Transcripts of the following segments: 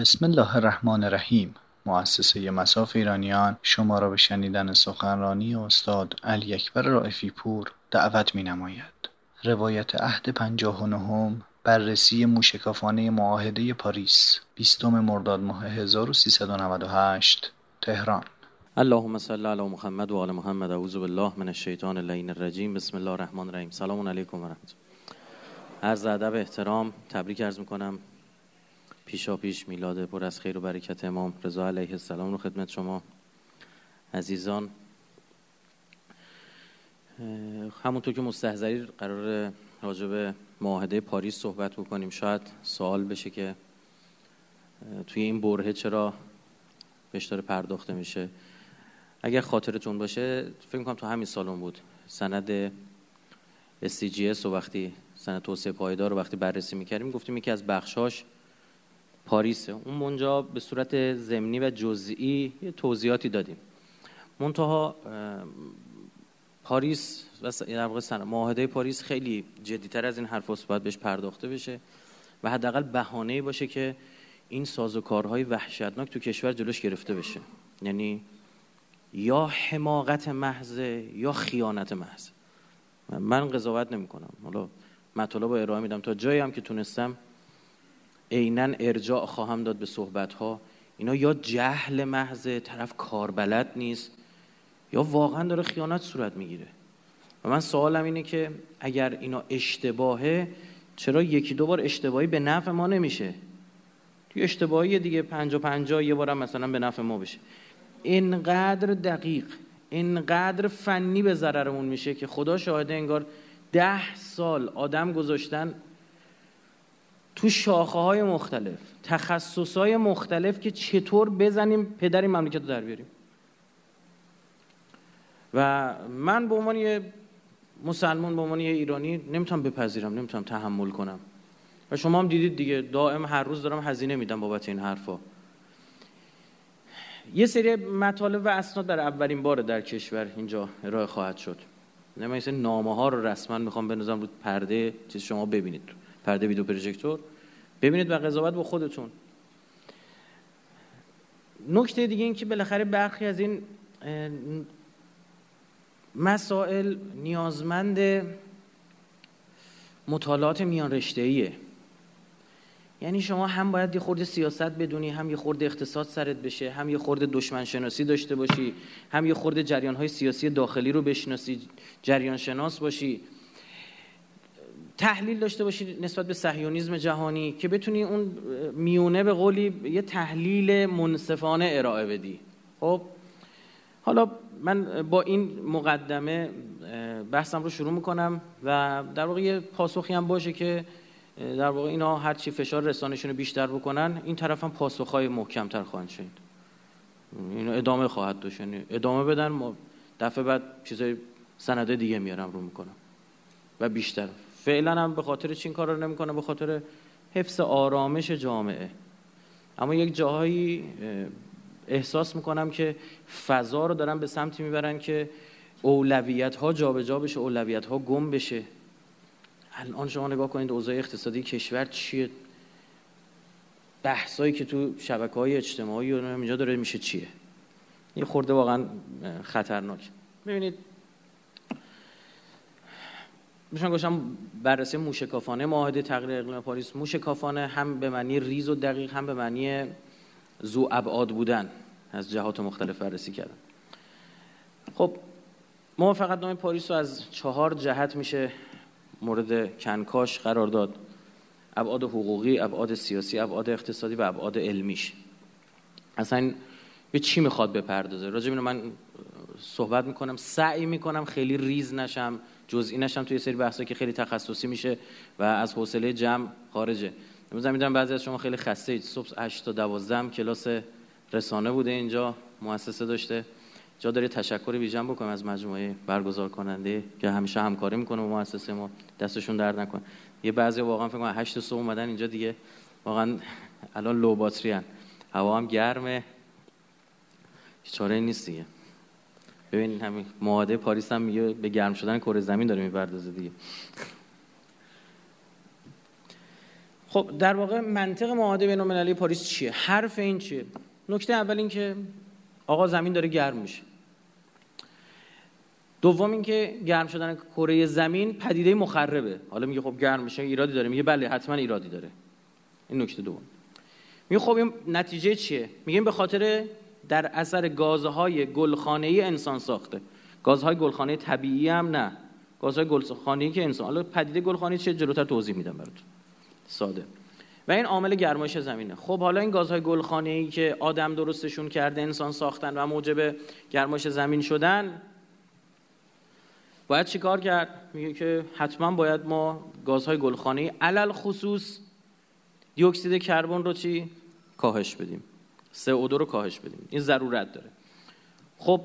بسم الله الرحمن الرحیم. مؤسسه مساف ایرانیان شما را به شنیدن سخنرانی استاد علی اکبر رائفی پور دعوت می نماید. روایت عهد پنجاه و نهم بررسی موشکافانه معاهده پاریس بیستم مرداد ماه 1398 تهران. اللهم صل علی محمد و آل محمد. اعوذ بالله من الشیطان اللعین الرجیم. بسم الله الرحمن الرحیم. سلام علیکم و رحمت. عرض ادب احترام تبریک عرض می‌کنم پیشا پیش میلاد پر از خیر و برکت امام رضا علیه السلام رو خدمت شما. عزیزان همونطور که مستحضری قرار راجع به معاهده پاریس صحبت بکنیم شاید سوال بشه که توی این برهه چرا بهش داره پرداخته میشه. اگر خاطرتون باشه فکر کنم تو همین سالن بود. سند SCGS و وقتی سند توسعه پایدار رو وقتی بررسی می‌کردیم گفتیم یکی از بخشاش پاریسه. اون منجا به صورت زمینی و جزئی یه توضیحاتی دادیم. منتها پاریس و در واقع معاهده پاریس خیلی جدیتر از این حرف باید بهش پرداخته بشه و حداقل بهانه‌ای باشه که این سازوکارهای وحشتناک تو کشور جلوش گرفته بشه. یعنی یا حماقت محض یا خیانت محض. من قضاوت نمی کنم حالا مطالب رو ارائه میدم. تا جایی هم که تونستم عینا ارجاع خواهم داد به صحبت ها اینا یا جهل محض طرف کاربلد نیست یا واقعا داره خیانت صورت می‌گیره. و من سوالم اینه که اگر اینا اشتباهه چرا یکی دو بار اشتباهی به نفع ما نمیشه؟ توی اشتباهی دیگه پنجا پنجا یه بارم مثلا به نفع ما بشه. اینقدر دقیق اینقدر فنی به ضررمون میشه که خدا شاهده انگار ده سال آدم گذاشتن تو شاخه های مختلف تخصص های مختلف که چطور بزنیم پدر این مملکت رو در بیاریم. و من به عنوان یه مسلمان به عنوان یه ایرانی نمی‌تونم بپذیرم نمی‌تونم تحمل کنم. و شما هم دیدید دیگه دائم هر روز دارم هزینه میدم بابت این حرفا. یه سری مطالب و اسناد در اولین بار در کشور اینجا ارائه خواهد شد. نمیشه نامه ها رو رسما می‌خوام بنوزم رو پرده چیز شما ببینید. پرده ویدیو پروژکتور. ببینید و قضاوت با خودتون. نکته دیگه این که بالاخره برخی از این مسائل نیازمند مطالعات میان رشته ایه یعنی شما هم باید یه خورده سیاست بدونی هم یه خورده اقتصاد سرت بشه هم یه خورده دشمن شناسی داشته باشی هم یه خورده جریان های سیاسی داخلی رو بشناسی جریان شناس باشی. تحلیل داشته باشی نسبت به صهیونیسم جهانی که بتونی اون میونه به قولی یه تحلیل منصفانه ارائه بدی. خب؟ حالا من با این مقدمه بحثم رو شروع می‌کنم و در واقع یه پاسخی هم باشه که در واقع اینا هر چی فشار رسانشون رو بیشتر بکنن این طرف هم پاسخهای محکمتر خواهند شد اینو ادامه خواهد داشت. یعنی ادامه بدن ما دفعه بعد چیزای سنده دیگه میارم رو می‌کنم. و بیشتر. فعلا هم به خاطر چین کار رو نمی‌کنه؟ به خاطر حفظ آرامش جامعه. اما یک جاهایی احساس می‌کنم که فضا رو دارن به سمتی می‌برن که اولویت ها جابجا بشه اولویت ها گم بشه. الان شما نگاه کنید اوضاع اقتصادی کشور چیه؟ بحثایی که تو شبکه های اجتماعی و اینجا داره میشه چیه؟ یه خورده واقعا خطرناک. ببینید. میشن گوشم بررسی موشکافانه معاهده تغییر اقلیم پاریس موشکافانه هم به معنی ریز و دقیق هم به معنی زو ابعاد بودن از جهات مختلف بررسی کردن. خب موافقت نامه پاریس رو از چهار جهت میشه مورد کنکاش قرار داد. ابعاد حقوقی، ابعاد سیاسی، ابعاد اقتصادی و ابعاد علمیش. اصلا به چی می‌خواد بپردازه؟ راجع من صحبت می‌کنم سعی می‌کنم خیلی ریز نشم. جزئی نشم توی سری بحثا که خیلی تخصصی میشه و از حوصله جمع خارجه. امروز می‌دونم بعضی از شما خیلی خسته اید. صبح 8 تا 12 کلاس رسانه بوده اینجا مؤسسه داشته. جا داره تشکر ویژن بکنم از مجموعه برگزار کننده که همیشه همکاری می‌کنه با مؤسسه ما. دستشون درد نکنه. یه بعضی واقعا فکر کنم 8 صبح اومدن اینجا دیگه. واقعا الان لو باتری هوا هم گرمه. چاره نیست دیگه. ببین همین معاهده پاریس هم میگه به گرم شدن کره زمین داره می‌پردازه دیگه. خب در واقع منطق معاهده بین المللی پاریس چیه؟ حرف این چیه؟ نکته اول این که آقا زمین داره گرم میشه. دوم اینکه گرم شدن کره زمین پدیده مخربه. حالا میگه خب گرم میشه ایرادی داره. میگه بله حتما ایرادی داره. این نکته دوم. میگه خب این نتیجه چیه؟ میگیم به خاطر در اثر گازهای گلخانه ای انسان ساخته. گازهای گلخانه طبیعی هم نه. گازهای گلخانه ای که انسان حالا پدیده گلخانه چه جلوتر توضیح میدم براتون. ساده. و این عامل گرمایش زمینه. خب حالا این گازهای گلخانه ای که آدم درستشون کرده انسان ساختن و موجب گرمایش زمین شدن باید چیکار کرد؟ میگه که حتما باید ما گازهای گلخانه علل خصوص دیوکسید کربن رو چی؟ کاهش بدیم. CO2 رو کاهش بدیم. این ضرورت داره. خب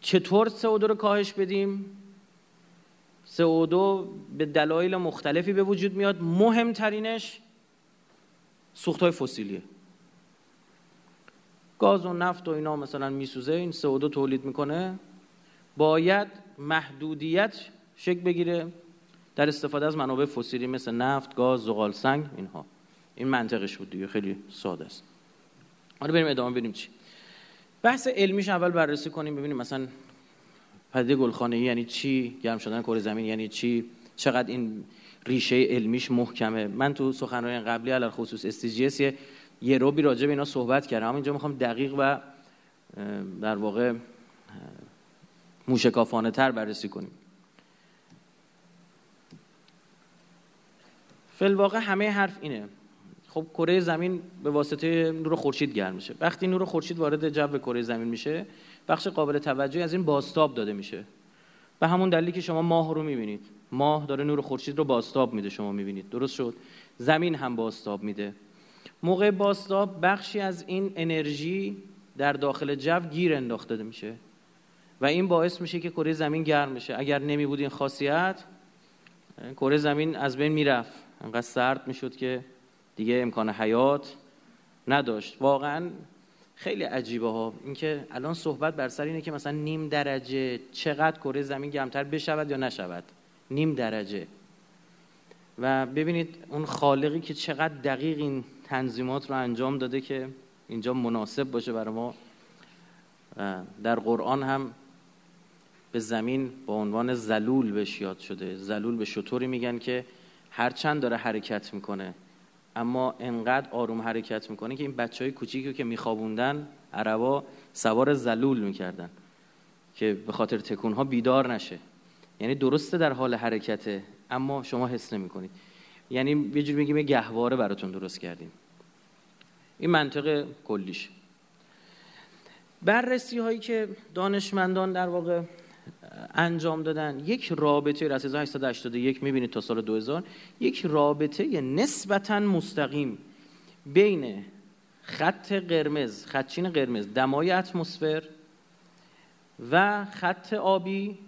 چطور CO2 رو کاهش بدیم؟ CO2 به دلایل مختلفی به وجود میاد. مهمترینش سوخت های فسیلیه. گاز و نفت و اینا مثلا میسوزه این CO2 تولید می‌کنه. باید محدودیت شکل بگیره در استفاده از منابع فسیلی مثل نفت، گاز، زغال سنگ اینها. این منطقش بود دیگه خیلی ساده است. حالا بریم ادامه ببینیم چی. بحث علمیش اول بررسی کنیم ببینیم مثلا پدیده گلخانه یعنی چی گرم شدن کره زمین یعنی چی چقدر این ریشه علمیش محکمه. من تو سخنرانی قبلی علل خصوص استیجیس یه, یه روبی راجع به اینا صحبت کردم. اینجا می‌خوام دقیق و در واقع موشکافانه تر بررسی کنیم. فلواقع همه حرف اینه. خب کره زمین به واسطه نور خورشید گرم میشه. وقتی نور خورشید وارد جو کره زمین میشه بخش قابل توجهی از این باستاب داده میشه. به همون دلیلی که شما ماه رو می‌بینید. ماه داره نور خورشید رو باستاب میده شما می‌بینید. درست شد؟ زمین هم باستاب میده. موقع باستاب بخشی از این انرژی در داخل جو گیر انداخته میشه و این باعث میشه که کره زمین گرم میشه اگر نمی بود این خاصیت کره زمین از بین می‌رفت. انقدر سرد می‌شد که دیگه امکان حیات نداشت. واقعا خیلی عجیبه ها. اینکه الان صحبت بر سر اینه که مثلا نیم درجه چقدر کره زمین گرمتر بشود یا نشود. نیم درجه. و ببینید اون خالقی که چقدر دقیق این تنظیمات رو انجام داده که اینجا مناسب باشه برای ما. در قرآن هم به زمین با عنوان زلول بهش یاد شده. زلول به شطوری میگن که هرچند داره حرکت می‌کنه. اما انقدر آروم حرکت می‌کنه که این بچه های کوچیکی که میخوابوندن عربا سوار زلول می‌کردن که به خاطر تکون ها بیدار نشه. یعنی درسته در حال حرکته اما شما حس نمی‌کنید. یعنی یه جوری میگیم گهواره براتون درست کردیم. این منطق کلیش. بررسی هایی که دانشمندان در واقع انجام دادن. یک رابطه از 1881 می‌بینید تا سال 2000 یک رابطه نسبتا مستقیم بین خط قرمز خطچین قرمز دمای اتمسفر و خط آبی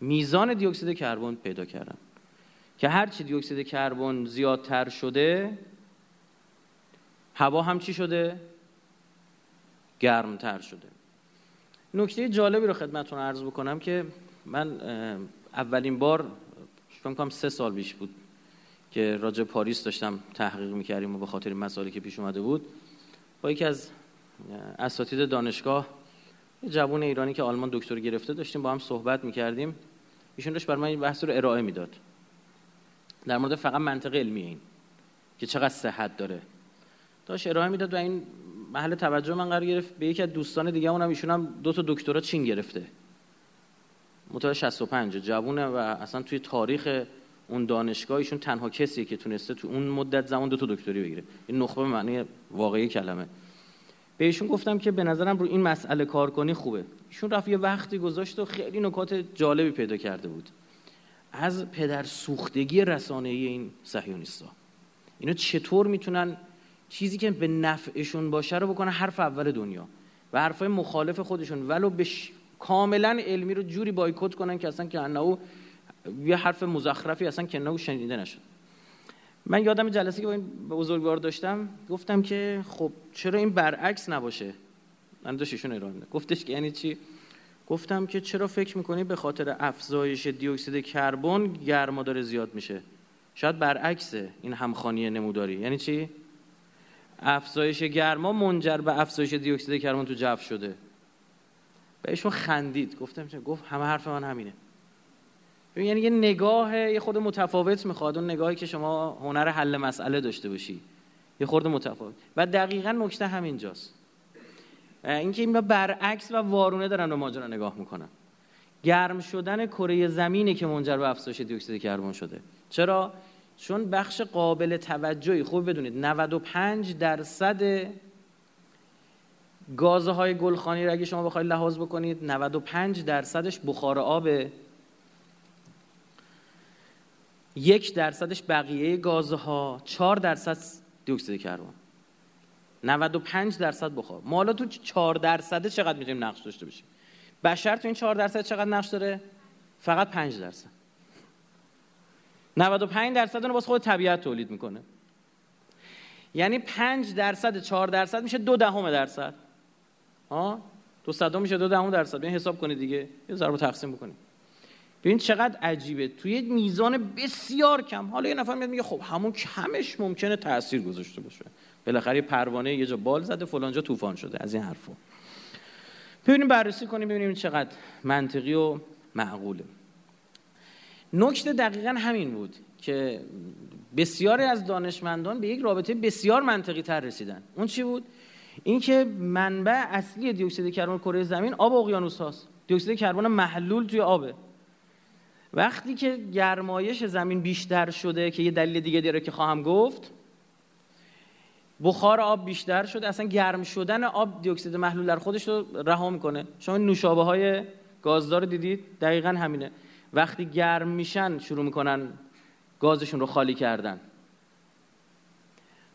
میزان دیوکسید کربن پیدا کردن. که هرچی دیوکسید کربن زیادتر شده هوا هم چی شده؟ گرمتر شده. نکته جالبی رو خدمتتون عرض بکنم که من اولین بار فکر کنم سه سال بیش بود که راجع پاریس داشتم تحقیق می‌کردیم و به خاطر مسائلی که پیش اومده بود. با یکی از اساتید دانشگاه یه جوون ایرانی که آلمان دکتر گرفته داشتیم با هم صحبت می‌کردیم. ایشون داشت برای من این بحث رو ارائه می‌داد. در مورد فقط منطق علمی این که چقدر صحت داره. داشت ارائه می‌داد و این محل توجه من قرار گرفت به یکی از دوستان دیگه اونم ایشون هم دو تا دکترا چین گرفته. متولد 65 جوونه و اصلا توی تاریخ اون دانشگاه ایشون تنها کسیه که تونسته تو اون مدت زمان دو تا دکتری بگیره. این نخبه معنی واقعی کلمه. به ایشون گفتم که به نظرم رو این مسئله کار کنی خوبه. ایشون رفت یه وقتی گذاشت و خیلی نکات جالبی پیدا کرده بود. از پدر سوختگی رسانه این صهیونیستا اینا چطور می‌تونن چیزی که به نفعشون باشه رو بکنه حرف اول دنیا. و حرفای مخالف خودشون. ولو به کاملا علمی رو جوری بایکوت کنن که اصلا که انه یه حرف مزخرفی اصلا که انه شنیده نشد. من یادم جلسه که با این بزرگوار داشتم گفتم که خب چرا این برعکس نباشه؟ من داشتشون ایران گفتش که یعنی چی؟ گفتم که چرا فکر می‌کنی به خاطر افزایش دیوکسید کربن گرما داره زیاد میشه؟ شاید برعکس این همخانی نموداری. یعنی چی؟ افزایش گرما منجر به افزایش دی اکسید کربن تو جو شده. بهشون خندید. گفتم چه؟ گفت همه حرف من همینه. یعنی یه نگاه یه خود متفاوت می‌خواد. اون نگاهی که شما هنر حل مسئله داشته باشی. یه خورده متفاوت. و دقیقا نکته همینجاست. اینکه این برعکس و وارونه دارن به ماجرا نگاه می‌کنن. گرم شدن کره زمینی که منجر به افزایش دی اکسید کربن شده. چرا؟ چون بخش قابل توجهی خوب بدونید 95 درصد گازهای گلخانی را اگه شما بخواید لحاظ بکنید 95 درصدش بخار آبه. یک درصدش بقیه گازها 4 درصد دی اکسید کربن 95 درصد بخار. ما حالا تو 4 درصد چقدر می‌تونیم نقش داشته باشیم؟ بشر تو این 4 درصد چقدر نقش داره؟ فقط 5 درصد. 95 درصد رو باز خود طبیعت تولید می‌کنه. یعنی 5 درصد 4 درصد میشه دو دهم درصد. ها دو صدم میشه دو دهم درصد. ببین حساب کنید دیگه. یه ضرب تقسیم بکنید. ببین چقدر عجیبه. توی میزان بسیار کم. حالا یه نفر میاد میگه خب همون کمش ممکنه تاثیر گذاشته باشه. بالاخره پروانه یه جا بال زده فلان جا طوفان شده. از این حرفا. ببینیم بررسی کنیم ببینیم چقدر منطقی و معقوله. نکته دقیقا همین بود که بسیاری از دانشمندان به یک رابطه بسیار منطقی تر رسیدن. اون چی بود؟ اینکه منبع اصلی دی اکسید کربن کره زمین آب اقیانوس هاست. دی اکسید کربن محلول توی آبه. وقتی که گرمایش زمین بیشتر شده که یه دلیل دیگه داره که خواهم گفت بخار آب بیشتر شده. اصلا گرم شدن آب دی اکسید محلول در خودش رو رها می‌کنه. شما نوشابه های گازدار دیدید؟ دقیقا همینه. وقتی گرم میشن شروع می‌کنن گازشون رو خالی کردن.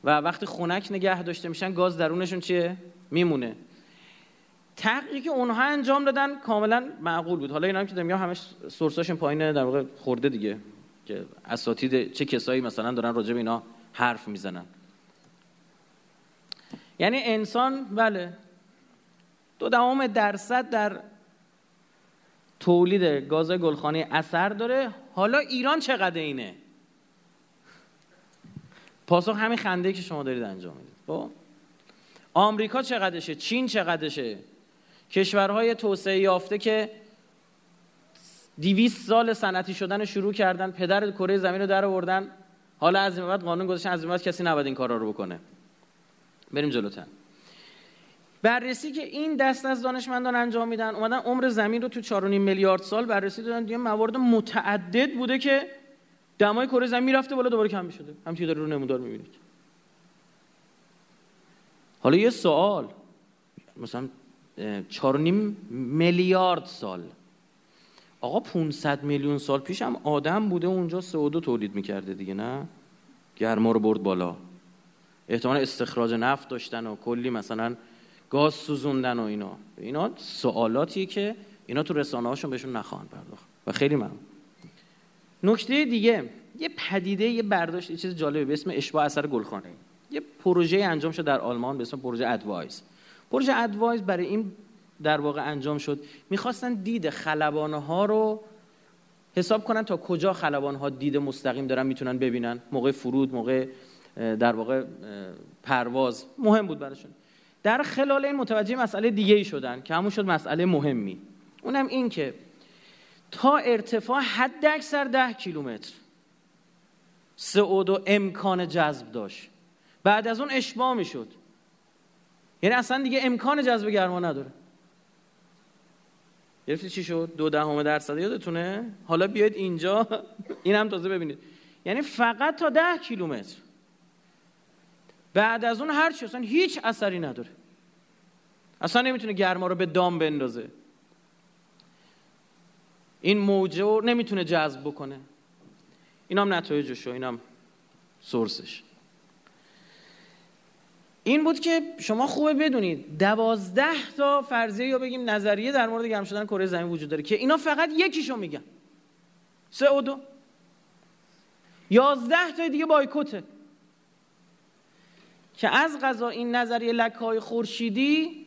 و وقتی خنک نگه داشته میشن گاز درونشون چیه؟ میمونه. تحقیقی که اونها انجام دادن کاملا معقول بود. حالا اینا هم که دارم همش سورساشون پایینه در واقع خورده دیگه. که اساتید چه کسایی مثلا دارن راجع به اینا حرف می‌زنن. یعنی انسان بله دو دهم درصد در تولید گاز گلخانه اثر داره. حالا ایران چقدر اینه؟ پاسخ همین خنده که شما دارید انجام می‌دید. خب؟ آمریکا چقدرشه؟ چین چقدرشه؟ کشورهای توسعه یافته که دیویست سال صنعتی شدن شروع کردن پدر کره زمین رو در آوردن. حالا از این بعد قانون گذاشتن از این بعد کسی نباید این کارا رو بکنه. بریم جلوتر. بررسی که این دست از دانشمندان انجام میدن اومدن عمر زمین رو تو 4.5 میلیارد سال بررسی دادن. دیگه موارد متعدد بوده که دمای کره زمین می‌رفته بالا دوباره کم می‌شده. همینطوری داره رو نمودار می‌بینید. حالا یه سوال. مثلا 4.5 میلیارد سال. آقا 500 میلیون سال پیش هم آدم بوده اونجا CO2 تولید می‌کرده دیگه نه؟ گرما رو برد بالا. احتمال استخراج نفت داشتن و کلی مثلا گاز سوزوندن و اینا. اینا سوالاتی که اینا تو رسانه هاشون بهشون نخواهند پرداخت. و خیلی ممنون. نکته دیگه یه پدیده یه برداشت یه چیز جالبه به اسم اشباع اثر گلخانه. یه پروژه انجام شد در آلمان به اسم پروژه ادوایز پروژه ادوایز برای این در واقع انجام شد. می‌خواستن دید خلبانه ها رو حساب کنن تا کجا خلبان ها دید مستقیم دارن می‌تونن ببینن. موقع فرود موقع در واقع پرواز. مهم بود براشون. در خلال این متوجه مسئله دیگه ای شدن که همون شد مسئله مهمی. اونم این که تا ارتفاع حد اکثر ده کیلومتر سعود و امکان جذب داشت. بعد از اون اشباع می‌شد یعنی اصلا دیگه امکان جذب گرما نداره. گرفتی چی شد؟ دو دهم درصد. یادتونه؟ حالا بیاید اینجا. این هم تازه ببینید. یعنی فقط تا ده کیلومتر. بعد از اون هر چی اصلا هیچ اثری نداره. اصلا نمی‌تونه گرما رو به دام بندازه. این موجه رو نمی‌تونه جذب بکنه. این هم نتایجش این هم سورسش. این بود که شما خوبه بدونید. دوازده تا فرضیه یا بگیم نظریه در مورد گرم شدن کره زمین وجود داره که اینا فقط یکیشو میگن. سه و دو. یازده تا دیگه بایکوته. که از غذا این نظریه لکهای خورشیدی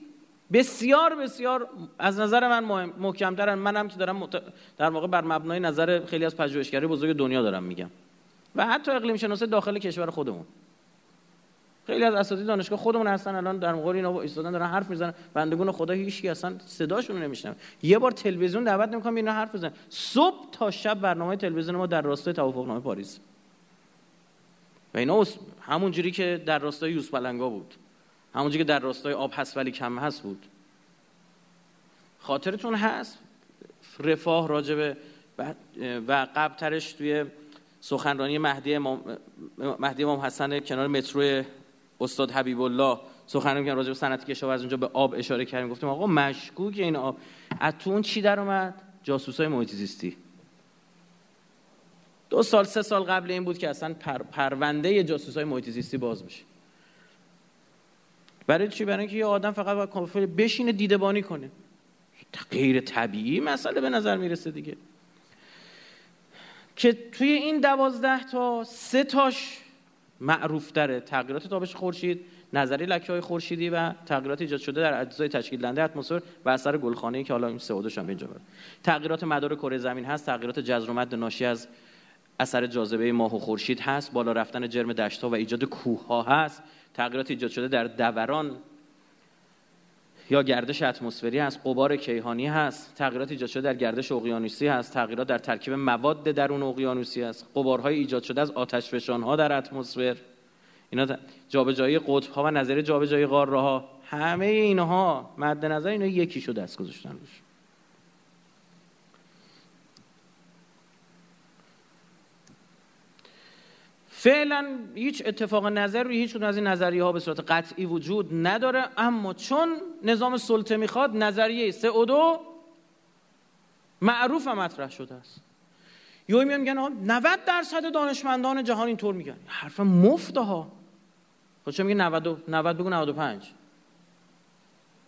بسیار بسیار از نظر من مهم محکمترن. منم که دارم در واقع بر مبنای نظر خیلی از پژوهشگرای بزرگ دنیا دارم میگم. و حتی اقلیم شناسی داخل کشور خودمون. خیلی از اساتید دانشگاه خودمون هستن الان در مقابل اینا ایستادن دارن حرف می‌زنن. بندگون خدا هیچ کی اصلا صداشون نمیشنم یه بار تلویزیون دعوت نمی‌کنم اینا حرف بزنن. صبح تا شب برنامه تلویزیون ما در راستای توافقنامه پاریس. و اینا همون جوری که در راستای یوز پلنگا بود. همون جوری که در راستای آب هست ولی کم هست بود. خاطرتون هست؟ رفاه راجبه و قبلترش توی سخنرانی مهدی امام, مهدی امام حسن کنار مترو استاد حبیب الله سخنرانی میگن راجع به صنعت کشاورزی اونجا به آب اشاره کردیم. گفتیم آقا مشکوک این آب. از تو اون چی در اومد؟ جاسوسای محیط زیستی دو سال سه سال قبل این بود که اصلا پر، پرونده محیط زیستی باز بشه. برای چی؟ برای اینکه یه آدم فقط باید بشینه دیدبانی کنه. غیر طبیعی مسئله به نظر می‌رسه دیگه. که توی این دوازده تا سه تاش معروف داره تغییرات تابش خورشید نظری لکه های خورشیدی و تغییرات ایجاد شده در اجزای تشکیل دهنده اتمسفر و اثر گلخانه‌ای که حالا این CO2 هم اینجا تغییرات مدار کره زمین هست تغییرات جزر ناشی از اثر جاذبه ماه و خورشید هست بالا رفتن جرم دشت‌ها و ایجاد کوه‌ها هست تغییرات ایجاد شده در دوران یا گردش اتمسفری هست قبار کیهانی هست تغییرات ایجاد شده در گردش اقیانوسی هست تغییرات در ترکیب مواد درون اقیانوسی هست قبارهای ایجاد شده از آتش ها در اتمسفر. اینا جابجایی قطب ها و نظریه جابجایی قاره ها همه اینها مد نظر اینا یکیشو دست گذاشتن روش فعلا هیچ اتفاق نظر روی هیچ از این نظریه ها به صورت قطعی وجود نداره اما چون نظام سلطه می‌خواد نظریه سه و دو معروف مطرح شده است. یوی میان میگن 90 درصد دانشمندان جهان اینطور میگن. حرف مفته ها. خب چه میگه 90 90 بگو 95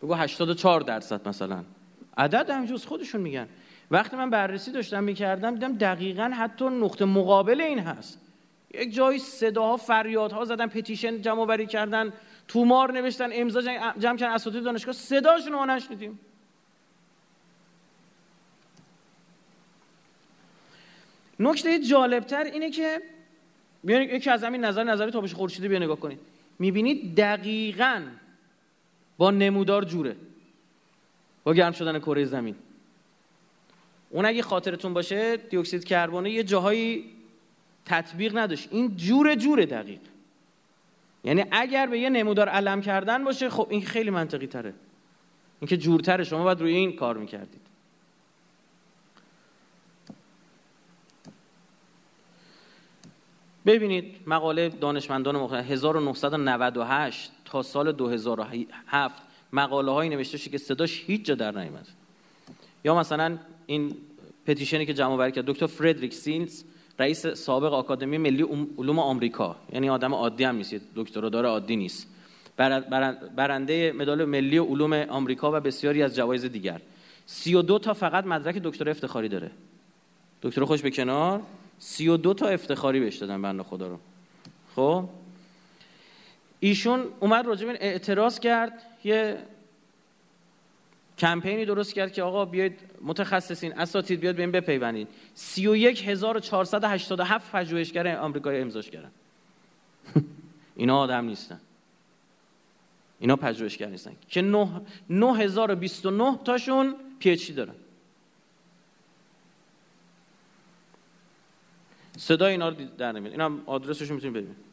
بگو 84 درصد مثلا. عدد همینجوز خودشون میگن. وقتی من بررسی داشتم می‌کردم دیدم دقیقا حتی نقطه مقابل این هست. یک جایی صداها فریادها زدن پتیشن جمع بری کردن تومار نوشتن امضا جمع کردن اساتید دانشگاه. صداشون رو نشنیدیم. نکته جالبتر اینه که بیان یکی از همین نظر نظری تابش خورشیدی بیا نگاه کنید. می‌بینید دقیقا با نمودار جوره. با گرم شدن کره زمین. اون اگه خاطرتون باشه دیوکسید کربونه یه جاهایی تطبیق نداشت. این جور جور دقیق. یعنی اگر به یه نمودار علم کردن باشه خب این خیلی منطقی تره این که جورتره. شما باید روی این کار می‌کردید. ببینید مقاله دانشمندان مختلف 1998 تا سال 2007 مقاله هایی نوشته که صداش هیچ جا در نیامد یا مثلا این پتیشنی که جمع آوری کرد دکتر فردریک سینز رئیس سابق آکادمی ملی علوم آمریکا. یعنی آدم عادی هم نیست دکترا عادی نیست. برنده مدال ملی علوم آمریکا و بسیاری از جوایز دیگر. 32 تا فقط مدرک دکترا افتخاری داره. دکترا خوش به کنار 32 تا افتخاری بهش دادن بنده خدا رو. خب؟ ایشون اومد راجع اعتراض کرد یه کمپینی درست کرد که آقا بیاید متخصصین اساتید بیاد به این بپیوندید 31487 پژوهشگر آمریکایی امضاش کردن. اینا آدم نیستن. اینا پژوهشگر نیستن. که 9029 تاشون پی اچ دارن. صدا اینا رو در نمیاد. اینا آدرسشون می‌تونید ببینید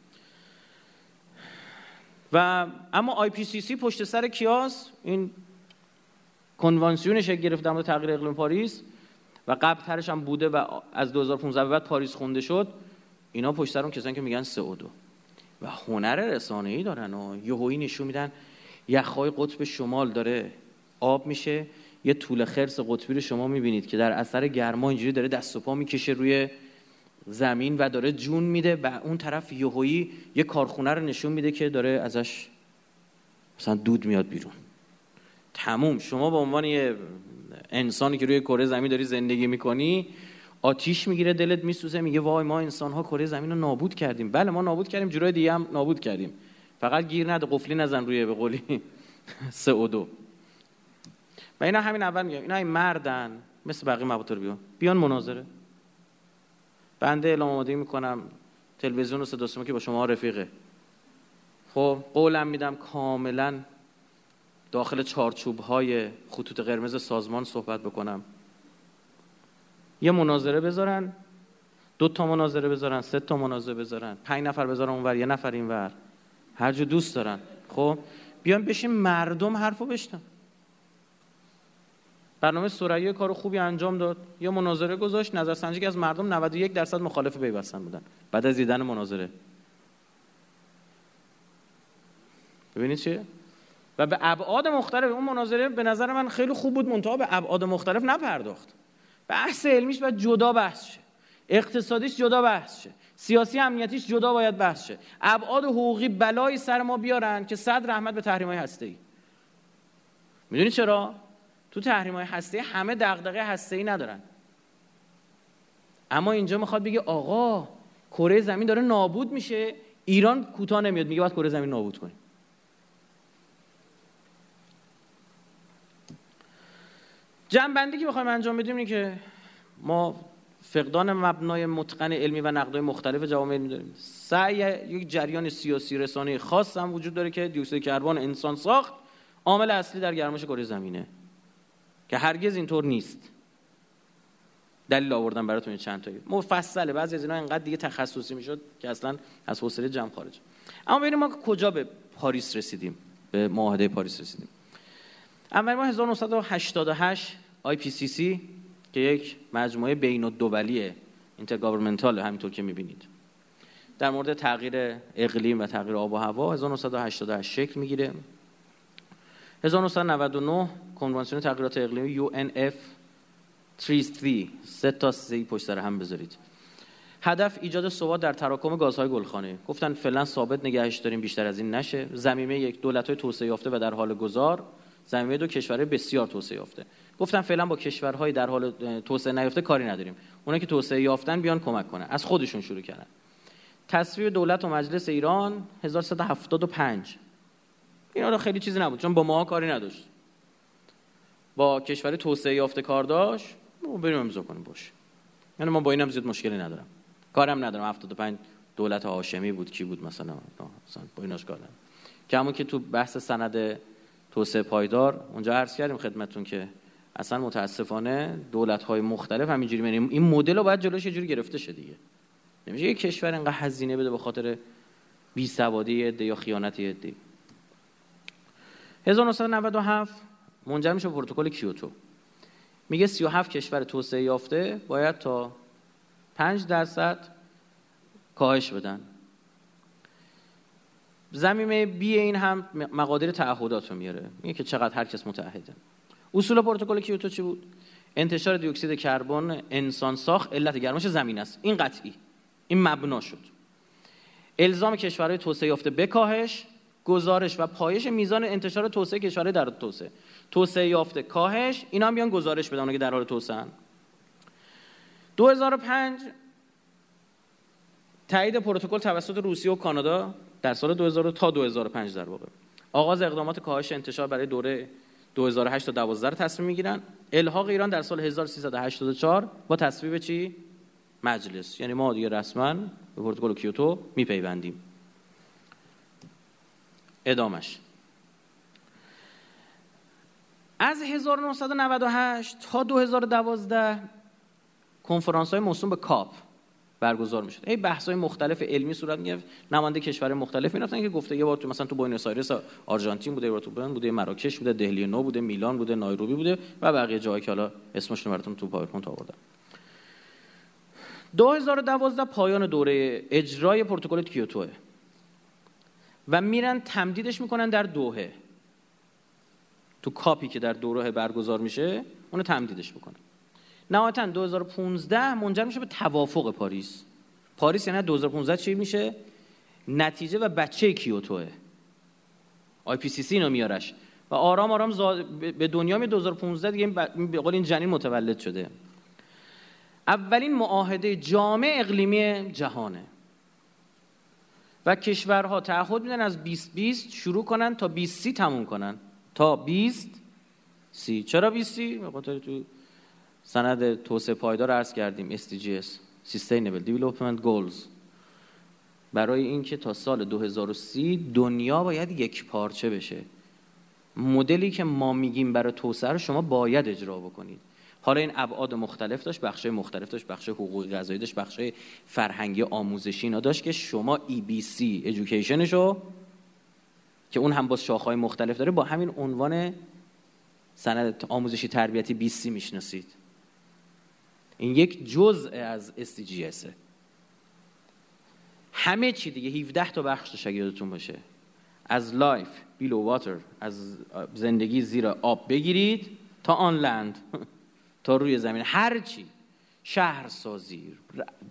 و اما IPCC پشت سر کیاس این کنوانسیون شکل گرفت در تغییر اقلیم پاریس و قبل ترش هم بوده و از 2015 به بعد پاریس خونده شد اینا پشت سر اون کسانی که میگن سه و و هنر رسانه ای دارن و یهویی نشون میدن یخهای قطب شمال داره آب میشه یه طول خرس قطبی رو شما می‌بینید که در اثر گرما اینجوری داره دست و پا می‌کشه روی زمین و داره جون میده و اون طرف یهویی یه کارخونه رو نشون میده که داره ازش مثلا دود میاد بیرون. تموم. شما به عنوان یه انسانی که روی کره زمین داری زندگی می‌کنی آتیش می‌گیره دلت میسوزه میگه وای ما انسان ها کره زمین رو نابود کردیم. بله ما نابود کردیم جورای دیگه هم نابود کردیم. فقط گیر نده قفلی نزن روی به قولی سه و دو. و اینا همین اول میگم. اینا این مردن مثل بقیه مباطر بیان بیان مناظره. بنده اعلام آماده می‌کنم تلویزیون و صدا که با شما رفیقه. خب قولم میدم کاملا داخل چارچوب های خطوط قرمز سازمان صحبت بکنم. یه مناظره بذارن دو تا مناظره بذارن سه تا مناظره بذارن پنج نفر بذارن اونور یه نفر اینور. هر جو دوست دارن. خب بیان بشین مردم حرفو بشتن برنامه سوریه کار خوبی انجام داد. یه مناظره گذاشت نظرسنجی که از مردم 91 درصد مخالف پیوستن بودن. بعد از دیدن مناظره. ببینید چیه؟ و به ابعاد مختلف اون مناظره به نظر من خیلی خوب بود منتها به ابعاد مختلف نپرداخت. بحث علمیش باید جدا بحث شه. اقتصادیش جدا بحث شه. سیاسی امنیتیش جدا باید بحث شه. ابعاد حقوقی بلایی سر ما بیارن که صد رحمت به تحریم های هسته ای می‌دونی چرا؟ تو تحریم های هسته همه دغدغه هسته ای ندارن. اما اینجا می‌خواد بگه آقا کره زمین داره نابود میشه. ایران کوتاه نمیاد میگه باید کره زمین نابود کنیم. جنبندی که بخوایم انجام بدیم اینه که ما فقدان مبنای متقن علمی و نقدای مختلف جوامع علمی داریم. سعی یک جریان سیاسی رسانه خاص هم وجود داره که دیوکسید کربن انسان ساخت. عامل اصلی در گرمایش کره زمینه. که هرگز اینطور نیست. دلیل آوردن براتون چند تایی. مفصله. بعضی از اینا اینقدر دیگه تخصصی می‌شد که اصلا از حوصله جمع خارج. اما ببینیم ما کجا به پاریس رسیدیم. به معاهده پاریس رسیدیم. اول ما 1988 IPCC که یک مجموعه بین الدولیه intergovernmental همینطور که می‌بینید. در مورد تغییر اقلیم و تغییر آب و هوا 1988 شکل می‌گیره. 1999 کنوانسیون تغییرات اقلیمی UNF 33 سه تا سی پشت سر هم بذارید. هدف ایجاد ثبات در تراکم گازهای گلخانه. گفتن فعلا ثابت نگهش داریم بیشتر از این نشه. زمینه یک دولت های توسعه یافته و در حال گذار. زمینه دو کشورهای بسیار توسعه یافته. گفتم فعلا با کشورهای در حال توسعه نیافته کاری نداریم. اونا که توسعه یافتن بیان کمک کنن. از خودشون شروع کردن. تصویب دولت و مجلس ایران 1375 اینا رو خیلی چیزی نبود چون با ما کاری نداشت. با کشور توسعه یافته کار داشت بریم امضا کنیم باشه یعنی ما با اینم زیاد مشکلی ندارم. کارم ندارم. 75 دولت هاشمی بود کی بود مثلا؟ مثلا با ایناش کار ندارم. که همون که تو بحث سند توسعه پایدار. اونجا عرض کردیم خدمتتون که اصلا متاسفانه دولت های مختلف همینجوری میریم. این مدل رو باید جلوش یه جوری گرفته شه دیگه. نمیشه یک کشور اینقدر هزینه بده به خاطر بی سوادی عده یا خیانتی عده. 1997 منجر میشه پروتکل کیوتو. میگه 37 کشور توسعه یافته باید تا 5 درصد کاهش بدن. زمینه بی این هم مقادیر تعهدات رو میاره. میگه که چقدر هر کس متعهده. اصول پروتکل کیوتو چی بود؟ انتشار دی اکسید کربن انسان ساخت علت گرمایش زمین است. این قطعی. این مبنا شد. الزام کشورهای توسعه یافته به کاهش گزارش و پایش میزان انتشار توسعه کشورهای در توسعه. توسعه یافته کاهش اینا هم بیان گزارش بدن که در حال توسعه 2005 تایید پروتکل توسط روسیه و کانادا. در سال 2000 تا 2005 در واقع. آغاز اقدامات کاهش انتشار برای دوره 2008 تا 12 رو تصمیم می‌گیرن. الحاق ایران در سال 1384 با تصویب چی؟ مجلس. یعنی ما دیگه رسما به پروتکل کیوتو میپیوندیم. ادامش. از 1998 تا 2012 کنفرانس های موسوم به COP. برگزار می‌شد. ای بحث های مختلف علمی صورت می‌گرفت. نماینده کشور مختلف می‌رفتن که گفته یه بار تو مثلا تو بوینس آیرس آرژانتین بوده یه تو بوده مراکش بوده دهلی نو بوده میلان بوده نایروبی بوده و بقیه جاهایی که حالا اسمشون براتون تو پاورپوینت آوردم. 2012 پایان دوره اجرای پروتکل کیوتوه و میرن تمدیدش می‌کنن در دوحه تو COP ی که در دوحه برگزار میشه اونو تمدیدش می‌کنن نهایتا 2015 منجر میشه به توافق پاریس. پاریس یعنی 2015 چی میشه؟ نتیجه و بچه کیوتوه. IPCC اینو میارش. و آرام آرام به دنیا می 2015 دیگه به قول این جنین متولد شده. اولین معاهده جامع اقلیمی جهانه. و کشورها تعهد میدن از 2020 شروع کنن تا 2030 تموم کنن. تا 20 سی. چرا 20 سی؟ به خاطر تو سند توسعه پایدار عرض کردیم SDGs Sustainable Development Goals. برای اینکه تا سال 2030 دنیا باید یک پارچه بشه. مدلی که ما میگیم برای توسعه رو شما باید اجرا بکنید. حالا این ابعاد مختلف داشت بخش مختلف داشت بخش حقوقی غذایی داشت بخش فرهنگی آموزشی اینا داشت که شما EBC ایژوکیشنش رو که اون هم با شاخهای مختلف داره با همین عنوان سند آموزشی تربیتی 20 می‌شناسید. این یک جزء از SDGs همه چی دیگه 17 تا بخش داشت یادتون باشه. از life below water از زندگی زیر آب بگیرید تا on land تا روی زمین. هر چی. شهرسازی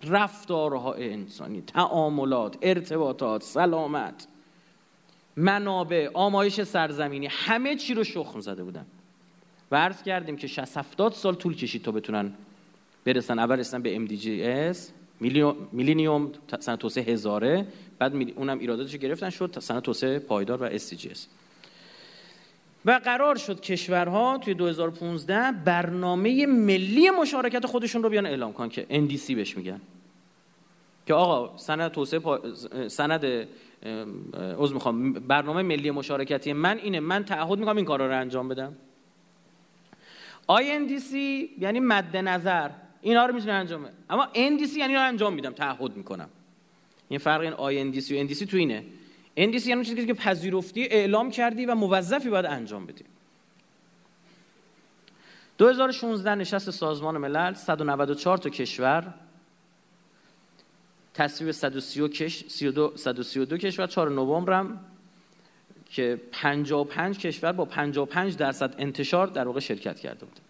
رفتارهای انسانی تعاملات ارتباطات سلامت منابع آمایش سرزمینی همه چی رو شخم زده بودن. و عرض کردیم که 60 70 سال طول کشید تا بتونن برسن اول رسن به MDGs میلینیوم سنت توسعه هزاره. بعد اونم ایراداتش گرفتن شد سنت توسعه پایدار و SDGs و قرار شد کشورها توی 2015 برنامه ملی مشارکت خودشون رو بیان اعلام کن که NDC بهش میگن. که آقا سند توسعه پا... سند از می‌خوام. برنامه ملی مشارکتی من اینه. من تعهد می‌کنم این کارا رو انجام بدم. INDC یعنی مد نظر. اینا رو می‌تونه انجام بده اما NDC یعنی رو انجام میدم تعهد می‌کنم. این فرق این INDC و NDC تو اینه. NDC یعنی چیزی که پذیرفتی اعلام کردی و موظفی باید انجام بدی. 2016 نشست سازمان ملل 194 تا کشور. تصویب 132 132 کشور 4 نوامبر هم که 55 کشور با 55 درصد انتشار در واقع شرکت کرده بود.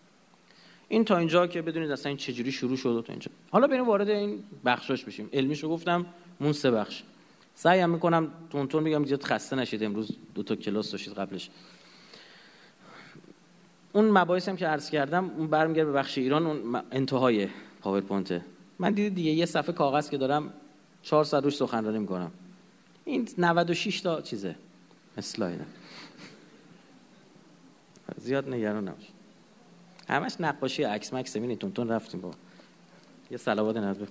این تا اینجا که بدونید اصلا این چجوری شروع شد تا اینجا. حالا بریم وارد این بخشاش بشیم. علمیشو گفتم بهتون سه بخش. سعیم می‌کنم تونتون میگم زیاد خسته نشید. امروز دو تا کلاس داشتید قبلش. اون مباحث هم که عرض کردم اون برمیگرده به بخش ایران اون انتهای پاورپوینت. من دیدید دیگه یه صفحه کاغذ که دارم 400 روش سخنرانی می‌کنم. این 96 تا چیزه. اسلاید زیاد نگران نباش همش نقاشی عکس مکس ببینید تون رفتیم با یه صلوات نذر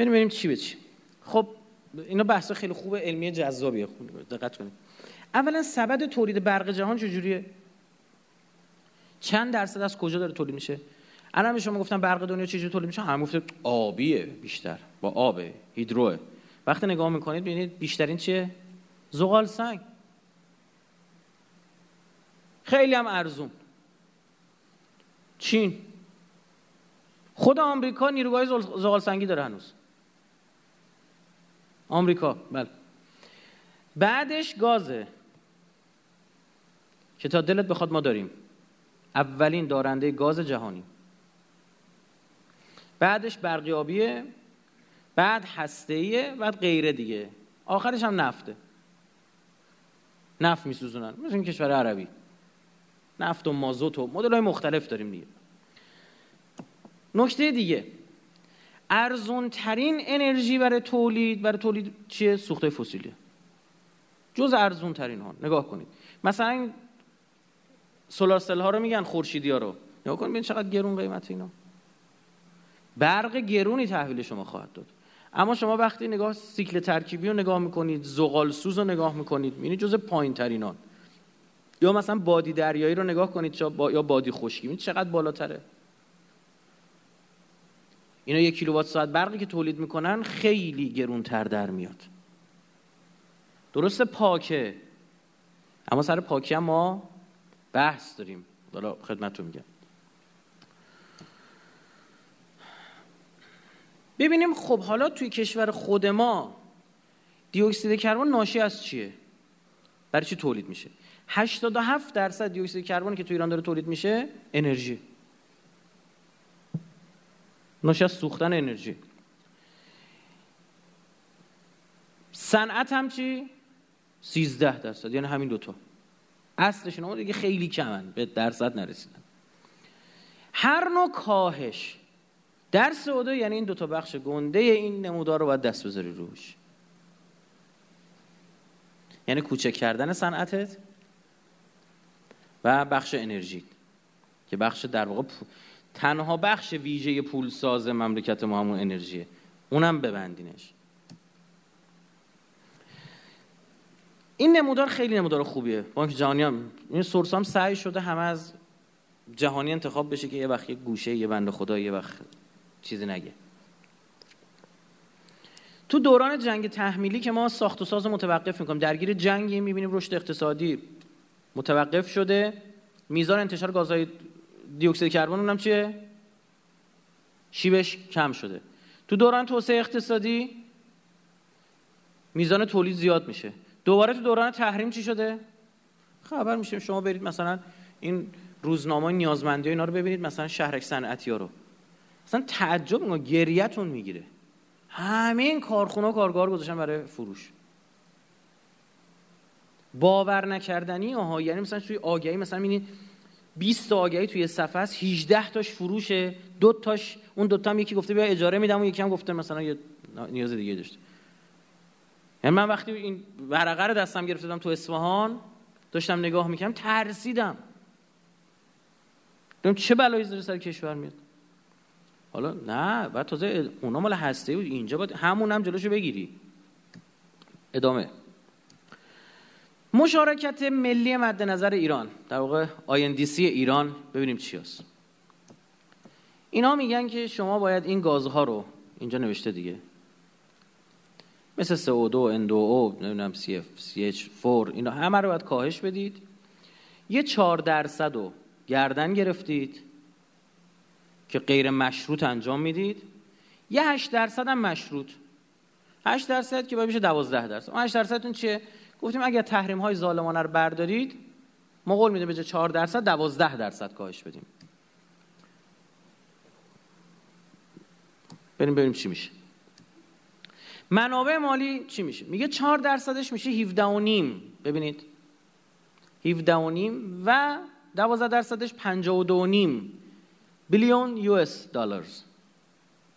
بریم بریم چی به چی. خب اینا بحث خیلی خوبه علمی جذابیه. دقت کنید. اولا سبد تولید برق جهان چجوریه؟ چند درصد از کجا داره تولید میشه؟ الان شما گفتم برق دنیا چجوری تولید میشه؟ هم گفته آبیه بیشتر با آب هیدروه. وقتی نگاه می‌کنید ببینید بیشترین چیه؟ زغال سنگ. خیلی هم ارزون. چین. خود آمریکا نیروگاه زغال سنگی داره هنوز. آمریکا بله. بعدش گازه که تا دلت بخواد ما داریم. اولین دارنده گاز جهانی. بعدش برقیابیه بعد هستهیه بعد غیره دیگه. آخرش هم نفته. نفت میسوزونن. مثل این کشور عربی. نفت و مازوت و مدل های مختلف داریم دیگه. نکته دیگه. ارزون ترین انرژی برای تولید برای تولید چیه؟ سوخته فسیلیه جز ارزون ترین ها. نگاه کنید. مثلا سولار سل ها رو میگن خورشیدی ها رو. نگاه کنید ببین چقدر گرون قیمت اینا. برق گرونی تحویل شما خواهد داد. اما شما وقتی نگاه سیکل ترکیبی رو نگاه می‌کنید زغال سوز رو نگاه می‌کنید یعنی جز پایین ترینان یا مثلا بادی دریایی رو نگاه کنید یا بادی خشکی چقدر بالاتره. اینا یک کیلووات ساعت برقی که تولید می‌کنن خیلی گرونتر در میاد. درسته پاکه. اما سر پاکی هم ما بحث داریم. حالا خدمتتون میگم. ببینیم خب حالا توی کشور خود ما دیوکسید کربن ناشی از چیه؟ برای چی تولید میشه؟ 87 درصد دیوکسید کربن که تو ایران داره تولید میشه انرژی. ناشی از سوختن انرژی. صنعت هم چی؟ 13 درصد یعنی همین دوتا. اصلشون اون دیگه خیلی کمن به درصد نرسیدن. هر نوع کاهش در سعوده یعنی این دوتا بخش گنده این نمودار رو باید دست بذاری روش. یعنی کوچک کردن صنعتت و بخش انرژی که بخش در واقع تنها بخش ویژه پول ساز مملکت ما همون انرژیه. اونم ببندینش. این نمودار خیلی نمودار خوبیه. بانک جهانی هم این سورس هم سعی شده همه از جهانی انتخاب بشه که یه وقت یه گوشه یه بند خدا یه وقت چیزی نگه. تو دوران جنگ تحمیلی که ما ساخت و ساز متوقف می‌کنیم درگیر جنگی می‌بینیم رشد اقتصادی متوقف شده. میزان انتشار گازهای دیوکسید کربن اونم چیه؟ شیبش کم شده. تو دوران توسعه اقتصادی میزان تولید زیاد میشه. دوباره تو دوران تحریم چی شده؟ خبر میشه شما برید مثلا این روزنامه نیازمندی اینا رو ببینید مثلا شهرک صنعتی رو. مثلا تعجب میگه گریتون می‌گیره. همین کارخونه و کارگار گذاشتن برای فروش. باور نکردنی آها. یعنی مثلا توی آگهی مثلا می‌بینید 20 تا آگهی توی صفحه است 18 تاش فروشه دو تاش اون دو تا هم یکی گفته بیا اجاره میدم و یکی هم گفته مثلا یه نیاز دیگه داشته. یعنی من وقتی این ورقه رو دستم گرفتم تو اصفهان داشتم نگاه می‌کردم ترسیدم. دیدم چه بلایی زیر سر کشور میاد؟ حالا نه بعد تازه اونا مال هسته بود. اینجا باید همون هم جلوشو بگیری. ادامه. مشارکت ملی مد نظر ایران. در واقع آیندیسی ایران. ببینیم چی هست. اینا میگن که شما باید این گازها رو اینجا نوشته دیگه. مثل CO2, N2O, نمی‌دونم CF, CH4 اینا همه رو باید کاهش بدید. یه چهار درصد رو گردن گرفتید که غیر مشروط انجام می‌دید. یه هشت درصد هم مشروط. هشت درصد که باید میشه دوازده درصد. اون هشت درصدتون چیه؟ گفتیم اگر تحریم های ظالمانه رو بردارید ما قول میده به جای 4 درصد 12 درصد کاهش بدیم. بریم ببینیم چی میشه. منابع مالی چی میشه؟ میگه 4 درصدش میشه 17 و نیم. ببینید. 17 و نیم و 12 درصدش 52 و نیم. بیلیون یو اس دلارز.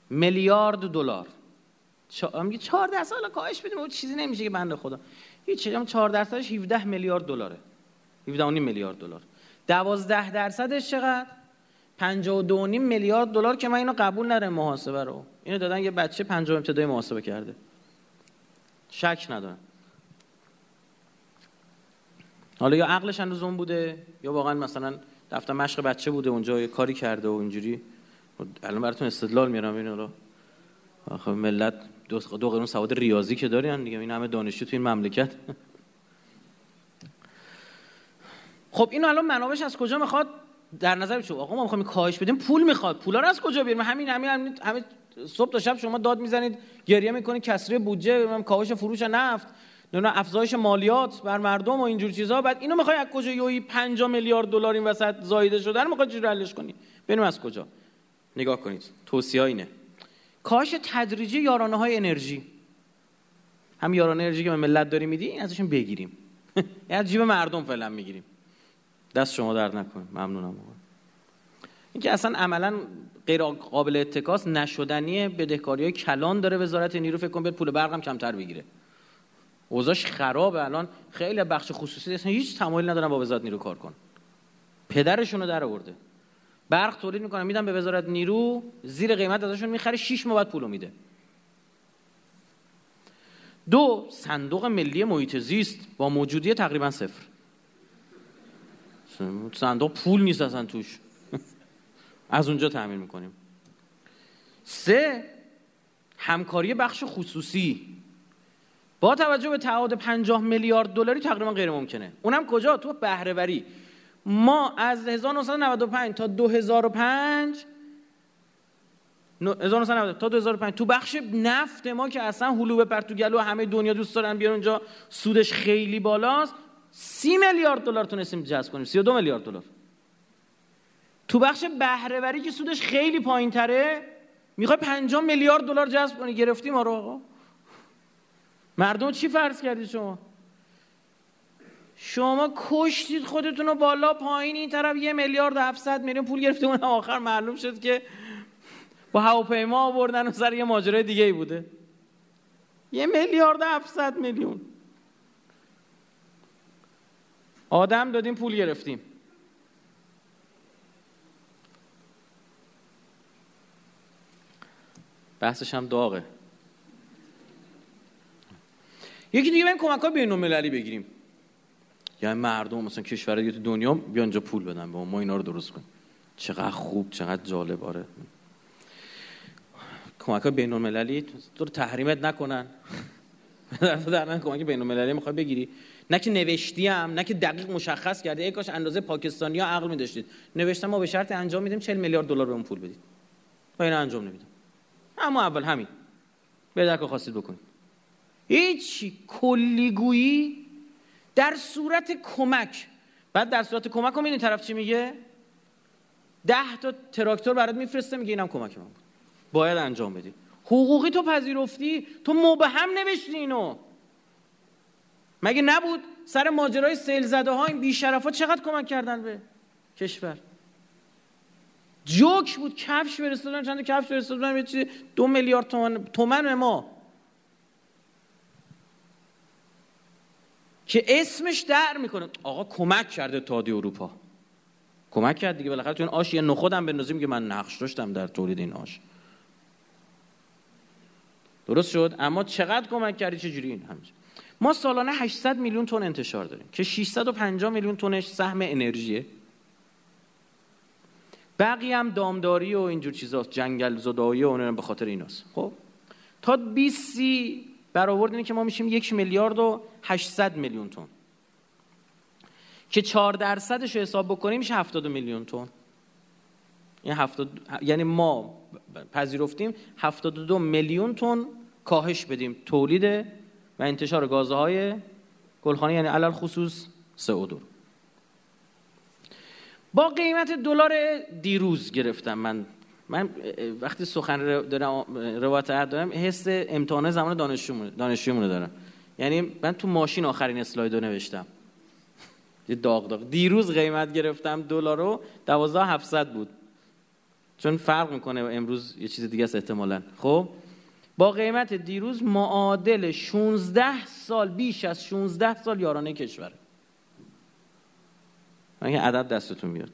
میلیارد دلار. میگه 4 درصد؟ کاهش بدیم اون چیزی نمیشه که بنده خدا. هیچ هم 4 درصدش 17 میلیارد دلاره. 17 میلیارد دلار. 12 درصدش چقدر؟ 52 میلیارد دلار که من اینو قبول ندارم محاسبه رو. اینو دادن یه بچه پنجم ابتدایی محاسبه کرده. شک ندارم. حالا یا عقلش هنوز اون بوده یا واقعا مثلا دفتر مشق بچه بوده اونجا یه کاری کرده و اینجوری. الان براتون استدلال میارم اینو رو آخه ملت دو, دو قرون سواد ریاضی که دارین دیگه این همه دانشجو تو این مملکت. خب اینو الان منابعش از کجا می‌خواد؟ در نظر بچو آقا ما می‌خوایم کاهش بدیم پول می‌خواد. پولا رو از کجا بیاریم؟ همین همین همین, همین صبح تا شب شما داد می‌زنید گریه می‌کنید کسری بودجه کاهش فروش نفت نه افزایش مالیات بر مردم و اینجور چیزها بعد اینو می‌خوای از کجا یوی 5 میلیارد دلار این وسط زایده شده رو می‌خواد چجوری حلش کنی؟ ببینیم از کجا. نگاه کنید. توصیه اینه. کاهش تدریجی یارانه های انرژی. هم یارانه انرژی که به ملت داریم میدی این ازشون بگیریم. از جیب مردم فعلا می‌گیریم. دست شما درد نکنه. ممنونم اینکه اصلا عملا غیر قابل اتکاس نشدنی بدهکاری کلان داره وزارت نیرو فکر کن بیاد پول برقم کمتر بگیره. اوضاعش خرابه. الان خیلی بخش خصوصی اصلا هیچ تمایل ندارن با وزارت نیرو کار کن پدرشون رو در آورده. برق تولید می‌کنن میدن به وزارت نیرو زیر قیمت ازشون می‌خره 6 ماه بعد پولو میده. دو صندوق ملی محیط زیست با موجودی تقریبا صفر. صندوق پول نیست اصلا توش. از اونجا تعمیر می‌کنیم. سه همکاری بخش خصوصی. با توجه به تعهد 50 میلیارد دلاری تقریبا غیر ممکنه. اونم کجا؟ تو بهرهوری. ما از 1995 تا 2005 1990 تا 2005 تو بخش نفت ما که اصلا هلو به گلو همه دنیا دوست دارن بیان اونجا سودش خیلی بالاست. 30 میلیارد دلار تونستیم جذب کنیم. 32 میلیارد دلار. تو بخش بهرهوری که سودش خیلی پایین تره می‌خوای 5 میلیارد دلار جذب کنی. گرفتی ما رو آقا. مردم چی فرض کردید شما؟ شما کشتید خودتون رو بالا پایین. این طرف یه میلیارد و 700 میلیون پول گرفته. اون آخر معلوم شد که با هواپیما آوردن و سر یه ماجرای دیگه ای بوده. یه میلیارد و 700 میلیون. آدم دادیم پول گرفتیم. بحثش هم داغه. یکی دیگه بریم کمک های بین المللی بگیریم. یعنی مردم مثلا کشور دیگه تو دنیا بیان جا پول بدن به ما اینا رو درست کنیم. چقدر خوب چقدر جالب آره. کمک های بین المللی تو رو تحریمت نکنن. در کمک بین المللی می‌خوای بگیری. نه که نوشتی هم نه که دقیق مشخص کرده. ای کاش اندازه پاکستانی ها عقل می‌داشتید. نوشتم ما به شرط انجام میدیم 40 میلیارد دلار بهمون پول بدید. با این انجام نمیدم اما اول همین. به که خواستید بکنید. هیچ کلیگویی در صورت کمک بعد در صورت کمک هم این طرف چی میگه؟ ده تا تراکتور برات میفرسته میگه اینم کمک من بود. باید انجام بدی. حقوقی تو پذیرفتی تو مبهم نوشتی اینو. مگه نبود سر ماجرای سیل زده ها این بیشرف ها چقدر کمک کردن به کشور؟ جوک بود کفش فرستادن چند کفش فرستادن یه دو میلیارد تومن تومن ما. که اسمش در می‌کنه. آقا کمک کرده تادی اروپا. کمک کرد دیگه. بالاخره این آش یه نخودم بندازیم که من نقش داشتم در تولید این آش. درست شد؟ اما چقدر کمک کردی؟ چجوری این همچه ما سالانه 800 میلیون تن انتشار داریم که 650 میلیون تنش سهم انرژیه. بقیه هم دامداری و اینجور چیزاست جنگل زدایی و اون به خاطر ایناست. خب تا 20 سی برآورد اینه که ما میشیم یک میلیارد و 800 میلیون تن. که 4 درصدش رو حساب بکنیم میشه 70 میلیون تن. یعنی 70 یعنی ما پذیرفتیم 72 میلیون تن کاهش بدیم تولید و انتشار گازهای گلخانه یعنی علل خصوص CO2 با قیمت دلار دیروز گرفتم من. من وقتی سخن دارم روایت دارم حس امتحان زمان دانشجومونه دانشجومونه دارم. یعنی من تو ماشین آخرین اسلاید رو نوشتم. یه داغ داغ. دیروز قیمت گرفتم دلار رو 12700 بود. چون فرق می‌کنه امروز یه چیز دیگه است احتمالا. خب؟ با قیمت دیروز معادل 16 سال بیش از 16 سال یارانه کشوره این عدد دستتون میاد؟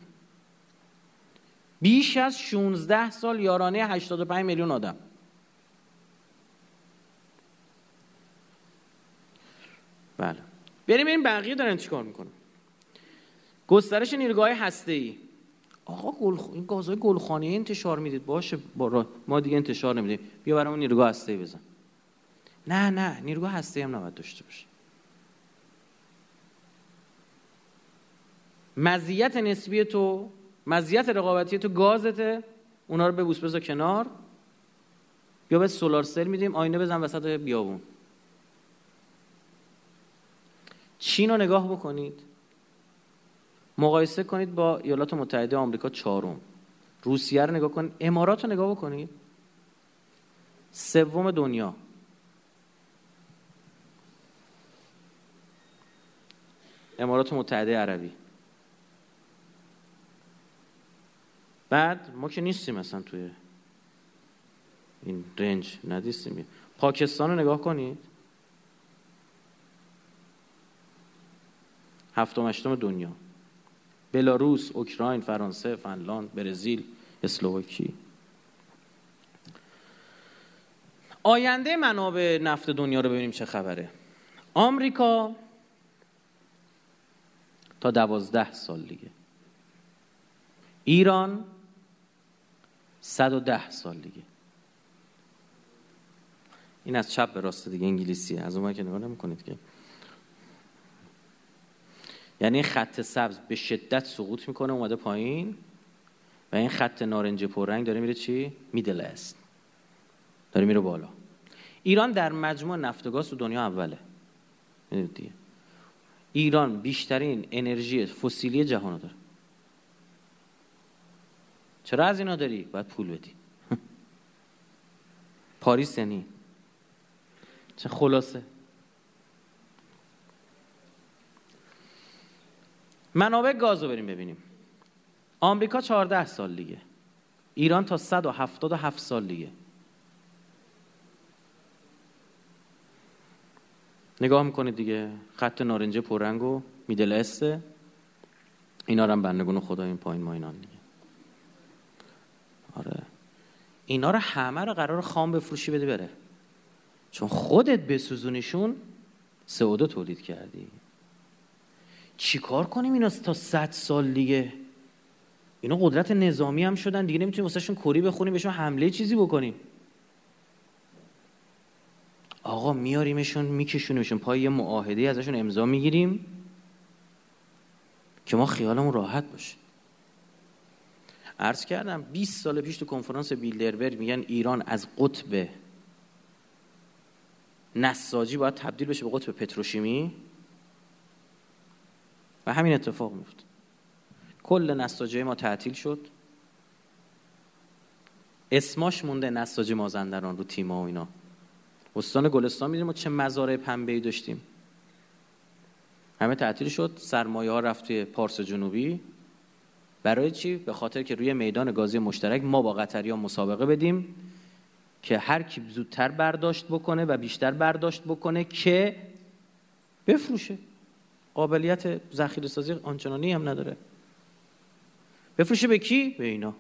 بیش از 16 سال یارانه 85 میلیون آدم. بله. بریم این بقیه دارن چیکار می‌کنن. گسترش نیروگاه هسته ای آقا گل این گازهای گلخانه انتشار می‌دید. باشه با ما دیگه انتشار نمیدیم. بیا برامون نیروگاه هسته بزن. نه نه نیروگاه هسته هم نباید داشته باشه. مزیت نسبی تو مزیت رقابتی تو گازته. اونا رو ببوس بذار کنار. یا به سولار سل میدیم. آینه بزن وسط بیابون. چین رو نگاه بکنید. مقایسه کنید با ایالات متحده آمریکا چهارم. روسیه رو نگاه کنید. امارات رو نگاه بکنید. سوم دنیا. امارات متحده عربی. بعد ما که نیستیم مثلا توی این رنج ندیستیم. پاکستان رو نگاه کنید. هفتم هشتم دنیا. بلاروس، اوکراین، فرانسه، فنلاند، برزیل، اسلوواکی آینده منابع نفت دنیا رو ببینیم چه خبره. آمریکا تا دوازده سال دیگه. ایران 110 سال دیگه. این از چپ به راست دیگه انگلیسیه. از اون که نگاه نمی‌کنید که. یعنی خط سبز به شدت سقوط می‌کنه اومده پایین. و این خط نارنجی پررنگ داره میره چی؟ میدل است داره میره بالا. ایران در مجموع نفت و گاز تو دنیا اوله. دیگه. ایران بیشترین انرژی فسیلی جهان داره. چرا از اینا داری؟ باید پول بدی. پاریس یعنی. چه خلاصه. منابع گاز رو بریم ببینیم. آمریکا 14 سال دیگه. ایران تا 177 سال دیگه. نگاه می‌کنید دیگه. خط نارنجه پررنگ رو میدل استه اینا رو هم بندگون خدا این پایین ما اینان دیگه. آره. اینا رو همه رو قرار خام بفروشی بده بره. چون خودت بسوزونیشون سعودو تولید کردی. چیکار کنیم اینا تا صد سال دیگه؟ اینا قدرت نظامی هم شدن دیگه نمی‌تونیم واسهشون کری بخونیم بهشون حمله چیزی بکنیم. آقا میاریمشون میکشونیمشون پای یه معاهده ازشون امضا می‌گیریم که ما خیالمون راحت باشه. عرض کردم 20 سال پیش تو کنفرانس بیلدربرگ میگن ایران از قطب نساجی باید تبدیل بشه به قطب پتروشیمی. و همین اتفاق میفته کل نساجی ما تعطیل شد. اسماش مونده نساجی مازندران رو تیما و اینا. استان گلستان می‌دونیم چه مزارع پنبه ای داشتیم. همه تعطیل شد. سرمایه ها رفت توی پارس جنوبی. برای چی؟ به خاطر که روی میدان گازی مشترک ما با قطری مسابقه بدیم که هر کی زودتر برداشت بکنه و بیشتر برداشت بکنه که بفروشه. قابلیت ذخیره سازی آنچنانی هم نداره. بفروشه به کی؟ به اینا.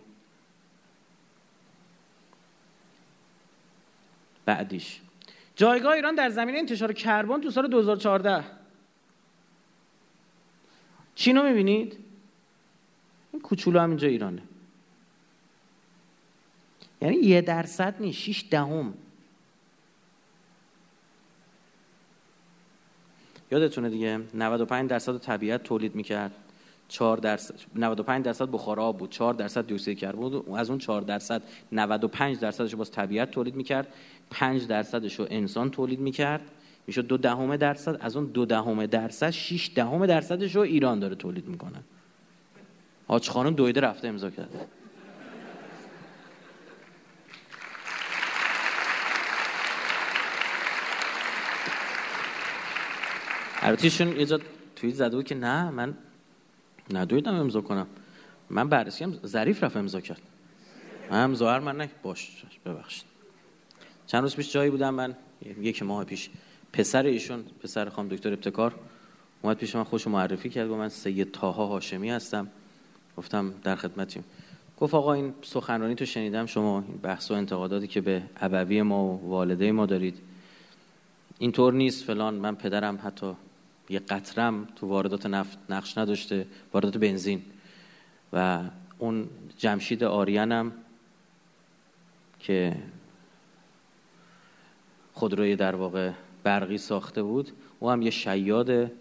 بعدیش. جایگاه ایران در زمینه انتشار کربن تو سال 2014 چی رو می‌بینید؟ این کوچولو هم اینجا ایرانه. یعنی یه درصد نیست شیش دهم. یادتونه دیگه؟ 95 درصد طبیعت تولید می‌کرد. 4 درصد 95 درصد بخار آب بود. 4 درصد دی اکسید بود. از اون 4 درصد 95 درصدش باز طبیعت تولید می‌کرد. 5 درصدش رو انسان تولید می‌کرد. می‌شد دو دهم درصد. از اون دو دهم درصد 6 دهم درصدش رو ایران داره تولید می‌کنه. آج خانم دویده رفته امضا کرده. البته ایشون یه جا توییت زده بود که نه من ندویدم امضا کنم. من بررسی هم ظریف رفت امضا کرد. هم ظاهر من نه باش ببخشید. چند روز پیش جایی بودم من یک ماه پیش. پسر ایشون پسر خانم دکتر ابتکار اومد پیش من خوش معرفی کرد و من سید تاها هاشمی هستم. گفتم در خدمتیم. گفت آقا این سخنرانی تو شنیدم شما این بحث و انتقاداتی که به ابوی ما و والده ما دارید اینطور نیست فلان من پدرم حتی یه قطرم تو واردات نفت نقش نداشته واردات بنزین. و اون جمشید آریانم که خودروی در واقع برقی ساخته بود او هم یه شیاده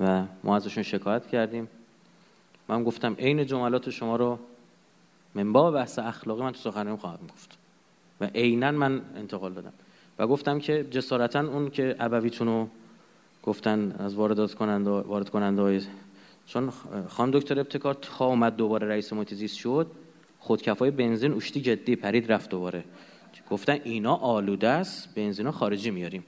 و ما ازشون شکایت کردیم. من گفتم عین جملات شما رو منبع بحث اخلاقی من تو سخنرانی خواهم گفت. و عینا من انتقال دادم. و گفتم که جسارتا اون که ابویتون رو گفتن از واردات کننده وارد کننده های چون خان دکتر ابتکار تا اومد دوباره رئیس محیط شد خودکفای بنزین اشتی جدی پرید رفت دوباره. گفتن اینا آلوده است بنزینا خارجی میاریم.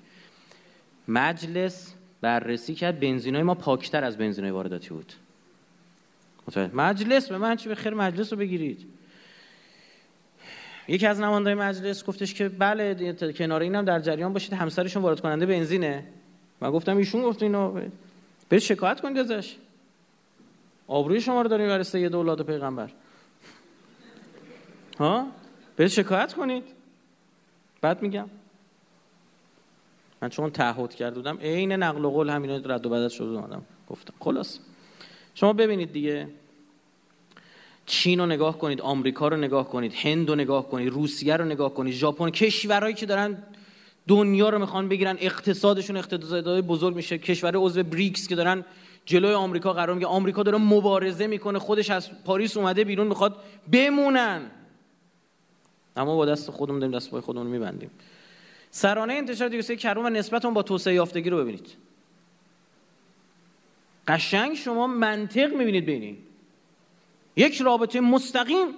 مجلس بررسی کرد بنزینای ما پاکتر از بنزینای وارداتی بود. مجلس به من چی به خیر مجلس رو بگیرید. یکی از نمایندگان مجلس گفتش که بله کنار اینم در جریان باشید همسرشون وارد کننده بنزینه. من گفتم ایشون گفت اینو برید شکایت کنید ازش آبروی شما رو داریم برای سید اولاد پیغمبر. ها؟ برید شکایت کنید. بعد میگم. من چون تعهد کرده بودم عین نقل و قول همینا رد و بدل شده اومدم گفتم. خلاص. شما ببینید دیگه. چین رو نگاه کنید آمریکا رو نگاه کنید هند رو نگاه کنید روسیه رو نگاه کنید ژاپن کشورهایی که دارن دنیا رو می‌خوان بگیرن اقتصادشون اقتصادهای بزرگ میشه. کشور عضو بریکس که دارن جلوی آمریکا قرار میگه. آمریکا داره مبارزه می‌کنه. خودش از پاریس اومده بیرون می‌خواد بمونن. اما با دست خودمون داریم دست پای خودمون میبندیم. سرانه انتشار دیوکسید کربن و نسبت با توسعه یافتگی رو ببینید. قشنگ شما منطق می‌بینید بینی. یک رابطه مستقیم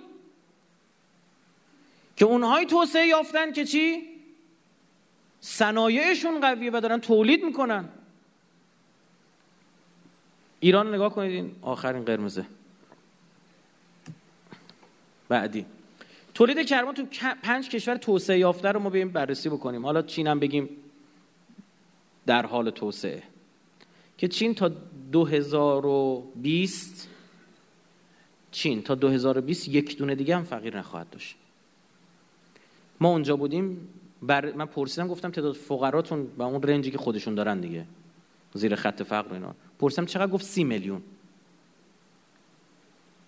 که اونهای توسعه یافتن که چی؟ صنایعشون قویه و دارن تولید می‌کنن. ایران نگاه کنید این آخرین قرمزه. بعدی. تولید کربن تو پنج کشور توسعه یافته رو ما بیایم بررسی بکنیم. حالا چین هم بگیم در حال توسعه. که چین تا 2020 چین تا 2020 یک دونه دیگه هم فقیر نخواهد داشت. ما اونجا بودیم بر... من پرسیدم گفتم تعداد فقراتون با اون رنجی که خودشون دارن دیگه زیر خط فقر اینا. پرسیدم چقدر؟ گفت سی میلیون.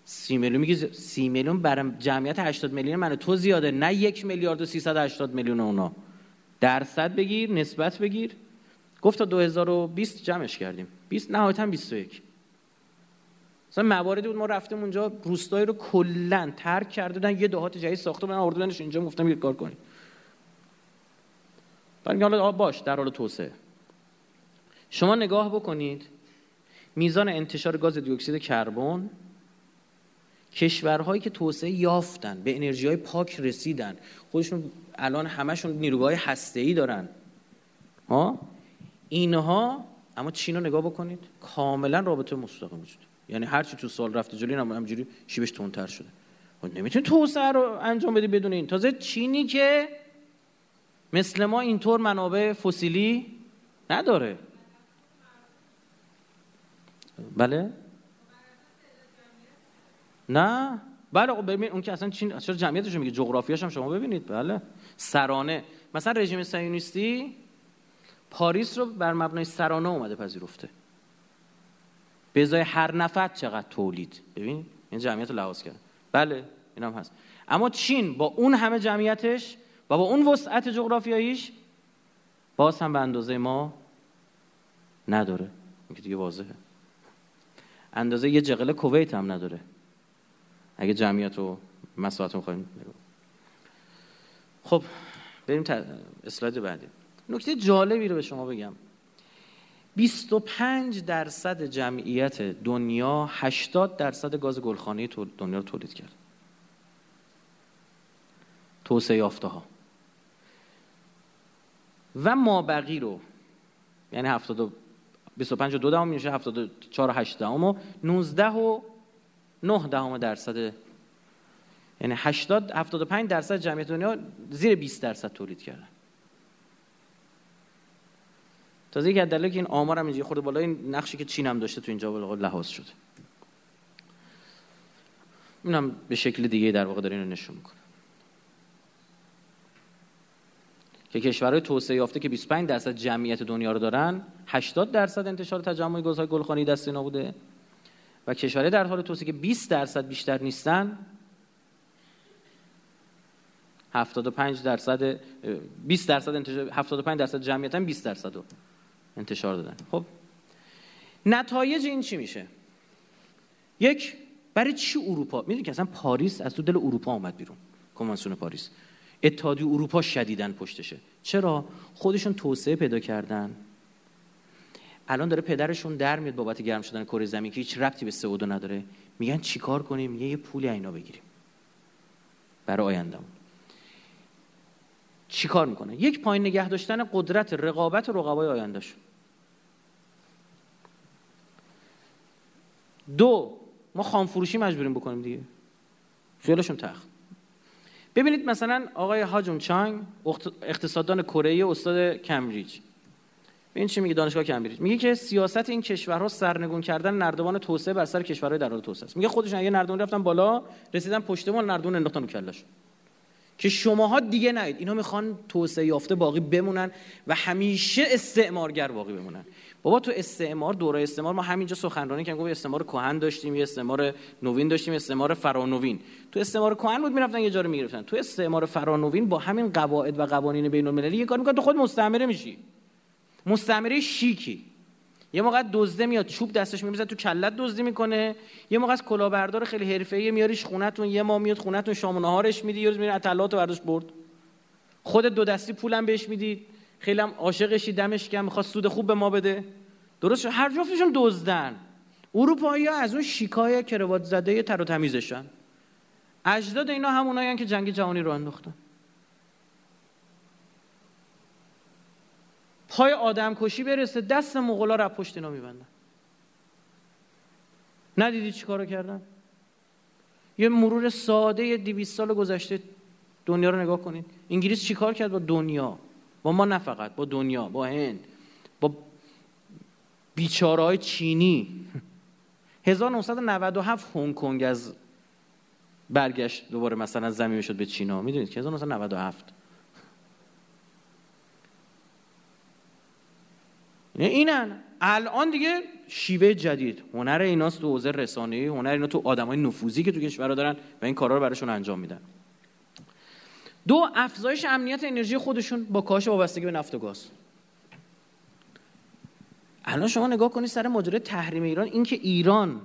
سی میلیون. میگه سی میلیون برای جمعیت 80 میلیون من تو زیاده نه یک میلیارد و 380 میلیون اونا. درصد بگیر نسبت بگیر. گفت تا 2020 جمعش کردیم. 20 نهایتا 21 مثلا مواردی بود ما رفتیم اونجا روستایی رو کلا ترک کرده بودن یه دهات جدید ساخته بودن آوردنش اینجا گفتم یه کار کنیم. بعد حالا باش در حال توسعه. شما نگاه بکنید میزان انتشار گاز دی اکسید کربن کشورهایی که توسعه یافتن به انرژی های پاک رسیدن خودشون الان همشون نیروگاه هسته ای دارن. ها؟ اینها اما چین رو نگاه بکنید کاملا رابطه مستقیم وجود. یعنی هر چی تو سال رفته جلوی هم همجوری شیبش تندتر شده. نمی‌تونی توسعه رو انجام بدی بدون این. تازه چینی که مثل ما اینطور منابع فسیلی نداره. بله؟ نه؟ بله ببین اون که اصلا چین چرا جمعیتش میگه؟ جغرافیاش هم شما ببینید. بله. سرانه. مثلا رژیم صهیونیستی پاریس رو بر مبنای سرانه اومده پذیرفته. به ازای هر نفر چقدر تولید. ببین این جمعیت رو لحاظ کرد بله این هم هست. اما چین با اون همه جمعیتش و با اون وسعت جغرافیاییش باز هم به اندازه ما نداره. این دیگه واضحه. اندازه یه جغل کویت هم نداره. اگه جمعیت و مساحت رو خواهیم خب بریم اسلاید بعدی. نکته جالبی رو به شما بگم. 25 درصد جمعیت دنیا 80 درصد گاز گلخانه دنیا رو تولید کرد. توسعه یافته ها و مابقی رو یعنی 70 25 و 2 دهم میشه 74 و 8 دهم و 19 و 9 دهم درصد. یعنی 80 75 درصد جمعیت دنیا زیر 20 درصد تولید کردن. تازه یک دلیل که این آمار هم اینجا خورده بالا این نقشی که چین هم داشته تو اینجا بالا لحاظ شده. اینم به شکل دیگه در واقع داره اینو نشون می‌کنه. که کشورهای توسعه یافته که 25 درصد جمعیت دنیا رو دارن 80 درصد انتشار تجمع گازهای گلخانی دست اینا بوده. و کشورهای در حال توسعه که 20 درصد بیشتر نیستن 75 درصد 20 درصد انتشار 75 درصد جمعیت هم 20 درصد رو انتشار دادن. خب؟ نتایج این چی میشه؟ یک برای چی اروپا؟ می‌دونی که اصلا پاریس از تو دل اروپا آمد بیرون. کنوانسیون پاریس. اتحادی اروپا شدیدن پشتشه. چرا؟ خودشون توسعه پیدا کردن. الان داره پدرشون در میاد بابت گرم شدن کره زمین که هیچ ربطی به سعودو نداره. میگن چیکار کنیم؟ یه, یه پولی اینا بگیریم. برای آیندهمون چیکار می‌کنه؟ یک پایین نگه داشتن قدرت رقابت رقبای آیندهشون. دو ما خام فروشی مجبوریم بکنیم دیگه. خیالشون تخت. ببینید مثلا آقای هاجون چانگ اقتصاددان کره استاد کمبریج. این چی میگه؟ دانشگاه کمبریج. میگه که سیاست این کشورها سرنگون کردن نردبان توسعه بر سر کشورهای در حال توسعه است. میگه خودشون اگه نردبان رفتن بالا رسیدن پشتمون نردبان انداختن رو کلهشون. که شماها دیگه نید اینا می‌خوان توسعه یافته باقی بمونن و همیشه استعمارگر باقی بمونن. بابا تو استعمار دوره استعمار ما همینجا سخنرانی کردیم گفت استعمار کهن داشتیم یه استعمار نوین داشتیم استعمار فرانوین. تو استعمار کهن بود می‌رفتن یه جا رو می‌گرفتن. تو استعمار فرانوین با همین قواعد و قوانین بین المللی یه کار می‌کنه تو خود مستعمره میشی. مستعمره شیکی. یه موقع دزده میاد چوب دستش میمیزه تو کلت دزدی می‌کنه. یه موقع از کلاهبردار خیلی حرفه‌ای میاریش خونتون یه ما میاد خونتون شام و نهارش میدی یه روز میره اطلاعات برداشت برد. خود دو دستی پولم بهش میدی. خیلی هم عاشقشی دمش کم می‌خواد سود خوب به ما بده. درست هر جفتشون دزدن. اروپایی ها از اون شیکای کروات زده تر و تمیزشن اجداد اینا همونایی که جنگ جهانی رو انداختن. پای آدم کشی برسه دست مغلا رو پشت اینا میبندن. ندیدی چی کارو کردن؟ یه مرور ساده دیویست سال گذشته دنیا رو نگاه کنید. انگلیس چیکار کرد با دنیا؟ با ما نه فقط با دنیا با هند با بیچاره چینی. 1997 هنگ کنگ از برگشت دوباره مثلا زمین شد به چینا. می‌دونید که 1997 اینن. الان دیگه شیوه جدید. هنر ایناست تو حوزه رسانه‌ای هنر اینا تو آدمای نفوذی که تو کشورها دارن و این کارا رو براشون انجام میدن. دو افزایش امنیت انرژی خودشون با کاهش وابستگی به نفت و گاز. الان شما نگاه کنید سر ماجرای تحریم ایران اینکه ایران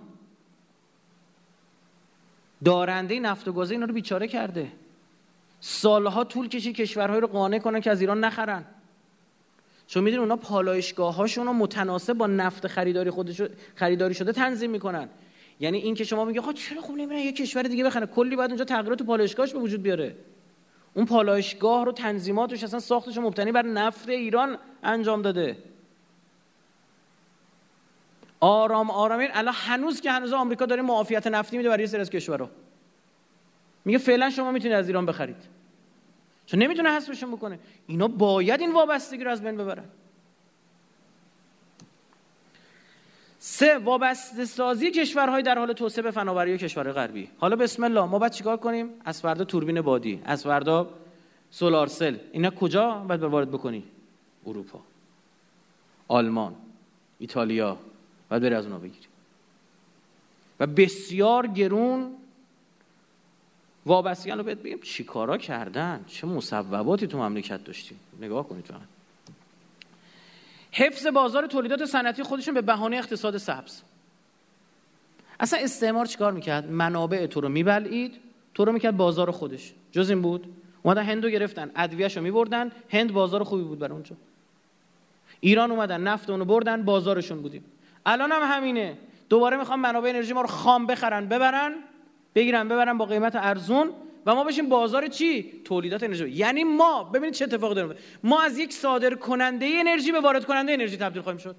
دارنده نفت و گاز اینا رو بیچاره کرده. سالها طول کشید کشورهای رو قانع کنن که از ایران نخرن. چون می‌دونی اونا پالایشگاه هاشون رو متناسب با نفت خریداری خودش خریداری شده تنظیم می‌کنن. یعنی این که شما میگه خب چرا خوب نمیرن؟ یه کشور دیگه بخره کلی باید اونجا تغییرات تو پالایشگاهش به وجود بیاره. اون پالایشگاه رو تنظیماتش اصلا ساختش مبتنی بر نفت ایران انجام داده. آرام آرام الان هنوز که هنوز آمریکا داره معافیت نفتی میده برای سری از کشورها. میگه فعلا شما می‌تونید از ایران بخرید. چون نمی‌تونه حذفشون بکنه اینا باید این وابستگی رو از بین ببرن. سه وابسته سازی کشورهای در حال توسعه به فناوری کشورهای غربی. حالا بسم الله ما باید چیکار کنیم؟ از فردا توربین بادی از فردا سولار سل. اینا کجا؟ باید وارد بکنی؟ اروپا. آلمان ایتالیا. باید بری از اونا بگیری. و بسیار گرون وابستگی رو بهت بگیم چی کارا کردن؟ چه مصوباتی تو مملکت داشتیم نگاه کنید فقط حفظ بازار تولیدات صنعتی خودشون به بهانه اقتصاد سبز. اصلا استعمار چیکار می‌کرد؟ منابع تو رو میبلعید تو رو می‌کرد بازار خودش. جز این بود. اومدن هندو گرفتن ادویه‌شو رو میبردن هند بازار خوبی بود برای اونجا. ایران اومدن نفت اونو بردن بازارشون بودیم. الان هم همینه. دوباره می‌خوام منابع انرژی ما رو خام بخرن ببرن بگیرن ببرن با قیمت ارزون. و ما بشیم بازار چی؟ تولیدات انرژی. یعنی ما ببینید چه اتفاقی داره. ما از یک صادر کننده انرژی به وارد کننده انرژی تبدیل خواهیم شد.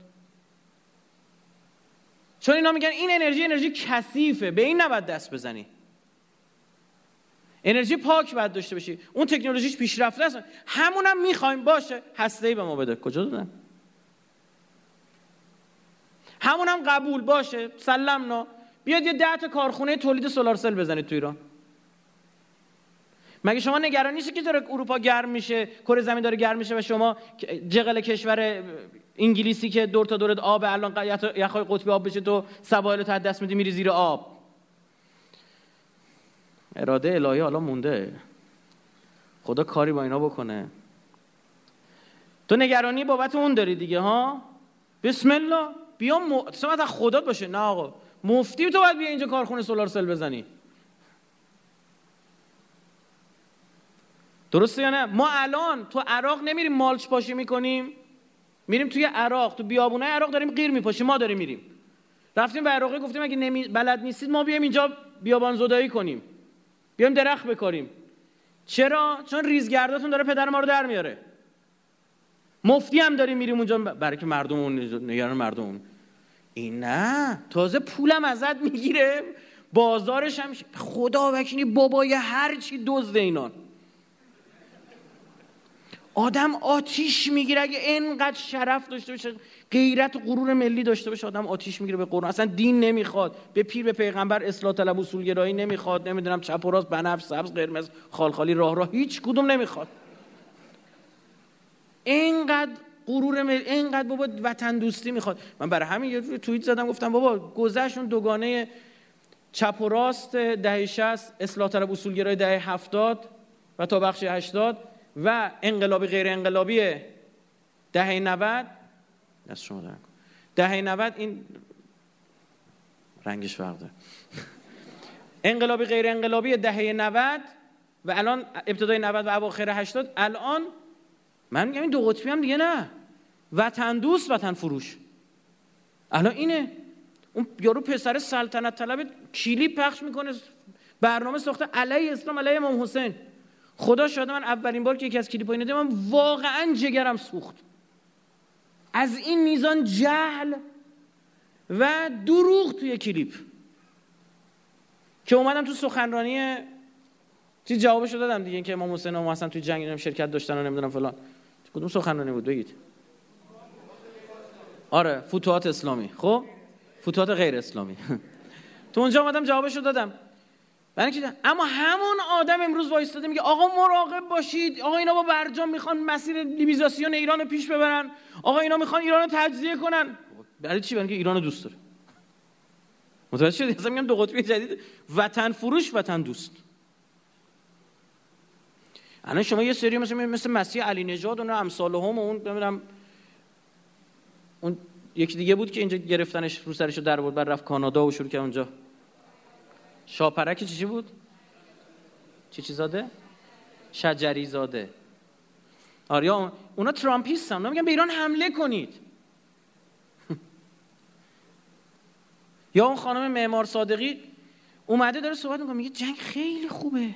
چون اینا میگن این انرژی انرژی کثیفه. به این نباید دست بزنی. انرژی پاک باید داشته باشی. اون تکنولوژیش پیشرفته است. همون هم می‌خوایم. باشه. هسته ای به ما بده. کجا دادن؟ همون هم قبول. باشه. سلمنا بیاد یه ده تا کارخونه تولید سولار سل بزنید تو ایران. مگه شما نگران نیستی که داره اروپا گرم میشه کره زمین داره گرم میشه و شما جغل کشور انگلیسی که دور تا دورت آب الان یخای قطبی آب بشه تو سواحل تا دست میدی میری زیر آب. اراده الهی حالا مونده. خدا کاری با اینا بکنه. تو نگرانی بابت اون داری دیگه ها؟ بسم الله. بیا م... از خدا باشه. نه آقا. مفتی تو باید بیا اینجا کارخونه سولار سل بزنی. درسته یا نه؟ ما الان تو عراق نمیریم مالچ پاشی می‌کنیم. میریم توی عراق تو بیابونای عراق داریم غیر میپاشیم ما داریم میریم. رفتیم به عراقی گفتیم اگه نمی... بلد نیستید ما بیایم اینجا بیابان زدایی کنیم. بیایم درخت بکاریم. چرا؟ چون ریزگرداتون داره پدر ما رو در میاره. مفتی هم داریم میریم اونجا. برای که مردم اون نگران مردم اون. این نه تازه پولم ازت می‌گیره بازارش هم خدا وکیلی بابای هر چی دزد اینان. آدم آتیش می‌گیره. اگه اینقدر شرف داشته باشه غیرت و غرور ملی داشته باشه آدم آتیش می‌گیره به قرآن. اصلا دین نمی‌خواد. به پیر به پیغمبر اصلاح طلب اصولگرایی نمی‌خواد. نمی‌دونم چپ و راست بنفش سبز قرمز خالخالی راه راه هیچ کدوم نمی‌خواد. اینقدر غرور اینقدر بابا وطن دوستی می‌خواد. من برای همین یه توییت زدم گفتم بابا گذشت دوگانه چپ و راست دهه 60 اصلاح طلب اصولگرای دهه 70 و تا بخش 80 و انقلابی غیر انقلابی دهه 90 دست شما دارم دهه 90 این رنگش فرق داره. انقلابی غیر انقلابی دهه 90 و الان ابتدای 90 و اواخر 80 الان من میگم این دو قطبی هم دیگه نه. وطن دوست وطن فروش. الان اینه. اون یارو پسر سلطنت طلب کلی پخش می‌کنه. برنامه ساخته علیه اسلام علیه امام حسین. خدا شاده من اولین بار که یکی از کلیپ های من واقعا جگرم سوخت. از این میزان جهل و دروغ توی کلیپ که اومدم تو سخنرانی چیز جوابشو دادم دیگه که امام حسین و حسن توی جنگ شرکت داشتن و نمی‌دونم فلان. کدوم سخنرانی بود؟ بگید. آره فتوحات اسلامی. خب؟ فتوحات غیر اسلامی. تو اونجا آمدم جوابشو دادم. اما همون آدم امروز وایستاده میگه آقا مراقب باشید. آقا اینا با برجام می‌خوان مسیر لیبیزاسیون ایران پیش ببرن. آقا اینا می‌خوان ایران رو تجزیه کنن. برای چی؟ برای ایران دوست داره. متوجه شدی؟ اصلا میگم دو قطبی جدید. وطن فروش وطن دوست. الان شما یه سری مثل مثل مسیح علی نژاد و امثال هم اون نمی‌دونم اون یکی دیگه بود که اینجا گرفتنش رو سرش رو در بعد رفت کانادا و شروع کرد اونجا. شاپرک چی بود؟ چی چی زاده؟ شجری زاده. آریا اونا ترامپیستن. اونا میگن به ایران حمله کنید. یا اون خانم معمار صادقی اومده داره صحبت می‌کنه میگه جنگ خیلی خوبه.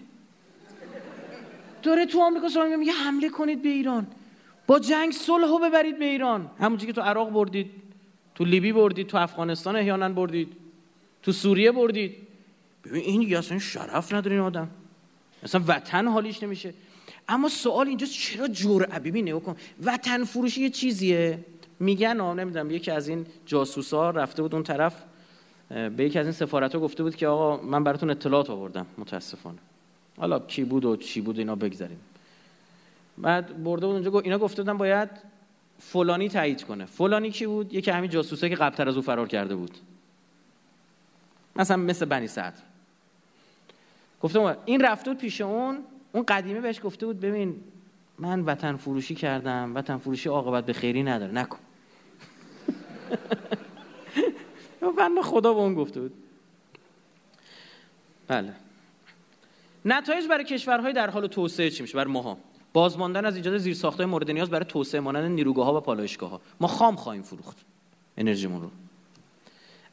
داره تو آمریکا صحبت میگه حمله کنید به ایران. با جنگ صلحو ببرید به ایران. همونجوری که تو عراق بردید تو لیبی بردید تو افغانستان احیانا بردید تو سوریه بردید. ببین این دیگه اصلا شرف نداره این آدم. اصلا وطن حالیش نمیشه. اما سوال اینجا چرا جرأت ببین نگاه کن. وطن فروشی یه چیزیه. میگن نمی‌دونم یکی از این جاسوسا رفته بود اون طرف به یکی از این سفارت ها گفته بود که آقا من براتون اطلاعات آوردم متاسفانه. حالا کی بود و چی بود اینا بگذاریم. بعد برده بود اونجا اینا گفته بودن باید فلانی تایید کنه. فلانی کی بود؟ یکی همین جاسوسه که قبلتر از او فرار کرده بود. مثلا مثل بنی سعد. گفته این رفته بود پیش اون اون قدیمه بهش گفته بود ببین من وطن فروشی کردم وطن فروشی عاقبت به خیری نداره نکن. بنده خدا به اون گفته بود. بله. نتایج برای کشورهای در حال توسعه چی میشه؟ برای ماها. بازماندن از ایجاد زیرساختهای مورد نیاز برای توسعه مانند نیروگاه ها و پالایشگاه ها ما خام خواهیم فروخت انرژیمون رو.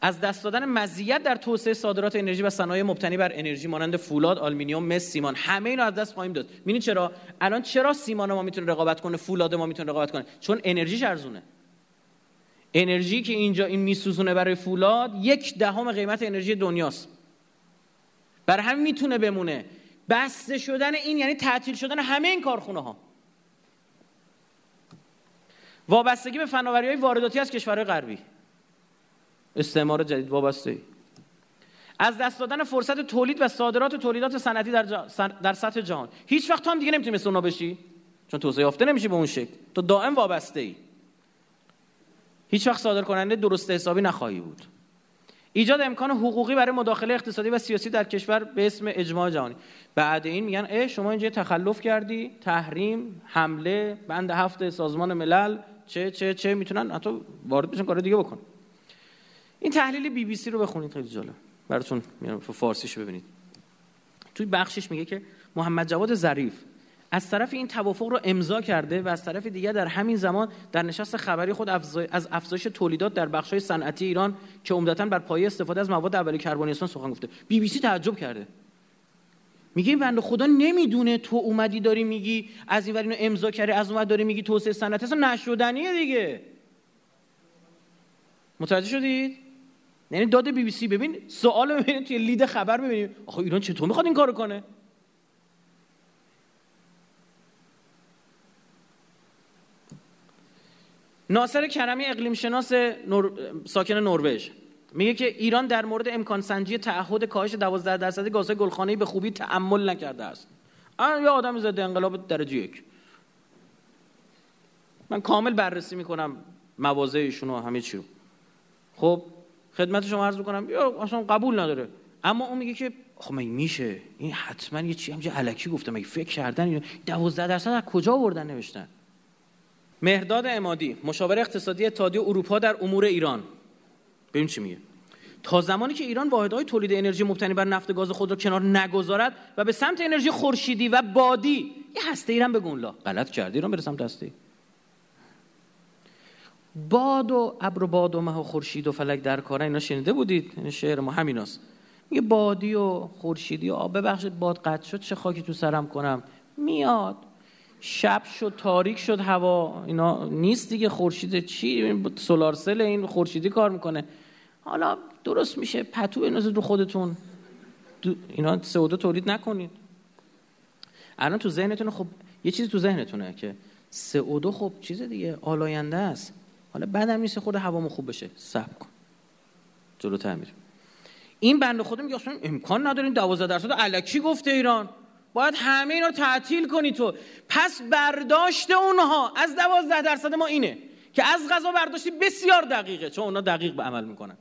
از دست دادن مزیت در توسعه صادرات انرژی و صنایع مبتنی بر انرژی مانند فولاد، آلومینیوم، مس، سیمان همه اینا از دست خواهیم داد. ببینید چرا؟ الان چرا سیمان ما می‌تونه رقابت کنه، فولاد ما می‌تونه رقابت کنه؟ چون انرژیش ارزونه. انرژی که اینجا این میسوزونه برای فولاد یک دهم قیمت انرژی دنیاست. برای همین می‌تونه بمونه. بسته شدن این یعنی تعطیل شدن همه این کارخونه ها. وابستگی به فناوری های وارداتی از کشورهای غربی استعمار جدید وابسته. از دست دادن فرصت تولید و صادرات و تولیدات صنعتی در, در سطح جهان. هیچ وقت هم دیگه نمی‌تونی مثل اونا بشی. چون توسعه یافته نمیشی به اون شکل. تو دائم وابسته ای هیچ وقت صادر کننده درست حسابی نخواهی بود. ایجاد امکان حقوقی برای مداخله اقتصادی و سیاسی در کشور به اسم اجماع جهانی. بعد این میگن اه شما اینجا تخلف کردی تحریم حمله بند هفت سازمان ملل چه چه چه می‌تونن؟ حتی وارد بشن کار دیگه بکن. این تحلیل بی بی سی رو بخونید خیلی جالب. براتون میارم فارسیش ببینید. توی بخشش میگه که محمد جواد ظریف از طرف این توافق رو امضا کرده و از طرف دیگر در همین زمان در نشست خبری خود از افزایش تولیدات در بخش‌های صنعتی ایران که عمدتا بر پایه استفاده از مواد اولیه کربنیستان سخن گفته. بی بی سی تعجب کرده. میگه این بنده خدا نمی‌دونه تو اومدی داری میگی از این ور امضا کردی از اون داری میگی توسعه صنعتی اصلا نشدنیه دیگه. متوجه شدید؟ یعنی داده بی بی سی ببین سوال ببینید توی لید خبر ببینید آخه ایران چطور می‌خواد این کارو کنه؟ ناصر کرمی اقلیم شناس نور... ساکن نروژ. میگه که ایران در مورد امکان سنجی تعهد کاهش 12 درصد گازهای گلخانه‌ای به خوبی تعمل نکرده است. یه آدم زده انقلاب درجه یک. من کامل بررسی می‌کنم موازهشون و همه چی رو خب خدمت شما عرض می‌کنم یا اصلا قبول نداره. اما اون میگه که خب مگه میشه؟ این حتما یه چی همینجا علکی گفته. مگه فکر کردن 12 درصد از کجا آوردن نوشتن؟ مهرداد امادی مشاور اقتصادی اتحادیه اروپا در امور ایران. ببین چی میگه. تا زمانی که ایران واحدهای تولید انرژی مبتنی بر نفت گاز خود را کنار نگذارد و به سمت انرژی خورشیدی و بادی یه هسته ایران بگون لا غلط کردی ایران بره سمت هسته. باد و ابر و باد و مه و خورشید و فلک در کارن اینا شنیده بودید؟ این شعر ما همیناست. میگه بادی و خورشیدی و آب ببخشید باد قطع شد چه خاکی تو سرم کنم؟ میاد. شب شد تاریک شد هوا. اینا نیست دیگه خورشید چی؟ سولار سل این خورشیدی کار می‌کنه. حالا درست میشه پتو بنازید رو خودتون. اینا CO2 تولید نکنید. الان تو ذهنتون خب یه چیزی تو ذهنتونه که CO2 خب چیز دیگه آلاینده است. حالا بعدم نیست خود هوامو خوب بشه. صبر کن. جلوتر میریم. این بنده خدا میگه اصلا امکان نداریم 12 درصد الکی گفته ایران. باید همه اینا رو تعطیل کنی تو. پس برداشت اونها. از 12 درصد ما اینه که از غذا برداشتی بسیار دقیقه. چون اونا دقیق به عمل می‌کنن.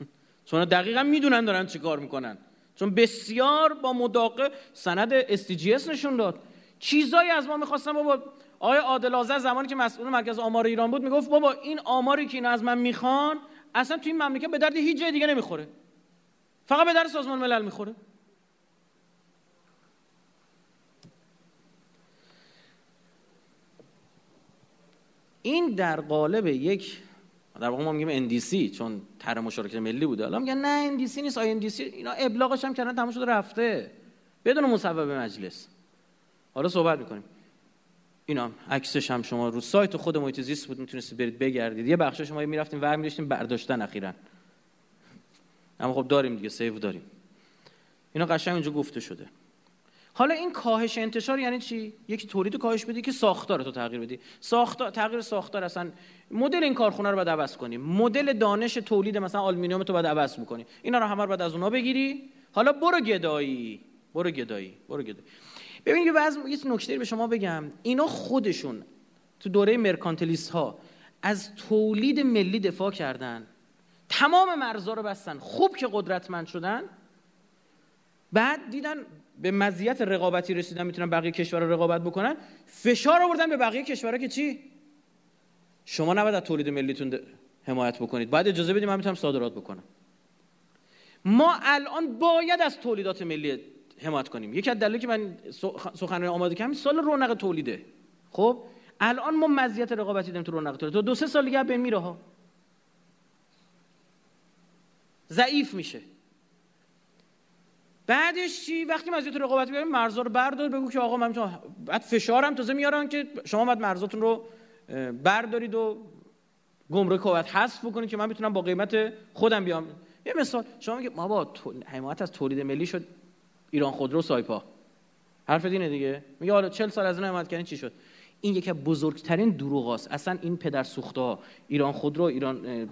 چون دقیقا می‌دونن دارن چی کار می‌کنن. چون بسیار با مداقه سند SDGs نشون داد. چیزایی از ما می‌خواستن بابا آقای عادل زمانی که مسئول مرکز آمار ایران بود می‌گفت بابا این آماری که اینا از من می‌خوان اصلا تو این مملکت به درد هیچ جای دیگه نمی‌خوره. فقط به درد سازمان ملل می‌خوره. این در قالب یک در واقع ما میگیم NDC چون طرح مشارکت ملی بوده. الان میگن نه NDC نیست. آی NDC اینا ابلاغش هم کردن تموم شده رفته. بدون مصوبه مجلس. حالا صحبت می‌کنیم. اینا عکسش هم شما رو سایت خود محیط زیست بود می‌تونستید برید بگردید. یه بخشش ما می‌رفتیم ور می‌داشتیم برداشتن اخیرا. اما خب داریم دیگه save داریم. اینا قشنگ اونجا گفته شده. حالا این کاهش انتشار یعنی چی؟ یکی تولید کاهش بدی که ساختار تو تغییر بدی. ساختار تغییر ساختار اصلا مدل این کارخونه رو باید عوض کنی. مدل دانش تولید مثلا آلومینیوم تو باید عوض بکنی. اینا رو همه رو از اونها بگیری. حالا برو گدایی. برو گدایی. برو گدایی. ببینید یه بعض یه نکته به شما بگم. اینا خودشون تو دوره مرکانتلیست ها از تولید ملی دفاع کردن. تمام مرزا رو بستن. خوب که قدرتمند شدن. بعد دیدن به مزیت رقابتی رسیدن می‌تونن بقیه کشورها رقابت بکنن. فشار آوردن به بقیه کشورها که چی؟ شما نباید از تولید ملیتون حمایت بکنید. بعد اجازه بدیم من می‌تونم صادرات بکنم. ما الان باید از تولیدات ملی حمایت کنیم. یکی از دلایلی که من سخنرانی آماده کردم سال رونق تولیده. خب؟ الان ما مزیت رقابتی داریم تو رونق تولید تو دو سه سال دیگه به میره ها. ضعیف میشه. بعدش چی؟ وقتی مزیت رقابتی بیاریم مرزا رو بردار بگو که آقا من بعد فشارم تازه میارن که شما باید مرزاتون رو بردارید و گمرک باید حذف بکنید که من می‌تونم با قیمت خودم بیام. یه مثال شما میگه ما با حمایت از تولید ملی شد. ایران خودرو سایپا. حرف دینه دیگه؟ میگه حالا 40 سال از اون حمایت کردن چی شد؟ این یکی بزرگترین دروغ است اصلا این پدر سوخته ها ایران خودرو ایران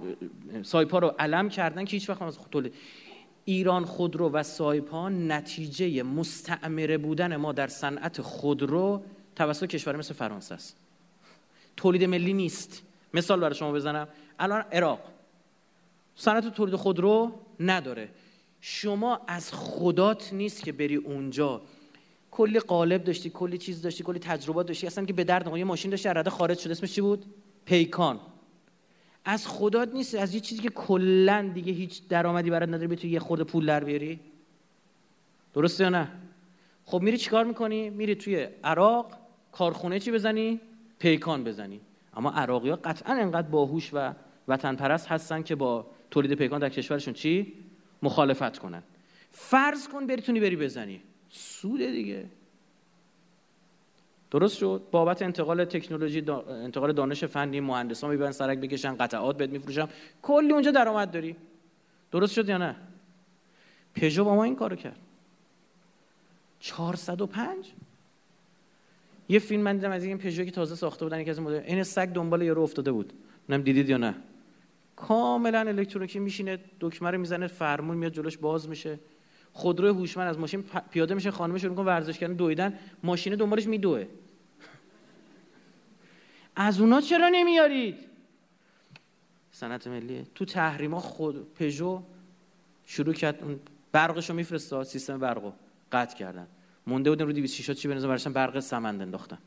سایپا رو علم کردن که هیچ وقت از تولید ایران خودرو و سایپا نتیجه مستعمره بودن ما در صنعت خودرو توسط کشور مثل فرانسه است. تولید ملی نیست. مثال برای شما بزنم. الان عراق. صنعت تولید خودرو نداره. شما از خدات نیست که بری اونجا. کلی قالب داشتی کلی چیز داشتی کلی تجربات داشتی. اصلا که به درد یه ماشین داشتی رده خارج شد. اسمش چی بود؟ پیکان. از خدات نیست. از یه چیزی که کلا دیگه هیچ درآمدی برات نداره. بتونی یه خورده پول در بیاری. درسته یا نه؟ خب میری چیکار می‌کنی؟ میری توی عراق کارخونه چی بزنی؟ پیکان بزنی. اما عراقی ها قطعا انقدر باهوش و وطن پرست هستن که با تولید پیکان در کشورشون چی؟ مخالفت کنن. فرض کن بریتونی بری بزنی. سوده دیگه. درست شد. بابت انتقال تکنولوژی انتقال دانش فنی مهندسان می‌برن سرک بکشن قطعات بهت میفروشن. کلی اونجا درآمد داری. درست شد یا نه؟ پژو با ما این کارو کرد. 405 یه فیلم من دیدم از این پژو که تازه ساخته بودن یکی از مدل این سگ دنبال یارو افتاده بود. نم دیدید یا نه. کاملا الکترونیکی میشینه دکمه رو می‌زنه فرمون میاد جلوش باز میشه. خودرو هوشمند از ماشین پیاده میشه خانم شروع می‌کنه ورزش کردن دویدن ماشین دنبالش میدوه. از اونا چرا نمیارید؟ صنعت ملی تو تحریما خود پژو شروع کرد اون برقشو میفرسته سیستم برقو قطع کردن. مونده بودن رو 206 چی بنظر برشن برق سمند انداختن.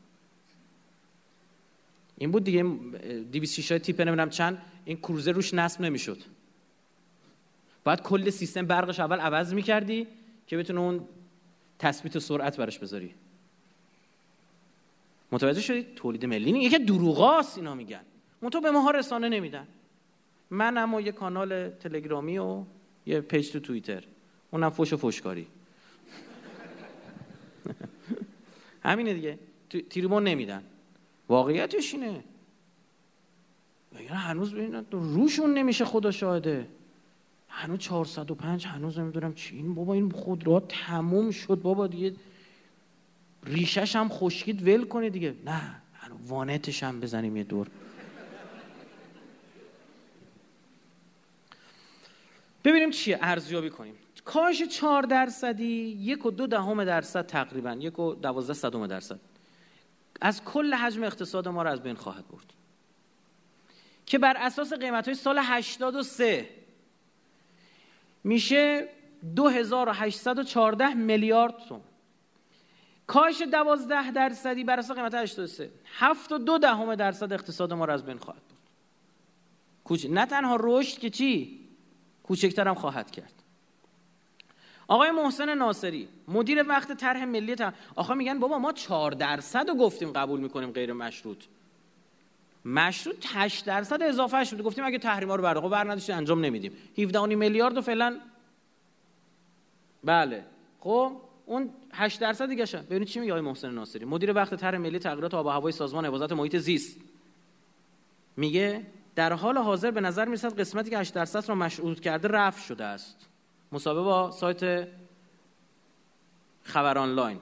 این بود دیگه 206 تیپ نمی‌دونم چند. این کروزر روش نصب نمی‌شد. باید کل سیستم برقش اول عوض می‌کردی که بتونه اون تثبیت سرعت براش بذاری. متوجه شدید تولید ملی یکی دروغاست اینا میگن. منتها به ماها رسانه نمیدن. من اما یه کانال تلگرامی و یه پیج تو توییتر. اونم فوش و فوشکاری. همینه دیگه. تیریمون نمیدن. واقعیتش اینه. بگن هنوز ببینن روشون نمیشه خدا شاهده. هنوز 405 هنوز نمی‌دونم چی. این بابا این خود را تموم شد بابا دیگه. ریشش هم خشکید ول کنه دیگه. نه وانتش هم بزنیم یه دور. ببینیم چیه ارزیابی کنیم. کاهش چهار درصدی یک و دو دهم درصد تقریبا یک و دوازده صدم درصد. از کل حجم اقتصاد ما رو از بین خواهد برد. که بر اساس قیمت های سال 83 میشه 2814 میلیارد تومان. کاهش 12 درصدی بر اساس قیمت 83 7 و دو دهم درصد اقتصاد ما رو از بین خواهد برد. نه تنها رشد که چی؟ کوچکتر هم خواهد کرد. آقای محسن ناصری مدیر وقت طرح ملی تر... آخه میگن بابا ما 4 درصد رو گفتیم قبول می‌کنیم غیر مشروط. مشروط 8 درصد اضافه شده گفتیم اگه تحریما رو برقا بر نداشتید انجام نمیدیم. 17 میلیارد و فعلا بله. خب اون 8 درصد دیگه شد ببینید چی میگه آقای محسن ناصری. مدیر وقت طرح ملی تغییرات آب و هوای سازمان حفاظت محیط زیست. میگه در حال حاضر به نظر می‌رسد قسمتی که 8 درصد را مشروط کرده رفع شده است. مصاحبه با سایت خبر آنلاین.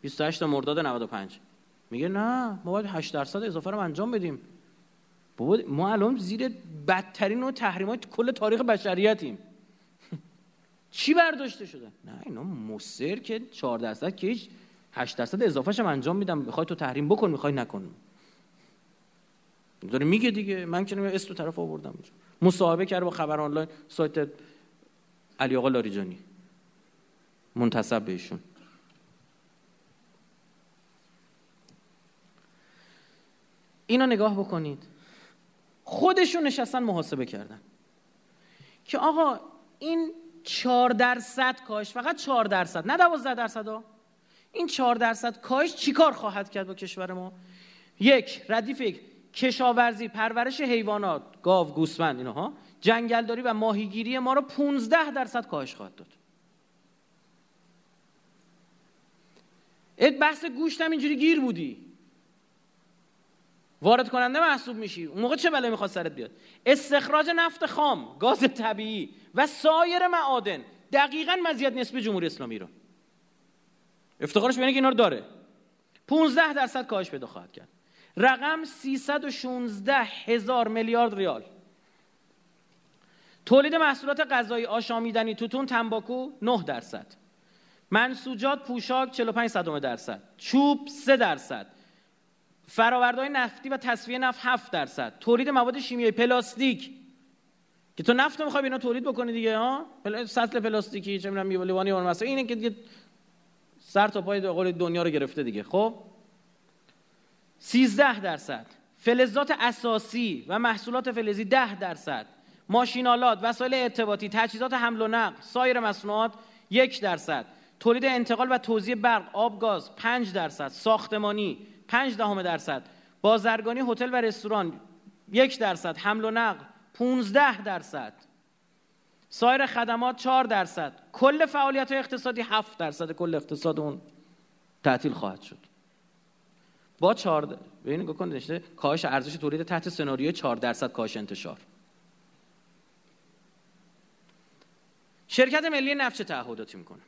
28 مرداد 95 میگه نه ما باید 8 درصد اضافه رو انجام بدیم. بابا ما الان زیر بدترین و تحریمات کل تاریخ بشریتیم. چی برداشته شده؟ نه اینا مصر که 4 درصد که هیچ 8 درصد اضافهش هم انجام میدم. می‌خوای تو تحریم بکن می‌خوای نکن. داره میگه دیگه من که اسم تو طرف آوردم مصاحبه کرد با خبر آنلاین سایت علی آقا لاریجانی. منتصب بهشون اینا نگاه بکنید. خودشون نشستن محاسبه کردن. که آقا این چهار درصد کاش فقط چهار درصد نه دوازده درصد ها. این چهار درصد کاش چیکار خواهد کرد با کشور ما؟ یک ردیف یک کشاورزی پرورش حیوانات گاو گوسفند اینها. جنگلداری و ماهیگیری ما رو 15 درصد کاهش خواهد داد. بحث گوشت هم اینجوری گیر بودی. وارد کننده محسوب میشی. اون موقع چه بلایی می‌خواد سرت بیاد؟ استخراج نفت خام گاز طبیعی و سایر معادن. دقیقا مزیت نسبی جمهوری اسلامی رو. افتخارش بینه که اینا رو داره. 15 درصد کاهش پیدا خواهد کرد. رقم 316 هزار میلیارد ریال. تولید محصولات غذایی آشامیدنی توتون تنباکو 9 درصد. منسوجات پوشاک 45 صدم درصد. چوب 3 درصد. فرآوردهای نفتی و تصفیه نفت 7 درصد. تولید مواد شیمیایی پلاستیک. که تو نفت می‌خوای اینا تولید بکنی دیگه ها؟ سطل پلاستیکی چه می‌دونم لیوانی اون مثلا اینه که دیگه سر تا پای قول دنیا رو گرفته دیگه. خب؟ 13 درصد. فلزات اساسی و محصولات فلزی 10 درصد. ماشینالات وسایل ارتباطی تجهیزات حمل و نقل سایر مصنوعات یک درصد. تولید انتقال و توزیع برق آب گاز 5 درصد. ساختمانی 5 دهم درصد. بازرگانی هتل و رستوران یک درصد. حمل و نقل 15 درصد. سایر خدمات 4 درصد. کل فعالیت اقتصادی 7 درصد. کل اقتصاد اون تعطیل خواهد شد. با 4 ببینید کاهش ارزش تولید تحت سناریوی 4 درصد کاهش انتشار. شرکت ملی نفت چه تعهداتی می‌کنه.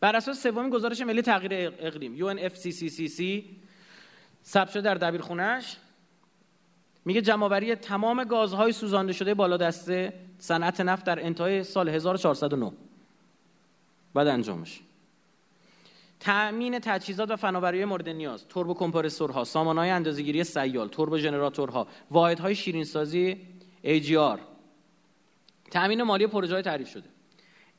بر اساس سومین گزارش ملی تغییر اقلیم UNFCCC ثبت شده در دبیرخونهش میگه جمعآوری تمام گازهای سوزانده شده بالا دسته صنعت نفت در انتهای سال 1409 بعد انجامش. تأمین تجهیزات و فناوری مورد نیاز توربو کمپرسورها سامانهای اندازه‌گیری سیال توربو ژنراتورها واحدهای شیرینسازی AGR تأمین مالی پروژه تعریف شده.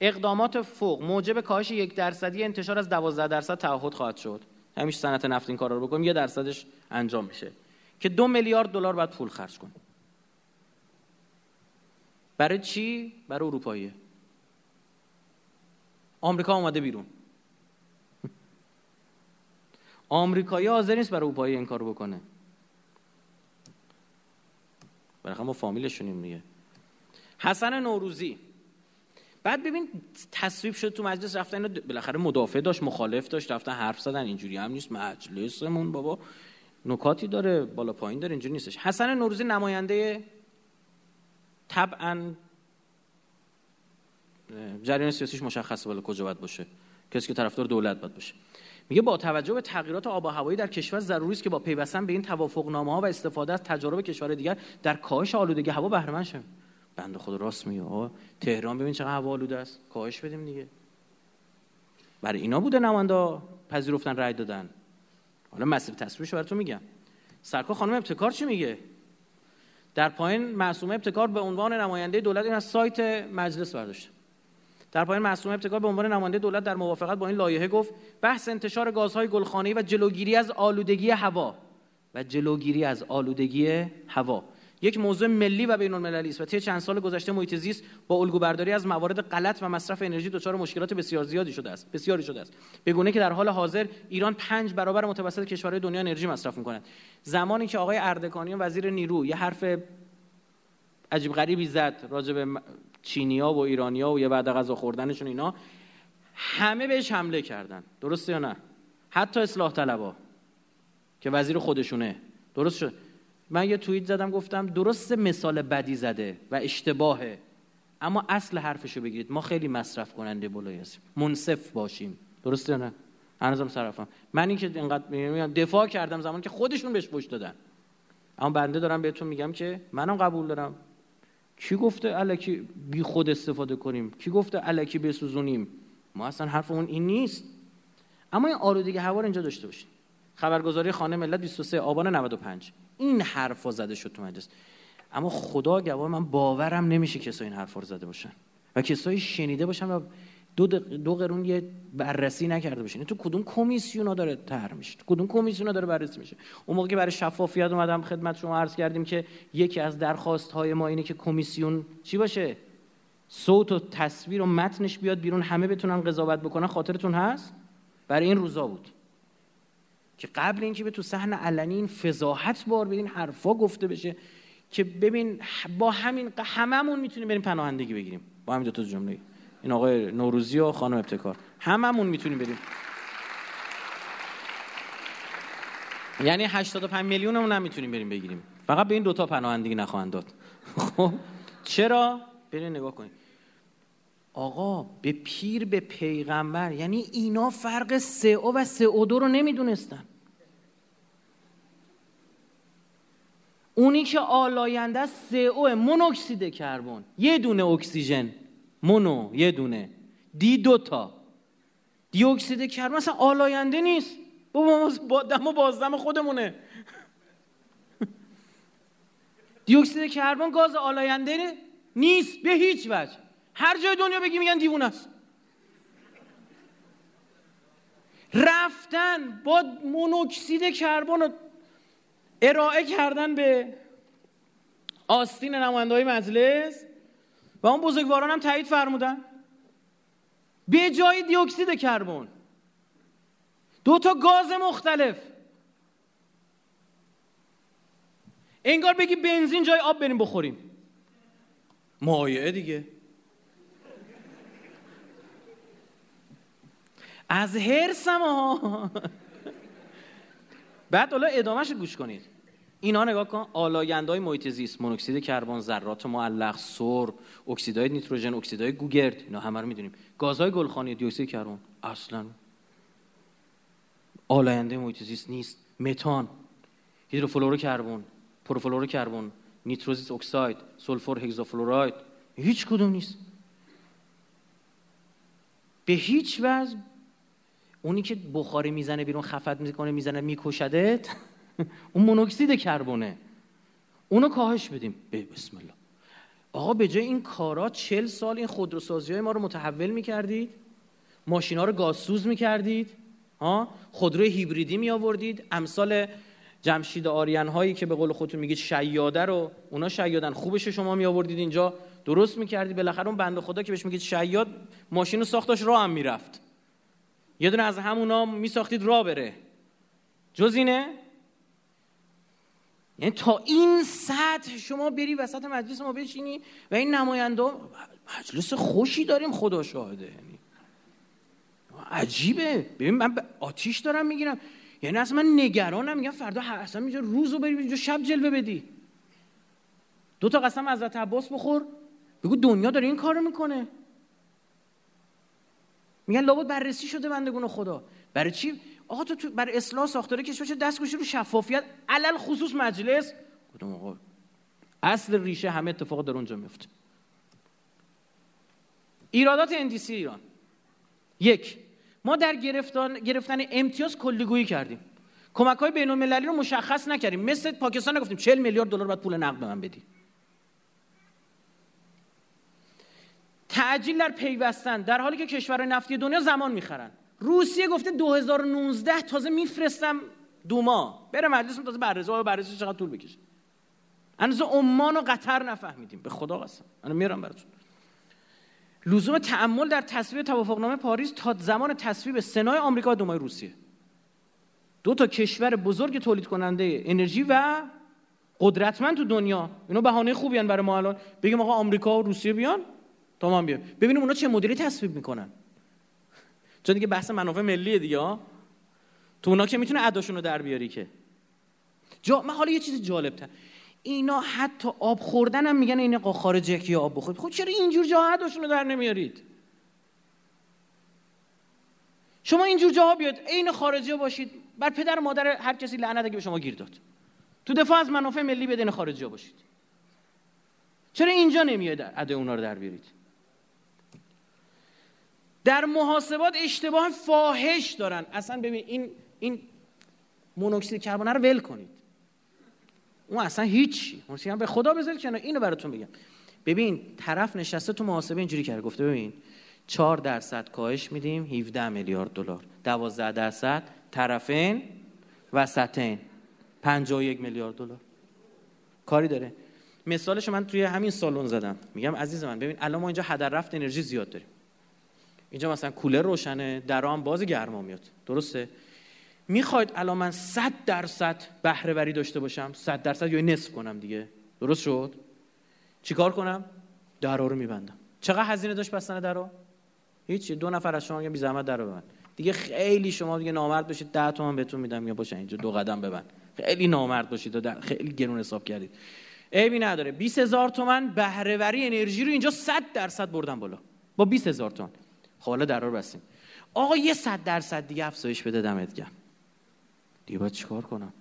اقدامات فوق موجب کاهش یک درصدی انتشار از 12 درصد تعهد خواهد شد. همیشه صنعت نفت این کارا رو بکنیم یه درصدش انجام میشه. که دو میلیارد دلار باید پول خرج کنیم. برای چی؟ برای اروپایی. آمریکا اومده بیرون. آمریکایی حاضر نیست برای اروپایی این کارو بکنه. برای ما فامیلشونیم دیگه. حسن نوروزی. بعد ببین تصویب شد تو مجلس رفتن بالاخره مدافع داشت مخالف داشت رفتن حرف زدن اینجوری هم نیست مجلسمون بابا نکاتی داره بالا پایین داره اینجوری نیستش. حسن نوروزی نماینده طبعا جریان سیاسیش مشخصه بالا کجا باید باشه. کسی که طرفدار دولت باید باشه. میگه با توجه به تغییرات آب و هوایی در کشور ضروری است که با پیوستن به این توافق نامه ها و استفاده از تجارب کشور دیگر در کاهش آلودگی هوا بهره بنده خود راست میگه. تهران ببین چقدر هوا آلوده است. کاهش بدیم دیگه. برای اینا بوده نماینده پذیرفتن رای دادن. حالا مسئله تصویرش براتون میگم. سرکار خانم ابتکار چی میگه؟ در پایین معصومه ابتکار به عنوان نماینده دولت این از سایت مجلس برداشته. در پایین معصومه ابتکار به عنوان نماینده دولت در موافقت با این لایحه گفت بحث انتشار گازهای گلخانه‌ای و جلوگیری از آلودگی هوا. و جلوگیری از آلودگی هوا. یک موضوع ملی و بین المللی است و طی چند سال گذشته محیط زیست با الگوبرداری از موارد غلط و مصرف انرژی دچار مشکلات بسیار زیادی شده است بسیاری شده است. به گونه که در حال حاضر ایران پنج برابر متوسط کشورهای دنیا انرژی مصرف می‌کند. زمانی که آقای اردکانی وزیر نیرو یه حرف عجیب غریبی زد راجع به چینیا و ایرانیا و یه بعد غذا خوردنشون اینا همه بهش حمله کردن. درسته یا نه؟ حتی اصلاح طلبا که وزیر خودشونه. درست شد. من یه توییت زدم گفتم درست مثال بدی زده و اشتباهه اما اصل حرفشو بگیرید. ما خیلی مصرف کننده بالایی هستیم. منصف باشیم. درسته نه؟ هنوزم صرفم. من اینکه اینقدر دفاع کردم زمان که خودشون بهش پشت دادن. اما بنده دارم بهتون میگم که منم قبول دارم. کی گفته الکی بی خود استفاده کنیم؟ کی گفته الکی بسوزونیم؟ ما اصلا حرفمون این نیست. اما این آلودگی هوا اینجا داشته باشیم خبرگزاری خانه ملت 23 آبان 95 این حرفا زده شد تو مجلس. اما خدا گواه من باورم نمیشه کسایی این حرفا رو زده باشن و کسایی شنیده باشن و دو, دو قرون یه بررسی نکرده باشن. تو کدوم کمیسیونا داره طرح میشه؟ تو کدوم کمیسیونا داره بررسی میشه؟ اون موقع که برای شفافیت اومدم خدمت شما عرض کردیم که یکی از درخواست های ما اینه که کمیسیون چی باشه؟ صوت و تصویر و متنش بیاد بیرون همه بتونن قضاوت بکنن. خاطرتون هست؟ برای این روزا بود. که قبل اینکه به تو صحنه علنی این فضاحت بار بدین حرفا گفته بشه که ببین با همین هممون می‌تونیم بریم پناهندگی بگیریم. با همین دو تا جمله. این آقای نوروزی و خانم ابتکار. هممون می‌تونیم بریم. یعنی 85 میلیونمون هم می‌تونیم بریم بگیریم. فقط به این دوتا پناهندگی نخواهند داد. خب؟ چرا؟ برین نگاه کنید آقا به پیر به پیغمبر یعنی اینا فرق CO و CO2 رو نمی‌دونستن. اونی که آلاینده است CO مونوکسید کربن. یه دونه اکسیژن. مونو یه دونه. دی دوتا دی اکسید کربن مثلا آلاینده نیست. بابا با دم و بازدم خودمونه. دی اکسید کربن گاز آلاینده نیست به هیچ وجه. هر جای دنیا بگی میگن دیوونه است. رفتن با مونوکسید کربن ارائه کردن به آستین نماینده های مجلس و اون بزرگواران هم تایید فرمودن. به جای دیوکسید کربن. دو تا گاز مختلف. انگار بگی بنزین جای آب بریم بخوریم. مایعه دیگه. از هرسم ها بعد حالا ادامهش گوش کنید. اینا نگاه کن آلاینده های محیط زیست مونوکسید کربن ذرات معلق سرب اکسیدهای نیتروژن اکسیدهای گوگرد اینا همه رو می‌دونیم. گازهای گلخانه‌ای دی اکسید کربن. اصلا آلاینده محیط زیست نیست. متان هیدروفلورو کربن پروفلورو کربن nitrous oxide sulfur hexafluoride هیچ کدوم نیست. به هیچ وجه اونی که بخاری می‌زنه بیرون خفه‌ت می‌کنه می‌زنه میکشدت اون مونوکسید کربونه. اونو کاهش بدیم. بسم الله. آقا به جای این کارا چل سال این خودروسازی های ما رو متحول می‌کردید؟ ماشینا رو گازسوز می‌کردید؟ ها؟ خودروی هیبریدی می آوردید امثال جمشید آریان هایی که به قول خودتون میگید شیاده رو اونا شیادن. خوبش شما می آوردید اینجا. درست می‌کردید. بالاخره اون بنده خدا که بهش میگید شیاد ماشین رو ساختاش راه هم می‌رفت. یه دونه از همونا میساختید راه بره. جز اینه؟ یعنی تا این سطح شما بری وسط مجلس ما بشینی و این نماینده مجلس خوشی داریم خدا شاهده. یعنی عجیبه. ببین من آتیش دارم می‌گیرم. یعنی اصلا من نگرانم. میگم فردا اصلا اینجا روزو بری اینجا شب جلوه بدی. دو تا قسم از عباس بخور. بگو دنیا داره این کارو می‌کنه. میگن لابد بررسی شده بندگون خدا. برای چی؟ آقا تو, برای اصلاح ساختاره کشور چه دست گوشی رو شفافیت؟ علل خصوص مجلس. کدوم آقا؟ اصل ریشه همه اتفاق در اونجا میفته. ایرادات اندیسی ایران. یک ما در گرفتن, گرفتن امتیاز کلیگویی کردیم. کمک های بین المللی رو مشخص نکردیم. مثل پاکستان نگفتیم 40 میلیارد دلار باید پول نقد به من بدی. تعجیل در پیوستن در حالی که کشورهای نفتی دنیا زمان می‌خرن. روسیه گفته 2019 تازه میفرستم دو ماه بره مجلس تازه بررسی و بررسی چقدر طول بکشه هنوز عمان و قطر نفهمیدیم. به خدا قسم. من میارم براتون. لزوم تعمل در تصویب توافقنامه پاریس تا زمان تصویب سنای آمریکا و دومای روسیه. دو تا کشور بزرگ تولید کننده انرژی و قدرتمند تو دنیا. اینا بهانه خوبی برای ما الان. بگیم آقا آمریکا و روسیه بیان تا ما بیان. ببینیم اونا چه مدلی تصویب می‌کنن. چون دیگه بحث منافع ملیه دیگه تو اونا که می‌تونه اداشون رو در بیاری که. جا من حالا یه چیز جالب تر اینا حتی آب خوردن هم میگن این خارج یکی آب بخورید. خب چرا اینجور جاها اداشون رو در نمیارید؟ شما اینجور جاها بیاد عین خارجی باشید. بر پدر و مادر هر کسی لعنت اگه به شما گیر داد. تو دفاع از منافع ملی بدین خارجی باشید. چرا اینجا نمیاد اده اونا رو در بیارید؟ در محاسبات اشتباه فاحش دارن. اصلا ببین این این مونوکسید کربن رو ول کنید. اون اصلا هیچی. اون به خدا بذارید کنار. اینو براتون بگم. ببین طرف نشسته تو محاسبه اینجوری کرده. گفته ببین 4 درصد کاهش میدیم 17 میلیارد دلار. 12 درصد طرفین وسطین. 51 میلیارد دلار. کاری داره. مثالش من توی همین سالن زدم. میگم عزیز من ببین الان ما اینجا هدر رفت انرژی زیاد داریم. اینجا مثلا کولر روشنه درام باز گرما میاد. درسته؟ می‌خواید الان من 100 درصد بهره وری داشته باشم 100 درصد یا نصف کنم دیگه. درست شد؟ چیکار کنم؟ درا رو میبندم. چقدر هزینه داشت بستن درا؟ هیچ دو نفر از شما میگن بی زحمت درا ببند. دیگه خیلی شما دیگه نامرد باشید 10 تومن بهتون میدم. یا باشه اینجا دو قدم ببند. خیلی نامرد باشید و خیلی گرون حساب کردید. عیبی نداره. 20000 تومن بهره وری انرژی رو اینجا 100 درصد بردم بالا. با 20000 تومن حالا درا رو بستیم. آقا یه 100 درصد دیگه افزایش بده دمت گرم. دیگه باید چیکار کنم؟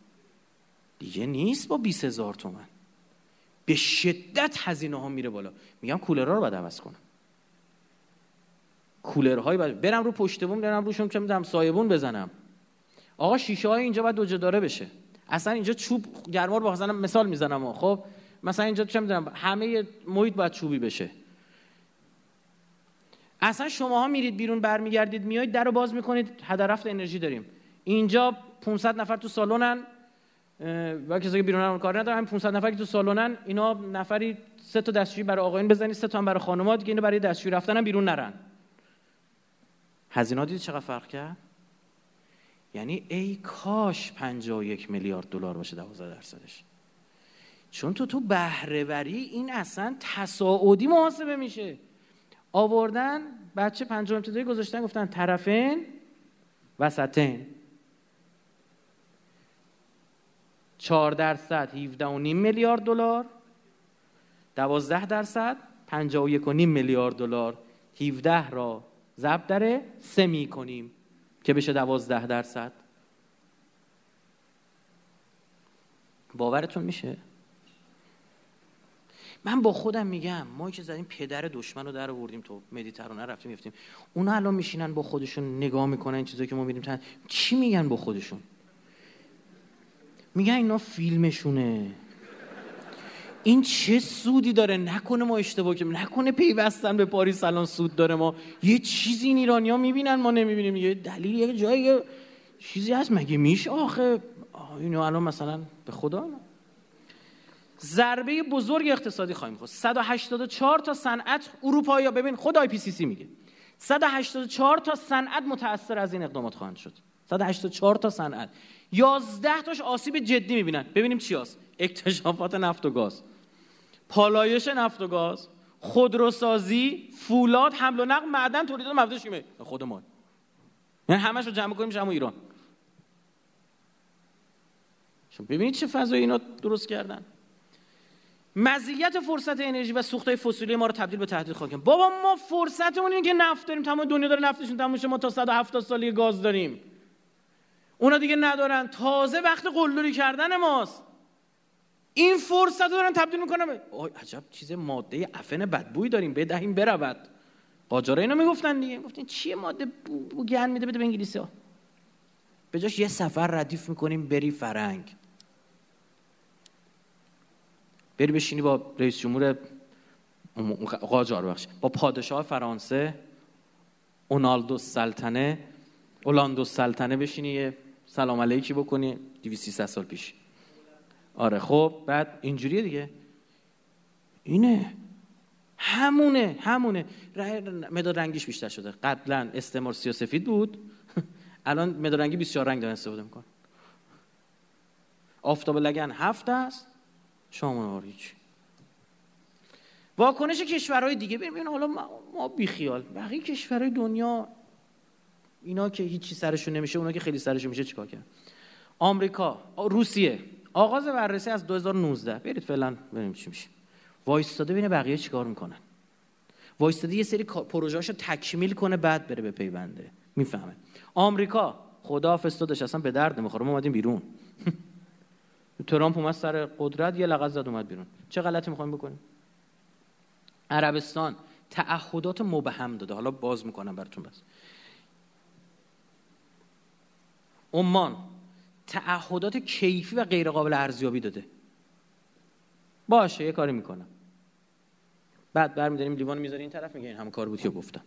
دیگه نیست با 20000 تومن. به شدت هزینه ها میره بالا. میگم کولرها رو باید عوض کنم. کولرهای باید برم رو پشت بوم برم روشون که میدم سایبون بزنم. آقا شیشه های اینجا باید دو داره بشه. اصلا اینجا چوب گرما رو مثلا مثال می‌زنم خب مثلا اینجا چه می‌دونم همه محیط باید چوبی بشه. اصلا شماها میرید بیرون برمیگردید میایید در رو باز می‌کنید هدر رفت انرژی داریم. اینجا 500 نفر تو سالونن و کسایی که بیرون کار ندارن 500 نفر که تو سالونن اینا نفری سه تا دستشویی برای آقایون بزنید سه تا هم برای خانم‌ها دیگه اینو برای دستشویی رفتن هم بیرون نرن. هزینه دیدی چقدر فرق کرد؟ یعنی ای کاش 51 میلیارد دلار باشه 12 درصدش. چون تو تو بهرهوری این اصلا تصاعدی محاسبه میشه. آوردن بچه پنجم ابتدایی گذاشتن؟ گفتن طرفین وسطین. 4 درصد 17 و نیم میلیارد دلار. 12 درصد 51 و نیم میلیارد دلار. 17 را ضرب داره سه می کنیم که بشه 12 درصد. باورتون میشه؟ من با خودم میگم ما که زدیم پدر دشمن رو در آوردیم تو مدیترانه رفتیم گفتیم اونا الان میشینن با خودشون نگاه می‌کنن این چیزایی که ما میریم چی میگن با خودشون؟ میگن اینا فیلمشونه. این چه سودی داره؟ نکنه ما اشتباه کنیم نکنه پیوستن به پاریس الان سود داره ما. یه چیزی این ایرانیا می‌بینن ما نمی‌بینیم. یه دلیل یه جایی چیزی هست. مگه میشه آخه؟ اینو الان مثلا به خدا ضربه بزرگ اقتصادی خواهیم خورد. 184 تا صنعت اروپایی ها ببین خود IPCC میگه. 184 تا صنعت متاثر از این اقدامات خواهند شد. 184 تا صنعت. 11 تاش آسیب جدی می‌بینن. ببینیم چی هست. اکتشافات نفت و گاز. پالایش نفت و گاز. خودروسازی فولاد حمل و نقل معدن تولیدات مواد شیمیایی. خود ما یعنی همش رو جمع کنیم ایران. شما ببینید چه فضایی اینا درست کردن. مزیت فرصت انرژی و سوختهای فسیلی ما رو تبدیل به تهدید خواهیم بابا ما فرصتمون اینه که نفت داریم. تمام دنیا داره نفتشون تموم ما تا 170 سالی گاز داریم. اونا دیگه ندارن. تازه وقت قلدری کردن ماست. این فرصت رو دارن تبدیل می‌کنن آی عجب چیز ماده افن بدبوی داریم. بدهیم برود. قاجارا اینو می‌گفتن دیگه. گفتین چیه ماده بو گن میده؟ بده به انگلیسی ها به جاش یه سفر ردیف می‌کنیم بری فرنگ. بری بشینی با رئیس جمهور قاجار بخش با پادشاه فرانسه اونالدو سلطنه اولاندو سلطنه بشینی سلام علیکی بکنی 200 سال پیش. آره خب بعد اینجوریه دیگه. اینه. همونه همونه. مداد رنگیش بیشتر شده. قبلا استعمار سیاسفید بود. الان مداد رنگی 24 رنگ دارن استفاده میکن آفتاب لگن هفت است. هیچ. واکنش کشورهای دیگه. ببین حالا ما بیخیال. بقیه کشورهای دنیا اینا که هیچی سرشون نمیشه اونا که خیلی سرشون میشه چیکار کرد آمریکا روسیه. آغاز بررسی از 2019 برید فعلا ببینیم چی میشه. وایستاده ببینه بقیه چیکار می‌کنن. وایستاده یه سری پروژه‌اشو تکمیل کنه بعد بره به پیونده. می‌فهمه. آمریکا خدا داشت اصلا به درد نمی‌خوره. ما اومدیم بیرون. ترامپ اومد سر قدرت یه لغت زد اومد بیرون. چه غلطی می‌خوایم بکنیم؟ عربستان تعهدات مبهم داده. حالا باز می‌کنم براتون بس. عمان تعهدات کیفی و غیر قابل ارزیابی داده. باشه یه کاری می‌کنم. بعد برمیداریم لیوان می‌ذاری این طرف میگه این همه کار بود که گفتم.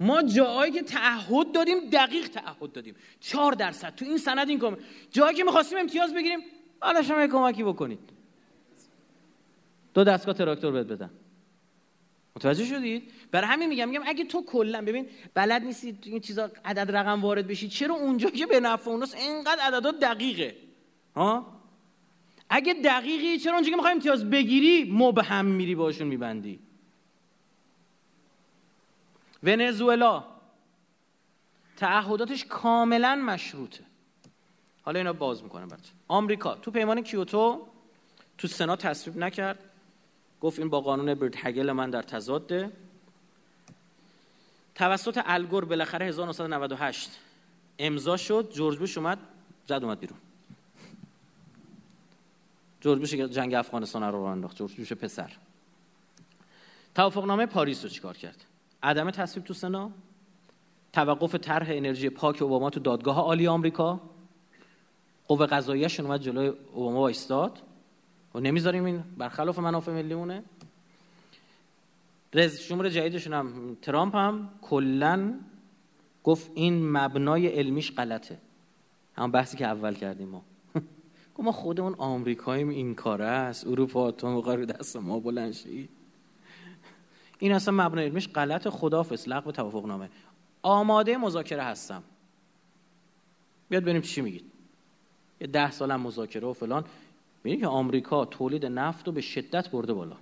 ما جایی که تعهد دادیم دقیق تعهد دادیم. چهار درصد. تو این سند این کم جایی که می‌خواستیم امتیاز بگیریم حالا شما کمکی بکنید. دو دستگاه تراکتور بهت بدن. متوجه شدید؟ برای همین میگم میگم اگه تو کلا ببین بلد نیستی این چیزا عدد رقم وارد بشی چرا اونجا که به نفع اوناست اینقدر عددا دقیقه؟ ها؟ اگه دقیقی چرا اونجا که می‌خوای امتیاز بگیری مبهم میری باشون میبندی. ونزوئلا. تعهداتش کاملا مشروطه. حالا اینا باز می‌کنم برات آمریکا. تو پیمان کیوتو تو سنا تصویب نکرد. گفت این با قانون برد هگل من در تضاده. توسط الگور بالاخره 1998 امضا شد. جورج بوش اومد زد اومد بیرون. جورج بوش جنگ افغانستان رو انداخت. جورج بوش پسر. توافقنامه پاریس رو چیکار کرد؟ عدم تصویب تو سنا توقف طرح انرژی پاک اوباما تو دادگاه عالی آمریکا. قوه قضاییه‌شون اومد جلوی اوباما وایستاد. و نمی‌ذاریم این برخلاف منافع ملیونه رز شماره جدیدشون هم ترامپ هم کلا گفت این مبنای علمیش غلطه. هم بحثی که اول کردیم ما. گفت ما خودمون آمریکاییم این کاره است. اروپا تو رو دست ما بلند این اصلا مبنای علمیش غلط خدافظ لغو توافق نامه. آماده مذاکره هستم. بیاد ببینیم چی میگید. یه ده سال مذاکره و فلان. ببینید که آمریکا تولید نفت رو به شدت برده بالا.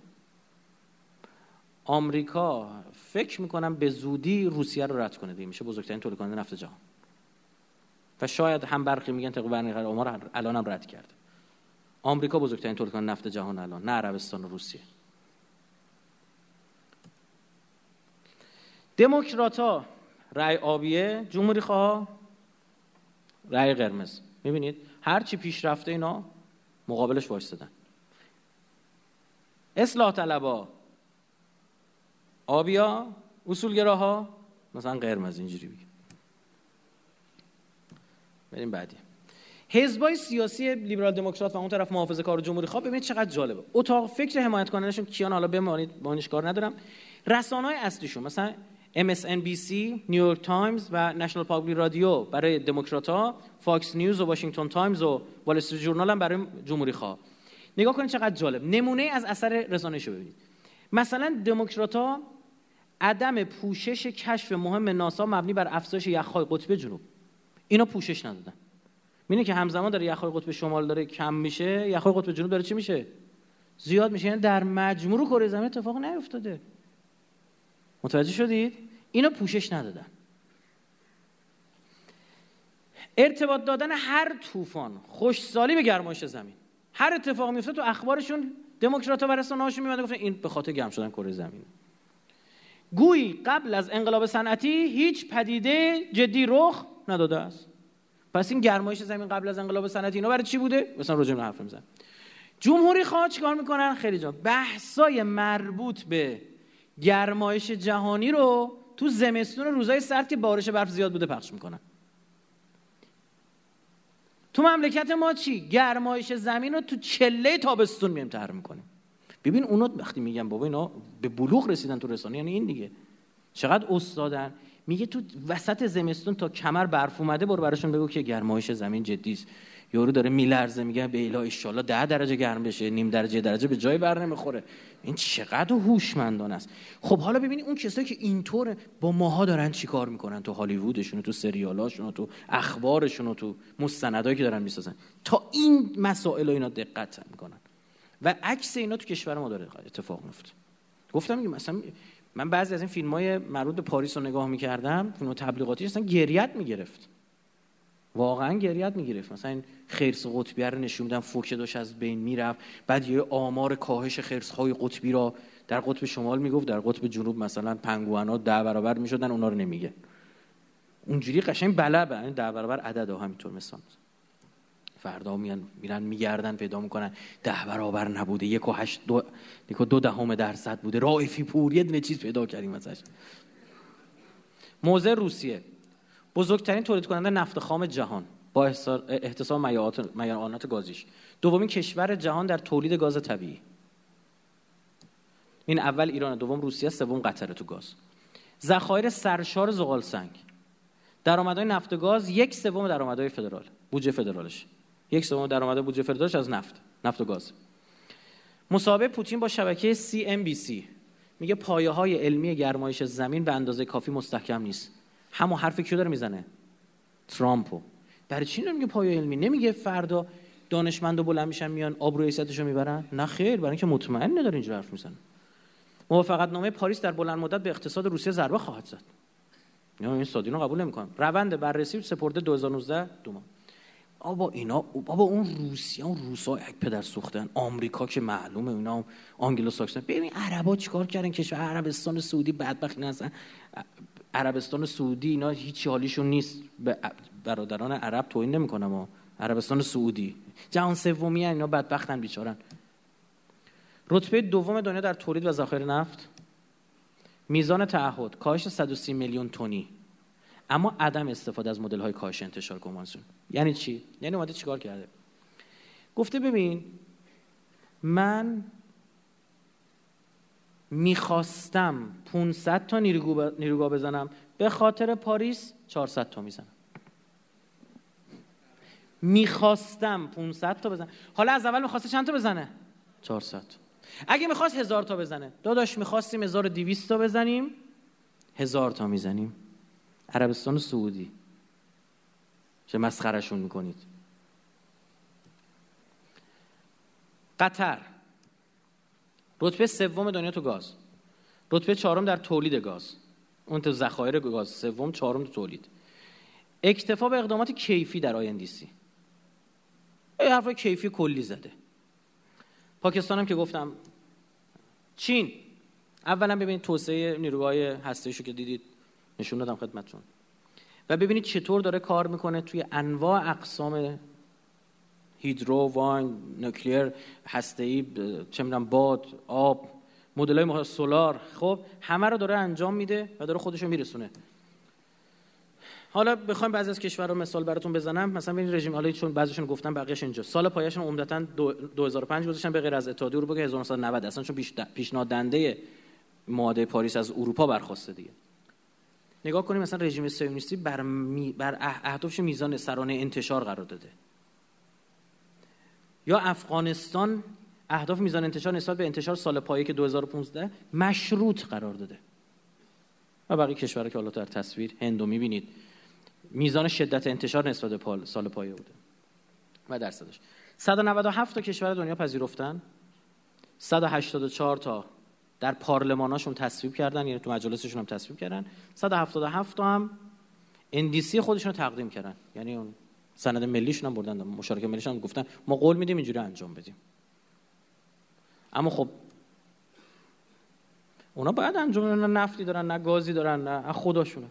آمریکا فکر می‌کنم به زودی روسیه رو رد کنه دیگه. میشه بزرگترین تولید کننده نفت جهان. و شاید هم برخی میگن طبق برنامه آمار الان هم رد کرده آمریکا بزرگترین تولید کننده نفت جهان الان نه عربستان و روسیه. دموکراتا رأی آبیه جمهوری خواه رأی قرمز. می‌بینید؟ هر چی پیش رفته اینا مقابلش وایستدن اصلاح طلبا آبیا اصولگراها مثلا قرمز اینجوری بگیم بریم بعدی. حزبای سیاسی لیبرال دموکرات و اون طرف محافظه کار جمهوری خواه ببینید چقدر جالبه. اتاق فکر حمایت کنندشون کیان؟ حالا بمانید با کار ندارم. رسانه‌های اصلیشون مثلا MSNBC، نیویورک تایمز و National Public Radio برای دموکرات‌ها، فاکس نیوز و واشنگتن تایمز و وال استریت جورنال هم برای جمهوری خواه. نگاه کنید چقدر جالب. نمونه از اثر رسانه‌شو ببینید. مثلا دموکرات‌ها عدم پوشش کشف مهم ناسا مبنی بر افزایش یخهای قطب جنوب اینا پوشش ندادن می‌بینی که همزمان داره یخهای قطب شمال داره کم میشه یخهای قطب جنوب داره چی میشه زیاد میشه یعنی در مجموع کره زمین اتفاق نیفتاده متوجه شدید اینا پوشش ندادن. ارتباط دادن هر طوفان خوشسالی به گرمایش زمین. هر اتفاق میفته تو اخبارشون دموکرات و رسانه‌هاشون میاد گفتن این به خاطر گرم شدن کره زمین. گویی قبل از انقلاب صنعتی هیچ پدیده جدی رخ نداده است. پس این گرمایش زمین قبل از انقلاب صنعتی اینا برای چی بوده؟ مثلا راجع به حرف می‌زنن جمهوری خواه چیکار می‌کنن خیلی جا. بحثای مربوط به گرمایش جهانی رو تو زمستون روزای سرد که بارش برف زیاد بوده پخش می‌کنن. تو مملکت ما چی؟ گرمایش زمین رو تو چله تابستون میم تر می‌کنیم. ببین اونا وقتی میگن بابا اینا به بلوغ رسیدن تو رسانه یعنی این دیگه. چقدر استادن. میگه تو وسط زمستون تا کمر برف اومده برو براشون بگو که گرمایش زمین جدی یارو داره میلرزه میگه به اله ان ده درجه گرم بشه نیم درجه درجه به جای بر نمی‌خوره. این چقدر هوشمندانه است. خب حالا ببینید اون کسایی که اینطور با ماها دارن چیکار می‌کنن؟ تو هالیوودشون تو سریالاشون تو اخبارشون تو مستندایی که دارن می‌سازن. تا این مسائل اینا دقت می‌کنن. و عکس اینا تو کشور ما داره اتفاق میفته. گفتم مثلا من بعضی از این فیلم های مربوط به پاریس رو نگاه می‌کردم فیلم تبلیغاتی اصلا گریت می‌گرفت. واقعا گریت می‌گرفت. مثلا این خرس قطبی رو نشون میدن فوک داشت از بین می‌رفت. بعد یه آمار کاهش خرس های قطبی را در قطب شمال می‌گفت در قطب جنوب مثلا پنگوانا ده برابر می‌شدن اونا رو نمیگه. اونجوری قشنگ بلبه. این ده برابر عدد ها همینطور مثلا. فردا میان میرن میگردن پیدا می‌کنن. ده برابر نبوده. یک و هشت دو, یک و دو دهم درصد بوده. رایفی پور یه دونه چیز پیدا کردیم ازش. موزه روسیه. بزرگترین تولید کننده نفت خام جهان با احتساب میعانات گازیش. دومین کشور جهان در تولید گاز طبیعی. این اول ایران دوم روسیه سوم قطر تو گاز. ذخایر سرشار زغال سنگ. درآمدهای نفت و گاز یک سوم درآمدهای فدرال بودجه فدرالش. یک سوم درآمد بودجه فدرالش از نفت نفت و گاز. مصاحبه پوتین با شبکه CNBC میگه پایه های علمی گرمایش زمین به اندازه کافی مستحکم نیست. همون حرفی کیو داره می‌زنه. ترامپو برای چی نمیگه پایه علمی؟ نمیگه فردا دانشمندو بلند میشن میان آبرو حیثیتشو می‌برن؟ نه خیر برای اینکه مطمئن نداره اینجور حرف می‌زنه. موافقت نامه پاریس در بلند مدت به اقتصاد روسیه ضربه خواهد زد. نه این سادینو قبول نمی‌کنم. روند بررسی سپرده 2019 دوما بابا اینا بابا اون روسیه اون روسا یک پدر سوختن. آمریکا که معلومه اینا آنگلو ساکسن. ببین عربا چیکار کردن؟ کشور عربستان سعودی بدبخت هستن عربستان سعودی اینا هیچ حالیشون نیست. به برادران عرب توهین نمی‌کنم و عربستان سعودی. جهان سومی اینا بدبختن بیچارن. رتبه دوم دنیا در تولید و ذخایر نفت. میزان تعهد کاهش 130 میلیون تونی اما عدم استفاده از مدل های کاهش انتشار کنوانسیون یعنی چی؟ یعنی اومده چیکار کرده؟ گفته ببین من می‌خواستم 500 تا نیروگاه بزنم به خاطر پاریس 400 تا می‌زنم. می‌خواستم 500 تا بزنم. حالا از اول می‌خواسته چند تا بزنه؟ 400 اگه می‌خواست هزار تا بزنه. داداش می‌خواستیم 1200 تا بزنیم. هزار تا می‌زنیم. عربستان سعودی. چه مسخرشون می‌کنید. قطر. رتبه سوم دنیا تو گاز. رتبه چهارم در تولید گاز. اون تو ذخایر گاز. سوم چهارم تو تولید. اکتفا به اقدامات کیفی در آیندیسی یه حرف کیفی کلی زده. پاکستان هم که گفتم چین. اولا ببینید توسعه نیروگاه هسته‌ایشو که دیدید نشون دادم خدمتتون. و ببینید چطور داره کار می‌کنه توی انواع اقسام هیدرو واین نوکلیر هسته‌ای چه می‌دونم باد آب مدل های سولار. خب همه رو داره انجام میده و داره خودش رو میرسونه. حالا بخوایم بعضی از کشور رو مثال براتون بزنم. مثلا ببین رژیم حالا چون بعضیشون گفتن بقیه‌اش اینجا. سال پایشون عمدتا 2005 گذاشتن به غیر از اتحادیه اروپا که 1990 اصلا چون پیشنهاد دنده معاهده پاریس از اروپا برخواسته دیگه. نگاه کنیم مثلا رژیم صهیونیستی بر, می... بر اهدافش میزان سرانه انتشار قرار داده. یا افغانستان اهداف میزان انتشار نسبت به انتشار سال پایه که 2015 مشروط قرار داده. و بقیه کشورها که حالا در تصویر هندو می‌بینید میزان شدت انتشار نسبت به سال پایه بوده. و درصدش. 197 تا کشور دنیا پذیرفتن. 184 تا در پارلماناشون تصویب کردن یعنی تو مجالسشون هم تصویب کردن. 177 تا هم اندیسی خودشون رو تقدیم کردن. یعنی اون سند ملیشون هم بردن مشارکت ملیشون هم گفتن ما قول میدیم اینجوری انجام بدیم. اما خب اونا باید انجام بدن نه نفتی دارن نه گازی دارن نه خداشونه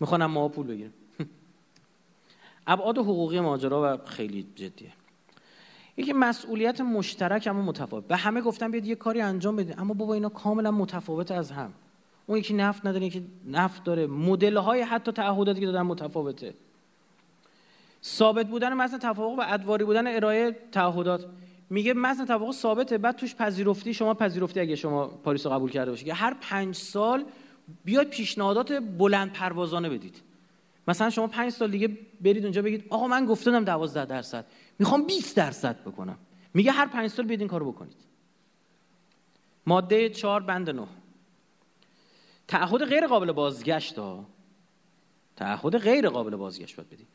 می‌خوان ما پول بگیرن ابعاد حقوقی ماجرا و خیلی جدیه. یکی مسئولیت مشترک اما متفاوت. به همه گفتم بیاد یه کاری انجام بدید اما بابا اینا کاملا متفاوت از هم. اون یکی نفت نداره یکی نفت داره. مدل های حتی تعهداتی که دادن متفاوته. ثابت بودن متن توافق و ادواری بودن ارائه تعهدات. میگه متن توافق ثابته بعد توش پذیرفتی شما پذیرفتی اگه شما پاریس رو قبول کرده باشید هر پنج سال بیاید پیشنهادات بلند پروازانه بدید. مثلا شما پنج سال دیگه برید اونجا بگید آقا من گفتم 12 درصد. می‌خوام 20 درصد بکنم. میگه هر پنج سال بیاید این کارو بکنید. ماده 4 بند 9 تعهد غیر قابل بازگشت ها. تعهد غیر قابل بازگشت باید بدید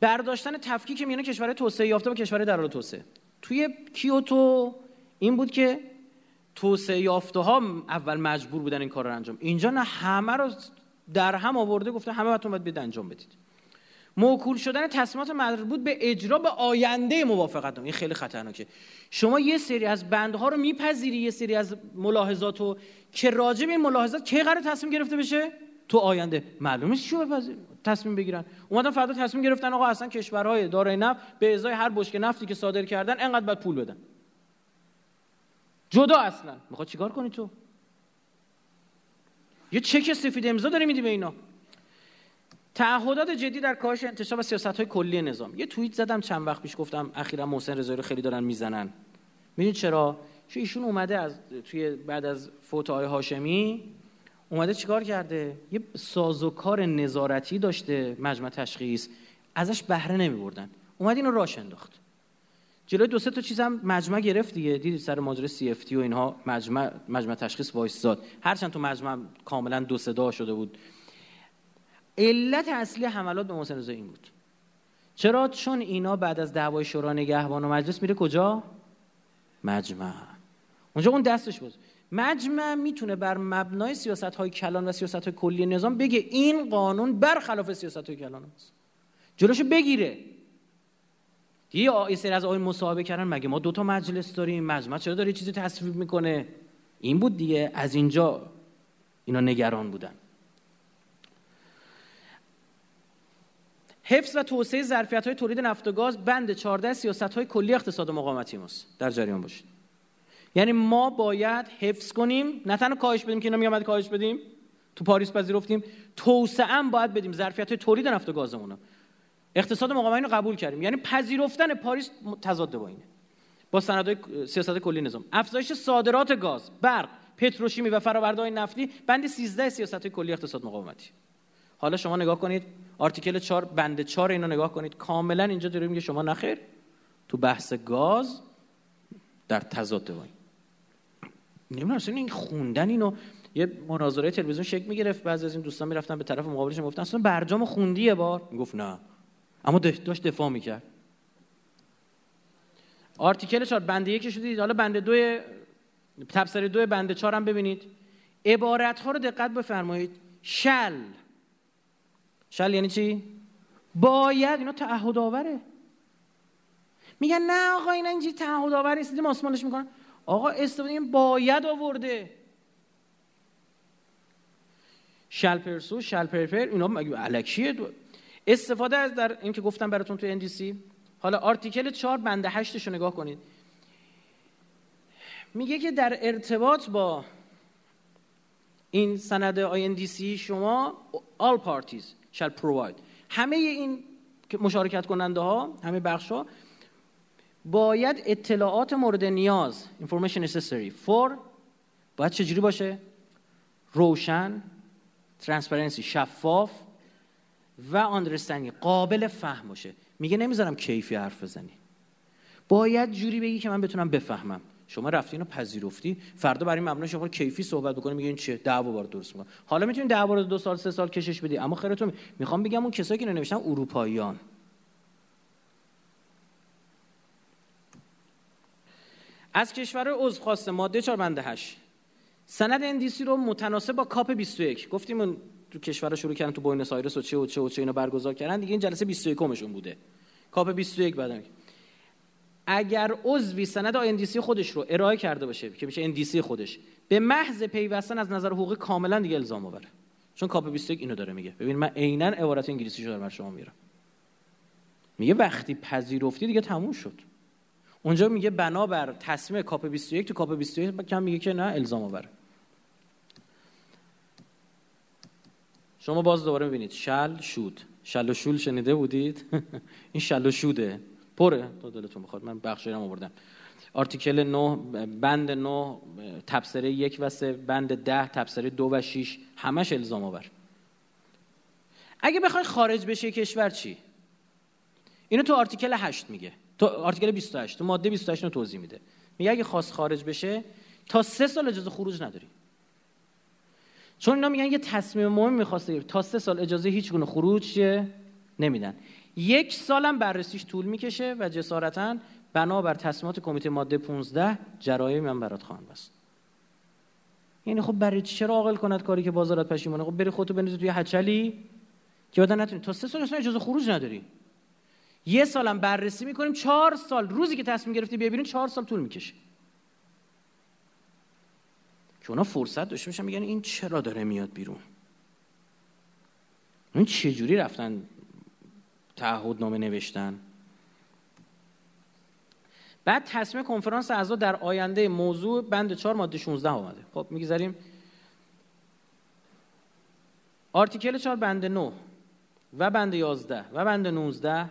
برداشتن تفکیک میان کشورهای توسعه یافته و کشورهای در حال توسعه. توی کیوتو این بود که توسعه یافته ها اول مجبور بودن این کار رو انجام. اینجا نه همه رو در هم آورده گفته همه باتون باید بید انجام بدید. موکول شدن تصمیمات مربوط به اجرا به آینده موافقت این خیلی خطرناکه. شما یه سری از بندها رو میپذیری یه سری از ملاحظات رو که راجع به این ملاحظات کی قرار تصمیم گرفته بشه؟ تو آینده. معلومه چی بپذیر تصمیم بگیرن. اومدن فردا تصمیم گرفتن آقا اصلا کشورهای دارای نفت به ازای هر بشکه نفتی که صادر کردن انقدر باید پول بدن. جدا اصلا. می‌خواد چیکار کنی تو؟ یه چک سفید امضا داری میدی به اینا. تعهدات جدی در کاهش انتشار و سیاست های کلی نظام یه توییت زدم چند وقت پیش گفتم اخیرا محسن رضایی رو خیلی دارن می‌زنن. می‌دونید چرا؟ چون ایشون اومده از توی بعد از فوت آقای هاشمی اومده چیکار کرده؟ یه سازوکار نظارتی داشته مجمع تشخیص. ازش بهره نمی بردن اومد اینو راش انداخت. جلوی دو سه تا چیزم مجمع گرفت دیگه. دیدی سر ماجرا سی اف تی و اینها مجمع مجمع تشخیص وایساد هرچند تو مجمع کاملا دو صدا شده بود. علت اصلی حملات به محسن رضایی این بود. چرا؟ چون اینا بعد از دعوای شورا نگهبان و مجلس میره کجا؟ مجمع. اونجا اون دستش بود. مجمع می‌تونه بر مبنای سیاست های کلان و سیاست های کلی نظام بگه این قانون برخلاف سیاست های کلان است. جلوشو بگیره. یه سری از آقای مصاحبه کردن مگه ما دوتا مجلس داریم؟ مجمع چرا داره چیزی تصویب می‌کنه؟ این بود دیگه. از اینجا اینا نگران بودن. حفظ و توسعه ظرفیت های تولید نفت و گاز بند 14 سیاست های کلی اقتصاد مقاومتی ماست. در جریان باشید. یعنی ما باید حفظ کنیم نه تنها کاهش بدیم که اینا میگم کاهش بدیم تو پاریس پذیرفتیم توسعه هم باید بدیم ظرفیت تولید نفت و گازمون اقتصاد مقاومتی رو قبول کردیم. یعنی پذیرفتن پاریس تضاد با اینه. با سندهای سیاست کلی نظام. افزایش صادرات گاز برق پتروشیمی و فرآورده‌های نفتی بند 13 سیاست کلی اقتصاد مقاومتی. حالا شما نگاه کنید آرتیکل 4 بند 4 اینو نگاه کنید. کاملا اینجا داره میگه شما نخیر تو بحث گاز در تضاد با نمی‌دونم اصلا این خوندن اینو یه مناظره تلویزیون شکل می‌گرفت بعضی از این دوستان می‌رفتن به طرف مقابلش می‌گفتن اصلا برجام خوندی یه بار؟ می‌گفت نه. اما داشت دفاع می‌کرد. آرتیکل 4 بند یکی شدید حالا بند دو تبصره دو بند 4 هم ببینید. عبارت ها رو دقت بفرمایید. شل. شل یعنی چی؟ باید اینا تعهد آوره میگن نه آقا اینا اینجوری تعهد آور نیست ماسمالش می‌کنن؟ آقا استفاده این باید آورده. شل پرسو شل پرپر اینا علکیه استفاده از در این که گفتم براتون تو NDC حالا آرتیکل 4 بند 8 رو نگاه کنید. میگه که در ارتباط با این سند INDC شما all parties shall provide. همه این مشارکت کننده ها همه بخش ها باید اطلاعات مورد نیاز information necessary for باید چجوری باشه؟ روشن transparency شفاف و understanding قابل فهم باشه. میگه نمی‌ذارم کیفی حرف بزنی. باید جوری بگی که من بتونم بفهمم. شما رفتی اینو پذیرفتی. فردا برای مبنای شما کیفی صحبت بکنی. میگه این چیه؟ دعوا وارد درست می‌کنه حالا می‌تونید دعوا رو دو سال سه سال کشش بدی. اما خیرتون می‌خوام بگم اون کسایی که نوشتن اروپاییان. از کشور عضو خواسته ماده 4 بنده 8 سند NDC رو متناسب با COP 21 گفتیم اون تو کشور شروع کردن تو بوینس آیرس و چه و چه و چه اینو برگزار کردن دیگه این جلسه 21 کمشون بوده. COP 21 بعد اگر عضوی سند NDC خودش رو ارائه کرده باشه که میشه NDC خودش به محض پیوستن از نظر حقوقی کاملا دیگه الزام آوره. چون COP 21 اینو داره میگه. ببین من عینا عبارت انگلیسی شو دارم شما میارم. میگه وقتی پذیرفتی دیگه تموم شد. اونجا میگه بنابر تصمیم COP 21 تو COP 21 کم میگه که نه الزام آوره. شما باز دوباره می‌بینید. shall, should. shall و should شنیده بودید؟ این shall و should ه. پره. تا دلتون بخواد. من بخشی رو آوردم. article 9 بند 9 تبصره یک و سه بند ده تبصره دو و 6 همش الزام آور. اگه بخوای خارج بشه کشور چی؟ اینو تو آرتیکل 8 میگه. تو آرتیکل 28 تو ماده 28 رو توضیح میده. میگه اگه خواست خارج بشه تا سه سال اجازه خروج نداری. چون اینا میگن یه تصمیم مهم می‌خواسته تا سه سال اجازه هیچ گونه خروج نمیدن. یک سالم بررسیش طول می‌کشه و جسارتا بنابر تصمیمات کمیته ماده 15 جرایم من برات خواهم بست. یعنی خب برای چرا عاقل کند کاری که بازارت پشیمونه خب بری خودتو بنویس توی هچلی که بعدا نتونی. تا سه سال اجازه خروج نداری. یه سالم بررسی می‌کنیم چهار سال روزی که تصمیم گرفتی بیا بیرون چهار سال طول می‌کشه. که اونا فرصت داشته میشن میگن این چرا داره میاد بیرون؟ این چه جوری رفتن تعهد نامه نوشتن؟ بعد تصمیم کنفرانس اعضا در آینده موضوع بند 4 ماده 16 آمده خب می‌گذاریم آرتیکل 4 بند 9 و بند 11 و بند 19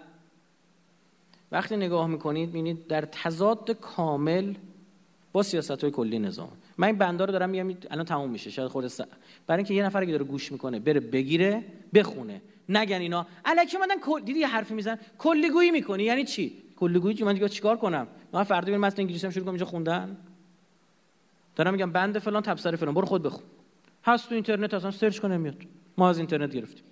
وقتی نگاه می‌کنید ببینید در تضاد کامل با سیاست های کلی نظام. من این بندا رو دارم میگم الان تموم میشه شاید خود س... برای اینکه یه نفر که داره گوش می‌کنه بره بگیره بخونه. نگن اینا. الکی اومدن دیدی یه حرفی میزن کلیگویی می‌کنی. یعنی چی؟ کلیگویی من دیگه چیکار کنم؟ من فردا برم متن انگلیسی هم شروع کنم اینجا خوندن؟ دارم میگم بند فلان تبصره فلان. برو خود بخون. هست تو اینترنت اصلا سرچ کنه میاد. ما از اینترنت گرفتیم.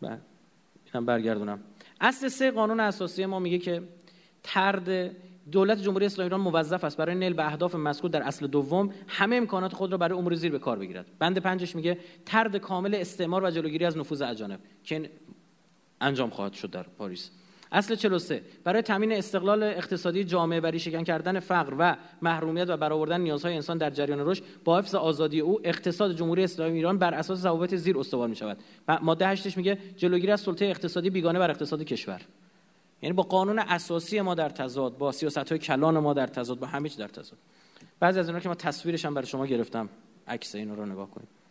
بله. اینم برگردونم. اصل سه قانون اساسی ما میگه که ترد دولت جمهوری اسلامی ایران موظف است برای نیل به اهداف مذکور در اصل دوم همه امکانات خود را برای امور زیر به کار بگیرد. بند پنجش میگه ترد کامل استعمار و جلوگیری از نفوذ اجانب که انجام خواهد شد در پاریس. اصل 43 برای تامین استقلال اقتصادی جامعه و ریشه‌کن کردن فقر و محرومیت و برآوردن نیازهای انسان در جریان رشد با حفظ آزادی او اقتصاد جمهوری اسلامی ایران بر اساس ضوابط زیر استوار می شود ماده 8 میگه جلوگیری از سلطه اقتصادی بیگانه بر اقتصاد کشور. یعنی با قانون اساسی ما در تضاد با سیاست های کلان ما در تضاد با همه چی در تضاد. بعضی از اینا که ما تصویرش هم برای شما گرفتم. عکس اینا رو نگاه کنید.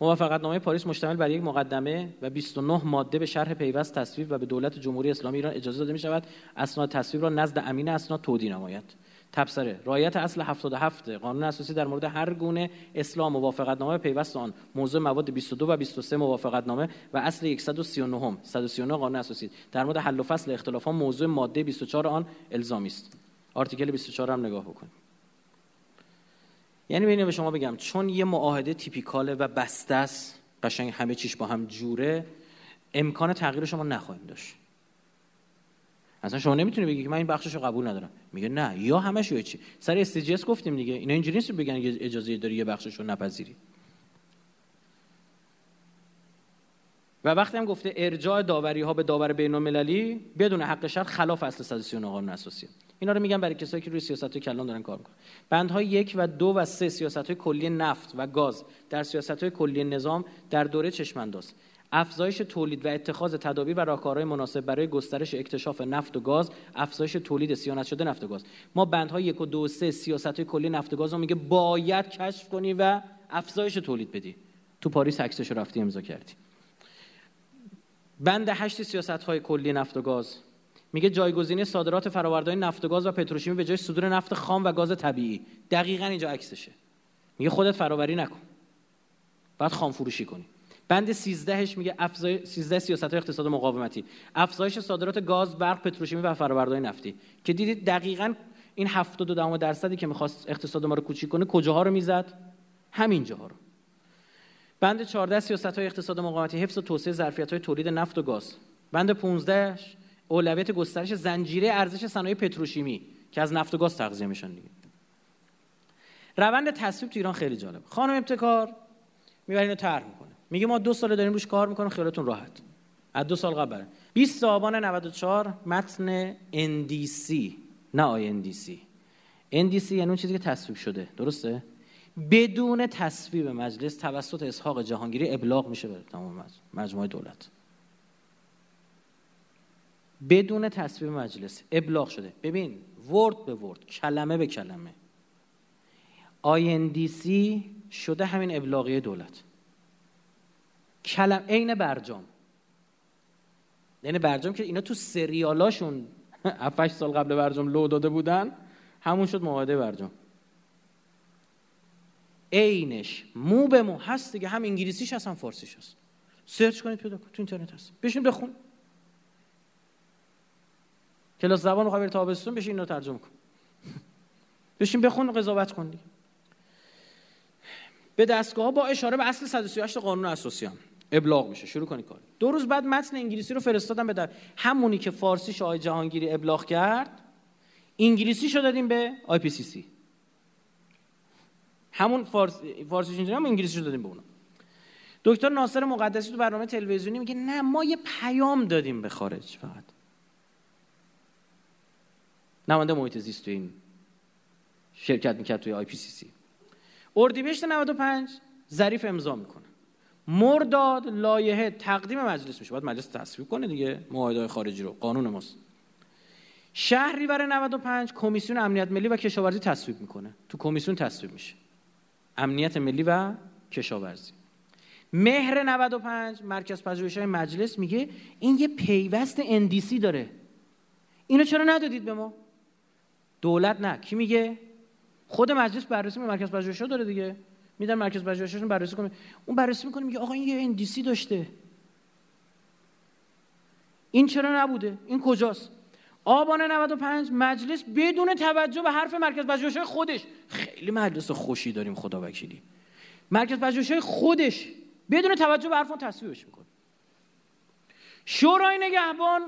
موافقت نامه پاریس مشتمل بر یک مقدمه و 29 ماده به شرح پیوست تصویب و به دولت جمهوری اسلامی ایران اجازه داده می شود اسناد تصویب را نزد امین اسناد تودی نماید. تبصره رایت اصل 77 قانون اساسی در مورد هر گونه اسلام موافقت نامه پیوست آن موضوع مواد 22 و 23 موافقت نامه و اصل 139 139 قانون اساسی. در مورد حل و فصل اختلافات موضوع ماده 24 آن الزامی است. آرتیکل 24 هم نگاه بکنید یعنی ببینید به شما بگم چون یه معاهده تیپیکاله و بسته است قشنگ همه چیش با هم جوره امکان تغییر شما نخواهیم داشت. اصلا شما نمی‌تونی بگی که من این بخشش رو قبول ندارم. میگه نه یا همش یا چی؟ سر اس گفتیم دیگه اینا اینجوری نیست بگن اجازه داری یه بخشش رو نپذیری. و وقتی هم گفته ارجاع داوری ها به داور بین المللی بدون حق شرط خلاف اصل 139 قانون اساسی اینا رو میگم برای کسایی که روی سیاست های کلان دارن کار می‌کنن. بندهای یک و دو و سه سیاست های کلی نفت و گاز در سیاست های کلی نظام در دوره چشمانداز. افزایش تولید و اتخاذ تدابیر و راهکارهای مناسب برای گسترش اکتشاف نفت و گاز افزایش تولید سیانت شده نفت و گاز. ما بندهای یک و دو و سه سیاست های کلی نفت و گاز رو میگه باید کشف کنی و افزایش تولید بدی. تو پاریس عکسش رفتی امضا کردی بند هشت سیاست های کلی نفت و گاز. میگه جایگزینی صادرات فرآوردهای نفت و گاز و پتروشیمی به جای صدور نفت خام و گاز طبیعی. دقیقا اینجا عکسشه. میگه خودت فراوری نکن. بعد خام فروشی کنی. بند 13 میگه افزای 13 سیاست اقتصاد مقاومتی. افزایش صادرات گاز برق پتروشیمی و فرآوردهای نفتی. که دیدید دقیقا این 72 درصدی که می‌خواست اقتصاد ما رو کوچیک کنه کجاها رو می‌زد؟ همین جاها رو. بند 14 سیاست های اقتصاد مقاومتی حفظ و توسعه ظرفیت های تولید نفت و گاز. بند 15 اولویت گسترش زنجیره ارزش صنایع پتروشیمی که از نفت و گاز تغذیه میشن دیگه. روند تصویب تو ایران خیلی جالب خانم ابتکار می‌بره اینو طرح می‌کنه. میگه ما دو سال داریم روش کار می‌کنیم خیالتون راحت. از دو سال قبل 20 آبان 94 متن NDC نه NDC NDC یعنی اون چیزی که تصویب شده. درسته؟ بدون تصویب مجلس توسط اسحاق جهانگیری ابلاغ میشه به تمام مجموعه دولت. بدون تصویب مجلس ابلاغ شده. ببین ورد به ورد کلمه به کلمه. INDC شده همین ابلاغیه دولت. کلم عین برجام. یعنی برجام که اینا تو سریالاشون 7 سال قبل برجام لو داده بودن همون شد معاهده برجام. عینش. مو به مو. هست دیگه. هم انگلیسیش هست هم فارسیش هست. سرچ کنید پیدا کنید. تو اینترنت هست. بشین بخون. کلاس زبان رو خبر تابستون بشین اینو ترجمه کن. بشین بخون و قضاوت کن دیگه. به دستگاه با اشاره به اصل 138 قانون اساسی ابلاغ میشه. شروع کنید کار. دو روز بعد متن انگلیسی رو فرستادم به در همونی که فارسی آقای جهانگیری ابلاغ کرد انگلیسی شو دادیم به IPCC. همون فارسی فارسیش اینجوری هم انگلیسی شو دادیم به اونا. دکتر ناصر مقدسی تو برنامه تلویزیونی میگه نه ما یه پیام دادیم به خارج فقط. نماینده محیط زیست تو این شرکت می‌کرد توی IPCC. اردیبهشت 95 ظریف امضا می‌کنه. مرداد لایحه تقدیم مجلس میشه. باید مجلس تصویب کنه دیگه. معاهده خارجی رو. قانون ماست. شهریور 95 کمیسیون امنیت ملی و کشاورزی تصویب می‌کنه. تو کمیسیون تصویب میشه. امنیت ملی و کشاورزی. مهر 95 مرکز پژوهش‌های مجلس میگه این یه پیوست NDC داره. اینو چرا ندادید به ما؟ دولت نه. کی میگه؟ خود مجلس بررسی مرکز پژوهش‌ها داره دیگه. میدن مرکز پژوهششون بررسی کنه. اون بررسی می‌کنه میگه آقا این یه اندیسی داشته. این چرا نبوده؟ این کجاست؟ آبان 95 مجلس بدون توجه به حرف مرکز پژوهش‌های خودش. خیلی مجلس خوشی داریم خدا وکیلی. مرکز پژوهش‌های خودش بدون توجه به حرف تصویبش می‌کنه. شورای نگهبان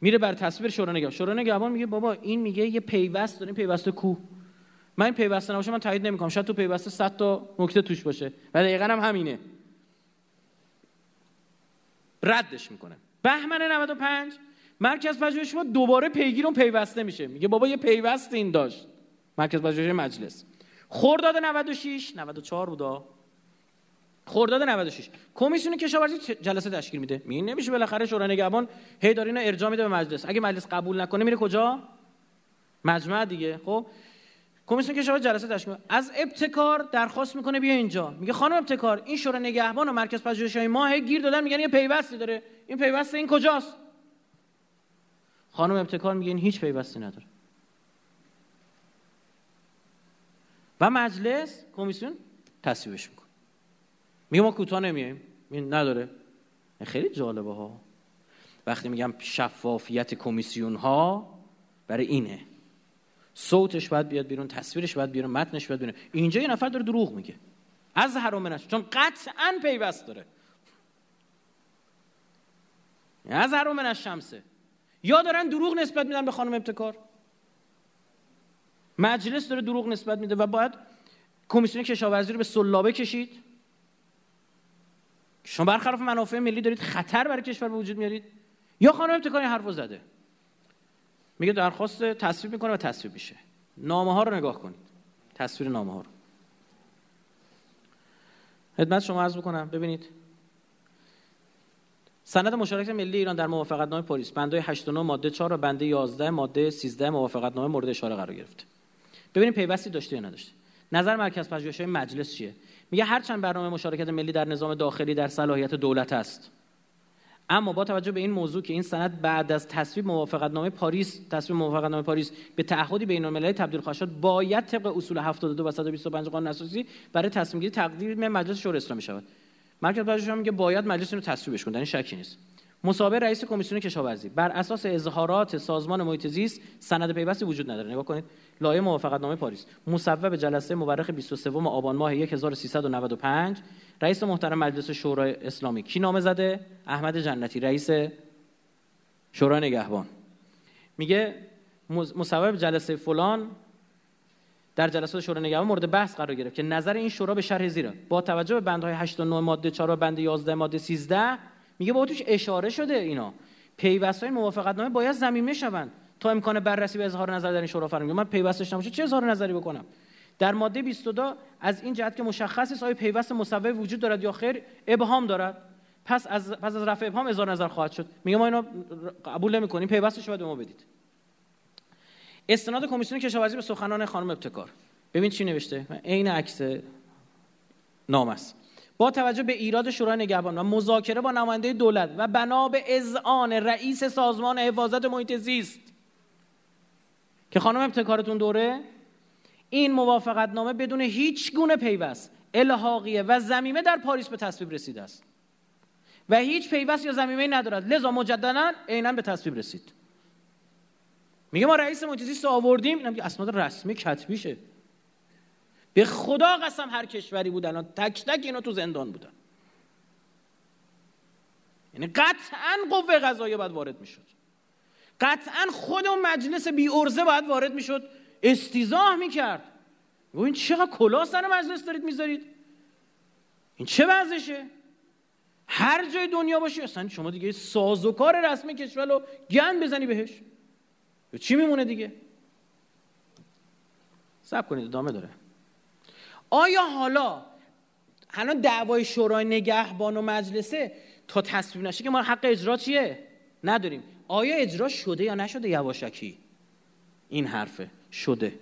میره بر تصویر شورای نگهبان. شورای نگهبان میگه بابا این میگه یه پیوست داریم پیوست کو من این پیوسته نباشه من تایید نمی‌کنم. شاید تو پیوسته 100 تا نکته توش باشه. و دقیقا هم همینه. ردش می‌کنه. بهمن 95 مرکز پژوهش شما دوباره پیگیر اون پیوسته میشه. میگه بابا یه پیوست این داشت. مرکز پژوهش مجلس. خرداد 96 94 بودا. خرداد 96 کمیسیون کشاورزی جلسه تشکیل میده. می نمیشه بالاخره شورای نگهبان هی داره اینو ارجاع میده به مجلس. اگه مجلس قبول نکنه میره کجا؟ مجمع دیگه. خب؟ کمیسیون کشاورزی جلسه تشکیل از ابتکار درخواست می‌کنه بیا اینجا. میگه خانم ابتکار این شورای نگهبان و مرکز پژوهش‌های ما گیر دادن میگن یه پیوستی داره. این پیوست این کجاست؟ خانم ابتکار میگه این هیچ پیوستی نداره. و مجلس کمیسیون تصویبش می‌کنه. میگه ما کوتاه نمیایم. این نداره. خیلی جالبه ها. وقتی میگم شفافیت کمیسیون ها برای اینه. صوتش باید بیاد بیرون تصویرش باید بیرون متنش باید بیرون. اینجا یه نفر داره دروغ میگه. از حرامنش چون قطعا پیوست داره. از حرامنش شمسه. یا دارن دروغ نسبت میدن به خانم ابتکار؟ مجلس داره دروغ نسبت میده و باید کمیسیون کشاورزی رو به سلابه کشید. شما برخلاف منافع ملی دارید خطر برای کشور به وجود میارید. یا خانم ابتکار این حرفو زده. میگه درخواست تصویب می‌کنه و تصویب میشه. نامه ها رو نگاه کنید. تصویر نامه ها رو. خدمت شما عرض بکنم ببینید. سند مشارکت ملی ایران در موافقت نامه پاریس بنده 89 ماده 4 و بنده 11 ماده 13 موافقت نامه مورد اشاره قرار گرفته ببینید پیوستی داشته یا نداشته. نظر مرکز پژوهش‌های مجلس چیه؟ میگه هرچند برنامه مشارکت ملی در نظام داخلی در صلاحیت دولت است. اما با توجه به این موضوع که این سند بعد از تصویب موافقتنامه پاریس تصویب موافقتنامه پاریس به تعهدی بین المللی تبدیل خواهد شد باید طبق اصول 72 و 125 قانون اساسی برای تصمیم گیری تقدیم مجلس شورای اسلامی شود. مرکز پژوهش میگه باید مجلس اینو تصویبش کنه این شکی نیست. مصاحبه رئیس کمیسیون کشاورزی. بر اساس اظهارات سازمان محیط زیست سند پیوستی وجود نداره. نگاه کنید لایحه موافقتنامه پاریس. مصوب جلسه مورخ 23 آبان ماه 1395 رئیس محترم مجلس شورای اسلامی. کی نامه زده؟ احمد جنتی رئیس شورای نگهبان. میگه مصوب جلسه فلان در جلسات شورای نگهبان مورد بحث قرار گرفت که نظر این شورا به شرح زیرا با توجه به بندهای 8 و 9 ماده 4 و بند 11 ماده 13 میگه با توش اشاره شده اینا. پیوست های موافقت نامه باید زمینه شوند تا امکان بررسی به اظهار نظر در این شورا فرمی من پیوستش نباشه چه اظهار نظری بکنم؟ در ماده 22 از این جهت که مشخص است آیا پیوست مصوب وجود دارد یا خیر ابهام دارد. پس از پس از رفع ابهام اظهار نظر خواهد شد. میگه ما اینو قبول نمی‌کنیم پیوستش باید به ما بدید. استناد کمیسیون کشاورزی به سخنان خانم ابتکار. ببین چی نوشته. عین عکس نام است. با توجه به ایراد شورای نگهبان و مذاکره با نماینده دولت و بنا به اذعان رئیس سازمان حفاظت محیط زیست که خانم ابتکارتون دوره این موافقت نامه بدون هیچ گونه پیوست الحاقیه و زمینه در پاریس به تصویب رسیده است. و هیچ پیوست یا زمینه ندارد. لذا مجددا عینا به تصویب رسید. میگه ما رئیس محیط آوردیم. اینم اسناد رسمی کتبیشه به خدا قسم هر کشوری بود الان تک تک اینا تو زندان بودن. یعنی قطعا قوه قضاییه باید وارد می‌شد. قطعا خود اون مجلس بی ارزه باید وارد می‌شد. استیزاه می‌کرد. و این چقدر کلا سر مجلس دارید می‌ذارید. این چه وضعشه؟ هر جای دنیا باشی اصلا شما دیگه سازوکار رسمی کشور رو گند بزنی بهش. چی میمونه دیگه سب کنید ادامه داره. آیا حالا الان دعوای شورای نگهبان و مجلسه تا تصویب نشه که ما حق اجرا چیه؟ نداریم. آیا اجرا شده یا نشده یواشکی؟ این حرفه. شده.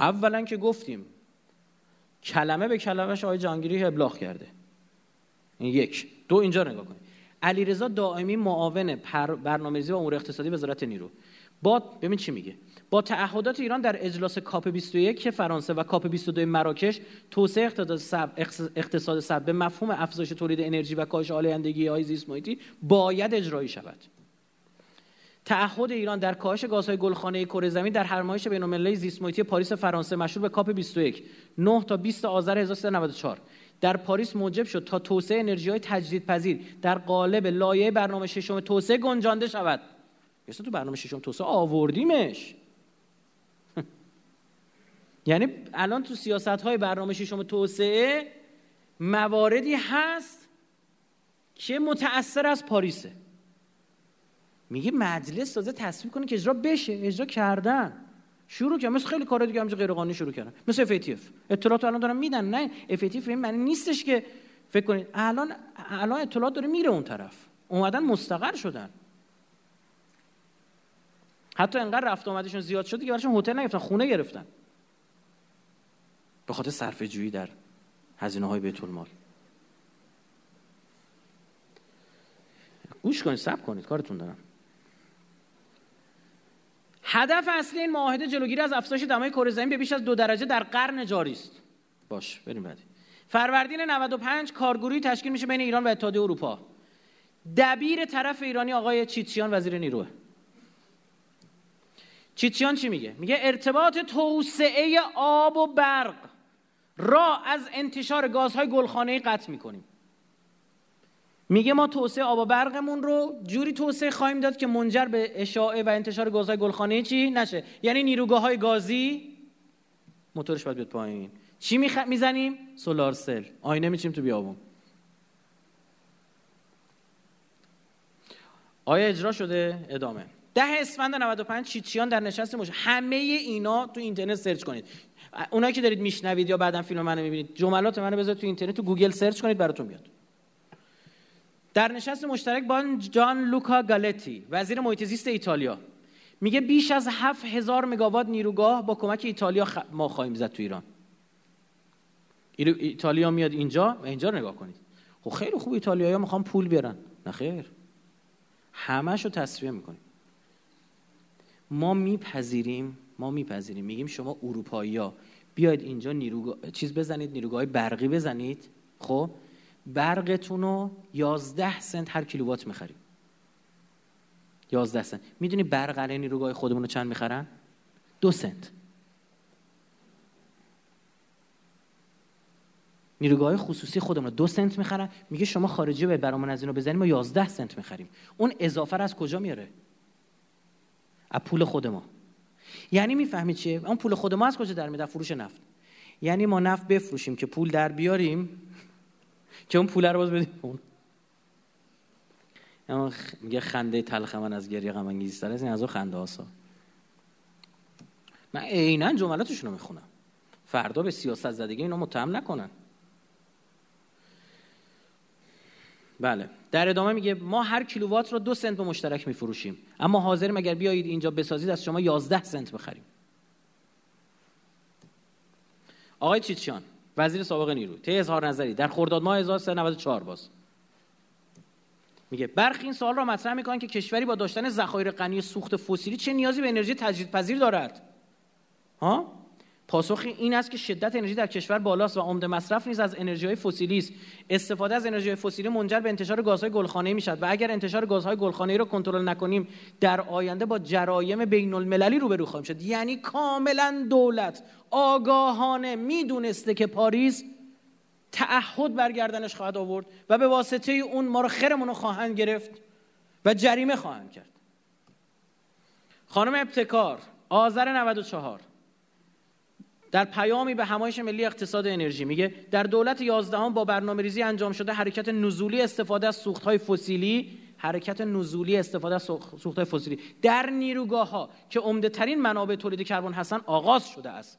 اولا که گفتیم کلمه به کلمهش آقای جانگیری ابلاغ کرده. این یک. دو اینجا نگاه کنید. علیرضا دائمی معاون برنامه‌ریزی و امور اقتصادی وزارت نیرو. با ببین چی میگه. با تعهدات ایران در اجلاس COP 21 فرانسه و COP 22 مراکش توسعه اقتصاد سبز به مفهوم افزایش تولید انرژی و کاهش آلودگی های زیست محیطی باید اجرایی شود. تعهد ایران در کاهش گازهای گلخانه‌ای کره زمین در همایش بین‌المللی زیست محیطی پاریس فرانسه مشهور به COP 21 9 تا 20 آذر 1394 در پاریس موجب شد تا توسعه انرژی تجدیدپذیر در قالب لایحه برنامه ششم توسعه گنجانده شود. مثل تو برنامه ششم توسعه آوردیمش. یعنی الان تو سیاست های برنامه ششم توسعه مواردی هست که متأثر از پاریسه. میگه مجلس تازه تصویب کنه که اجرا بشه اجرا کردن. شروع کردن مثل خیلی کارا دیگه همینجا غیر قانونی شروع کردن. مثل FATF اطلاعات الان دارن میدن نه FATF این معنی نیستش که فکر کنید. الان الان اطلاعات داره میره اون طرف. اومدن مستقر شدن. حتی انقدر رفت آمدشون زیاد شد که براشون هتل نگرفتن خونه گرفتن. به خاطر صرفه جویی در هزینه های بیت المال. گوش کنید سب کنید کارتون دارم. هدف اصلی این معاهده جلوگیری از افزایش دمای کره زمین به بیش از دو درجه در قرن جاری است. باش بریم بعدی. فروردین 95 کارگروهی تشکیل میشه بین ایران و اتحادیه اروپا. دبیر طرف ایرانی آقای چیتسیان وزیر نیروه. چیتسیان چی میگه؟ میگه ارتباط توسعه آب و برق را از انتشار گازهای گلخانه‌ای قطع می‌کنیم. میگه ما توسعه آب و برقمون رو جوری توسعه خواهیم داد که منجر به اشاعه و انتشار گازهای گلخانه‌ای چی؟ نشه. یعنی نیروگاه های گازی موتورش باید بیاد پایین. چی میخ... می‌زنیم؟ solar cell. آینه می‌چینیم تو بیابون. آیا اجرا شده؟ ادامه. ده اسفند 95 چیت‌چیان در نشست مش همه اینا تو اینترنت سرچ کنید. اونایی که دارید میشنوید یا بعدا فیلم منو می‌بینید جملات منو بذارید تو اینترنت تو گوگل سرچ کنید براتون بیاد در نشست مشترک با جیان لوکا گالتی وزیر محیط زیست ایتالیا. میگه بیش از 7000 مگاوات نیروگاه با کمک ایتالیا ما خواهیم زد تو ایران. ایتالیا میاد اینجا و اینجا رو نگاه کنید. خب خیلی خوب ایتالیایی می‌خوان پول بیارن نه خیر. همش رو تصفیه می‌کنیم. ما میپذیریم ما میپذیریم. میگیم شما اروپایی ها بیاید اینجا نیروگاه چیز بزنید نیروگاه برقی بزنید. خب؟ برقتون رو 11 سنت هر کیلووات می‌خریم. 11 سنت. می‌دونی برق علی نیروگاه خودمون رو چند می‌خرن؟ دو سنت. نیروگاه خصوصی خودمون دو سنت می‌خرن. میگه شما خارجی باید برامون از اینو بزنیم ما 11 سنت می‌خریم. اون اضافه از کجا میاره؟ از پول خود ما یعنی می‌فهمید چیه؟ اون پول خود ما از کجا در میاد؟ فروش نفت. یعنی ما نفت بفروشیم که پول در بیاریم. که اون پول رو باز بدیم اون. میگه خنده تلخ من از گریه غم انگیز از این از اون خنده هاسا من عینا جملاتشون رو می‌خونم. فردا به سیاست زدگی اینا متهم نکنن. بله. در ادامه میگه ما هر کیلووات رو دو سنت به مشترک میفروشیم. اما حاضریم اگر بیایید اینجا بسازید از شما 11 سنت بخریم. آقای چیچیان وزیر سابق نیرو. طی اظهار نظری. در خرداد ماه 1394 باز. میگه برخی این سوال را مطرح می‌کنن که کشوری با داشتن ذخایر غنی سوخت فسیلی چه نیازی به انرژی تجدیدپذیر دارد. ها؟ پاسخ این است که شدت انرژی در کشور بالاست و عمده مصرف نیز از انرژی های فسیلی است. استفاده از انرژی فسیلی منجر به انتشار گازهای گلخانه‌ای می‌شد و اگر انتشار گازهای گلخانه‌ای را کنترل نکنیم در آینده با جرایم بین المللی روبرو خواهیم شد. یعنی کاملا دولت آگاهانه می‌دونسته که پاریس تعهد برگردنش خواهد آورد و به واسطه اون ما رو خرمون رو خواهند گرفت و جریمه خواهند کرد. خانم ابتکار آذر 94 در پیامی به همایش ملی اقتصاد انرژی. میگه در دولت 11 با برنامه ریزی انجام شده حرکت نزولی استفاده از سوخت های فسیلی حرکت نزولی استفاده از سوخت های فسیلی. در نیروگاه ها که عمده ترین منابع تولید کربن هستن آغاز شده است.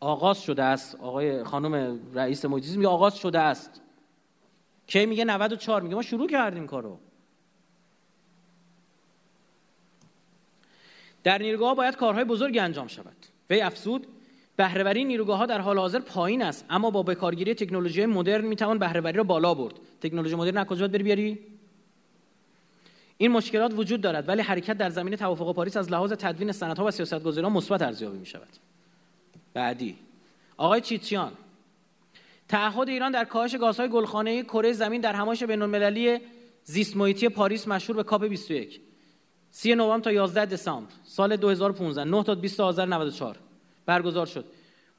آغاز شده است. آقای خانم رئیس محیط میگه آغاز شده است. کی میگه؟ 94 میگه ما شروع کردیم کارو. در نیروگاه باید کارهای بزرگی انجام شود. وی افسود بهرهوری نیروگاه ها در حال حاضر پایین است. اما با بکارگیری تکنولوژی مدرن می‌توان بهرهوری را بالا برد. تکنولوژی مدرن از کجا بری بیاری؟ این مشکلات وجود دارد ولی حرکت در زمینه توافق پاریس از لحاظ تدوین سندها و سیاستگذاریان مثبت ارزیابی می شود بعدی آقای چیتیان تعهد ایران در کاهش گازهای گلخانه‌ای کره زمین در همایش بین‌المللی زیست محیطی پاریس مشهور به کاپ 21 3 نوامبر تا 11 دسامبر سال 2015 9 تا 20 آذر 94 برگزار شد.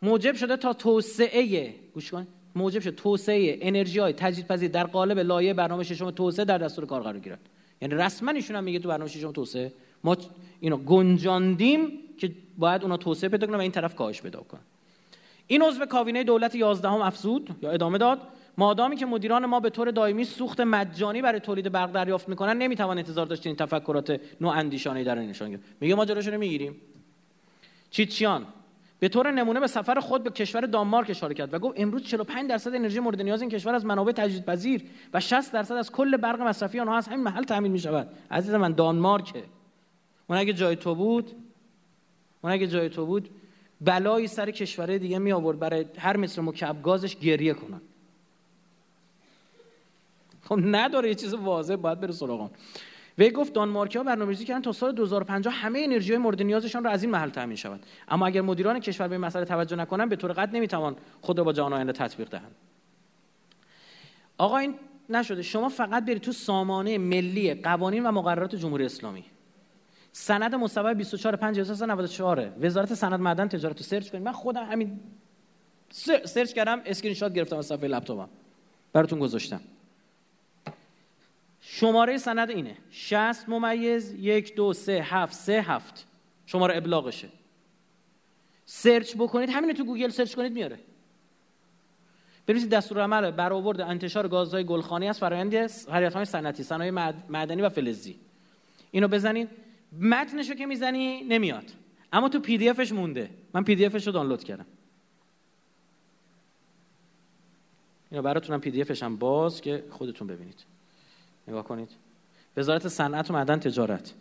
موجب شده تا توسعه گوش کن. موجب شد توسعه انرژی های تجدیدپذیر در قالب لایه برنامه ششم توسعه در دستور کار قرار گیرد یعنی رسما ایشون هم میگه تو برنامه ششم توسعه ما اینو گنجاندیم که باید اونا توسعه پیدا کنن و این طرف کاهش پیدا کنن. این عضو کابینه دولت 11 هم افزود یا ادامه داد. مادامی که مدیران ما به طور دائمی سوخت مجانی برای تولید برق دریافت می‌کنن نمی‌توان انتظار داشت این تفکرات نو اندیشانه در نشان میگه ما جلوشو می‌گیریم. چیچیان به طور نمونه به سفر خود به کشور دانمارک اشاره کرد و گفت امروز 45 درصد انرژی مورد نیاز این کشور از منابع تجدیدپذیر و 60 درصد از کل برق مصرفی آنها از همین محل تامین می شود عزیز من دانمارکه. اون اگه جای تو بود اون اگه جای تو بود بلایی سر کشور دیگه می آورد برای هر متر مکعب گازش گریه کنن. خب نداره یه چیز واضح باید بره سراغ وی گفت دانمارکیا برنامه‌ریزی کردن تا سال 2050 همه انرژی مورد نیازشان را از این محل تامین شود. اما اگر مدیران کشور به این مسئله توجه نکنند به طور قطع نمی‌توان خود را با جهان آینده تطبیق دهند. آقا این نشده. شما فقط برید تو سامانه ملی قوانین و مقررات جمهوری اسلامی. سند مصوبه 24 5 1994 وزارت سند معدن تجارت رو سرچ کنید. من خودم همین سرچ کردم اسکرین شات گرفتم از صفحه لپتاپم. براتون گذاشتم. شماره سند اینه. 60 ممیز یک دو سه هفت سه هفت. شماره ابلاغشه. سرچ بکنید. همینه تو گوگل سرچ کنید میاره. بنویسید دستورالعمل برآورد انتشار گازهای گلخانه‌ای است. فرآیند فعالیت‌های صنعتی صنایع معدنی و فلزی. اینو بزنید. متنشو که می‌زنی نمیاد. اما تو PDF ش مونده. من PDF ش رو دانلود کردم. اینو براتونم. PDF ش هم باز که خودتون ببینید. نگاه کنید. وزارت صنعت و معدن تجارت.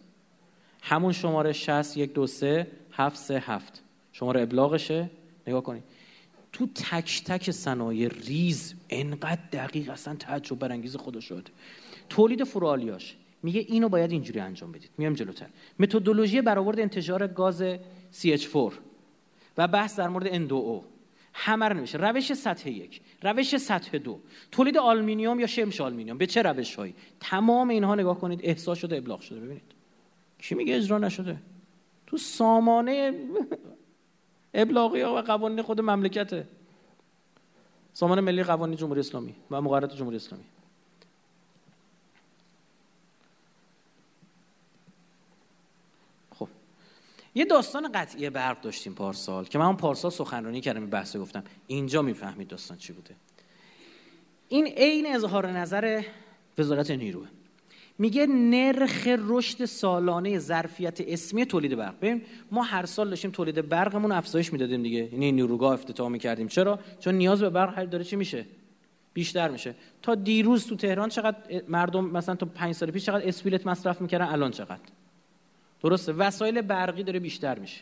همون شماره 60 یک دو سه هفت سه هفت. شماره ابلاغشه. نگاه کنید. تو تک تک صنایع ریز انقدر دقیق اصلا تعجب برانگیز خدا شد. تولید فرالیاش میگه اینو باید اینجوری انجام بدید. میام جلوتر. متدولوژی برآورد انتشار گاز CH4 و بحث در مورد N2O همه رو نمیشه روش سطح یک. روش سطح دو. تولید آلمینیوم یا شمش آلمینیوم؟ به چه روش هایی؟ تمام اینها نگاه کنید. احصا شده ابلاغ شده. ببینید. کی میگه اجرا نشده؟ تو سامانه ابلاغی و قوانین خود مملکته. سامانه ملی قوانین جمهوری اسلامی و مقررات جمهوری اسلامی. یه داستان قطعی برق داشتیم پارسال که من پارسال سخنرانی کردم بحث گفتم. اینجا می‌فهمید داستان چی بوده. این عین اظهار نظر وزارت نیروه. میگه نرخ رشد سالانه ظرفیت اسمی تولید برق. ببین ما هر سال داشتیم تولید برقمون افزایش می‌دادیم دیگه. یعنی نیروگاه افتتاح می‌کردیم. چرا؟ چون نیاز به برق هر داره چی میشه؟ بیشتر میشه. تا دیروز تو تهران چقدر مردم مثلا تا پنج سال پیش چقدر اسپیلت مصرف می‌کردن؟ الان چقدر؟ درسته. وسایل برقی داره بیشتر میشه.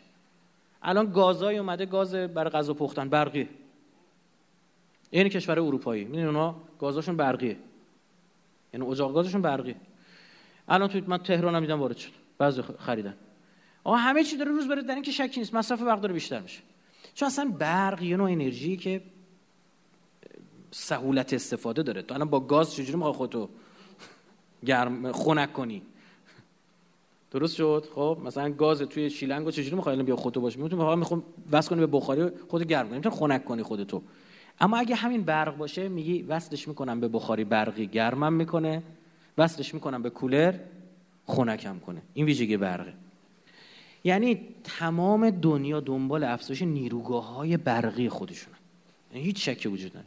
الان گازای اومده گاز برای غذا پختن برقی. این کشور اروپایی. می‌دونی اونا؟ گازاشون برقیه. یعنی اجاق گازشون برقیه. الان تو من تهران هم دیدم وارد شد. بعضی خریدن. آقا همه چی داره روز بره در این که شکی نیست. مصرف برق داره بیشتر میشه. چون اصلا برق یه نوع انرژی که سهولت استفاده داره. تو الان با گاز چجوری می‌خوای خودتو گرم خنک کنی؟ درست شد؟ خب مثلا گاز توی شیلنگو چجوری می‌خوای الان بیا خودتو باشه می‌تونی واقعا می‌خوام وصل کنی به بخاری خودت گرم کنی. می‌تونی خنک کنی خودتو. اما اگه همین برق باشه میگی وصلش می‌کنم به بخاری برقی گرمم می‌کنه. وصلش می‌کنم به کولر خنکم کنه. این ویژگی برقه. یعنی تمام دنیا دنبال افزایش نیروگاه های برقی خودشونه. یعنی هیچ شکی وجود نداره.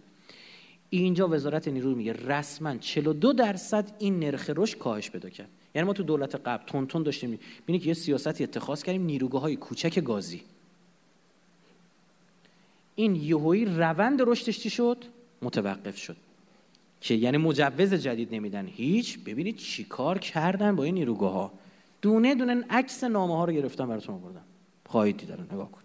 اینجا وزارت نیرو میگه رسما 42 درصد این نرخ رشد کاهش پیدا کرد. یعنی ما تو دولت قبل تون تون داشتیم. ببینید که یه سیاستی اتخاذ کردیم نیروگاه های کوچک گازی. این یهویی روند رشدش چی شد؟ متوقف شد. که یعنی مجوز جدید نمیدن. هیچ ببینید چیکار کردن با این نیروگاه ها دونه دونه عکس نامه ها رو گرفتم براتون آوردم. خواهید دید نگاه کن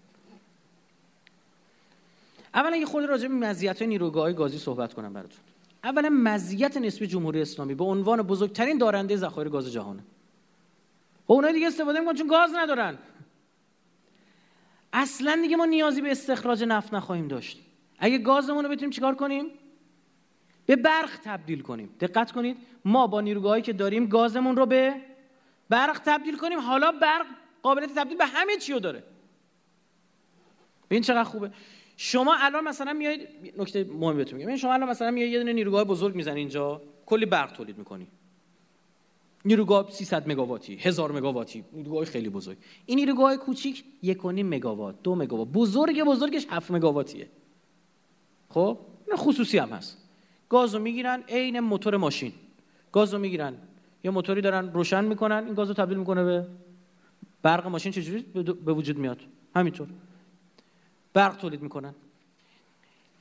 اولا یه خود راجع به مزیت نیروگاه گازی صحبت کنم براتون. اولا مزیت نسبی جمهوری اسلامی. به عنوان بزرگترین دارنده ذخایر گاز جهانه خب اونایی دیگه استفاده می‌کنن چون گاز ندارن. اصلا دیگه ما نیازی به استخراج نفت نخواهیم داشت. اگه گازمون رو بتونیم چیکار کنیم؟ به برق تبدیل کنیم. دقت کنید ما با نیروگاهایی که داریم گازمون رو به برق تبدیل کنیم. حالا برق قابلیت تبدیل به همه چی رو داره. این چقدر خوبه. شما الان مثلا میایید نکته مهمی بهتون میگم. شما الان مثلا میایید یه دونه نیروگاه بزرگ می‌زنی اینجا کلی برق تولید می‌کنی. نیروگاه 300 مگاواتی 1000 مگاواتی نیروگاه خیلی بزرگ. این نیروگاه کوچیک 1.5 مگاوات 2 مگاوات. بزرگ بزرگش 7 مگاواتیه. خب؟ این خصوصی هم هست. گازو می‌گیرن عین موتور ماشین. گازو می‌گیرن. یه موتوری دارن روشن می‌کنن این گازو تبدیل می‌کنه به برق ماشین چجوری به وجود میاد؟ همینطور. برق تولید می‌کنن.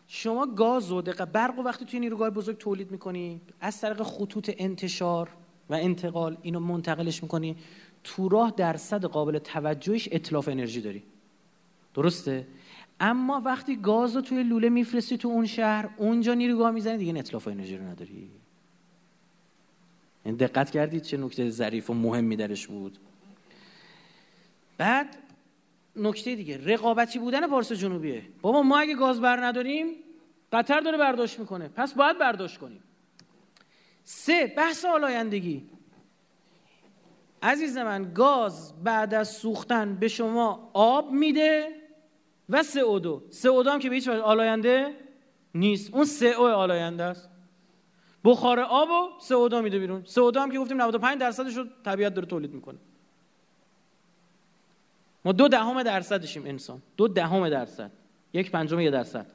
شما گاز و دقیقه برق و وقتی توی نیروگاه بزرگ تولید می‌کنی از طریق خطوط انتشار و انتقال اینو منتقلش می‌کنی تو راه درصد قابل توجهش اطلاف انرژی داری. درسته؟ اما وقتی گاز رو توی لوله میفرستی تو اون شهر اونجا نیروگاه می‌زنی دیگه اطلاف انرژی رو نداری. این یعنی دقت کردید چه نکته ظریف و مهمی درش بود. بعد نکته دیگه. رقابتی بودن پارس جنوبیه. بابا ما اگه گاز بر نداریم قطر داره برداشت می‌کنه. پس باید برداشت کنیم. سه بحث آلایندگی. عزیز من گاز بعد از سوختن به شما آب میده و CO دو هم که به هیچ آلاینده نیست. اون CO آلاینده است. بخار آب و CO میده بیرون. CO هم که گفتیم 95 درصدش رو طبیعت داره تولید می‌کنه. ما دو دهم درصدشیم انسان. دو دهم درصد. یک پنجم یه درصد.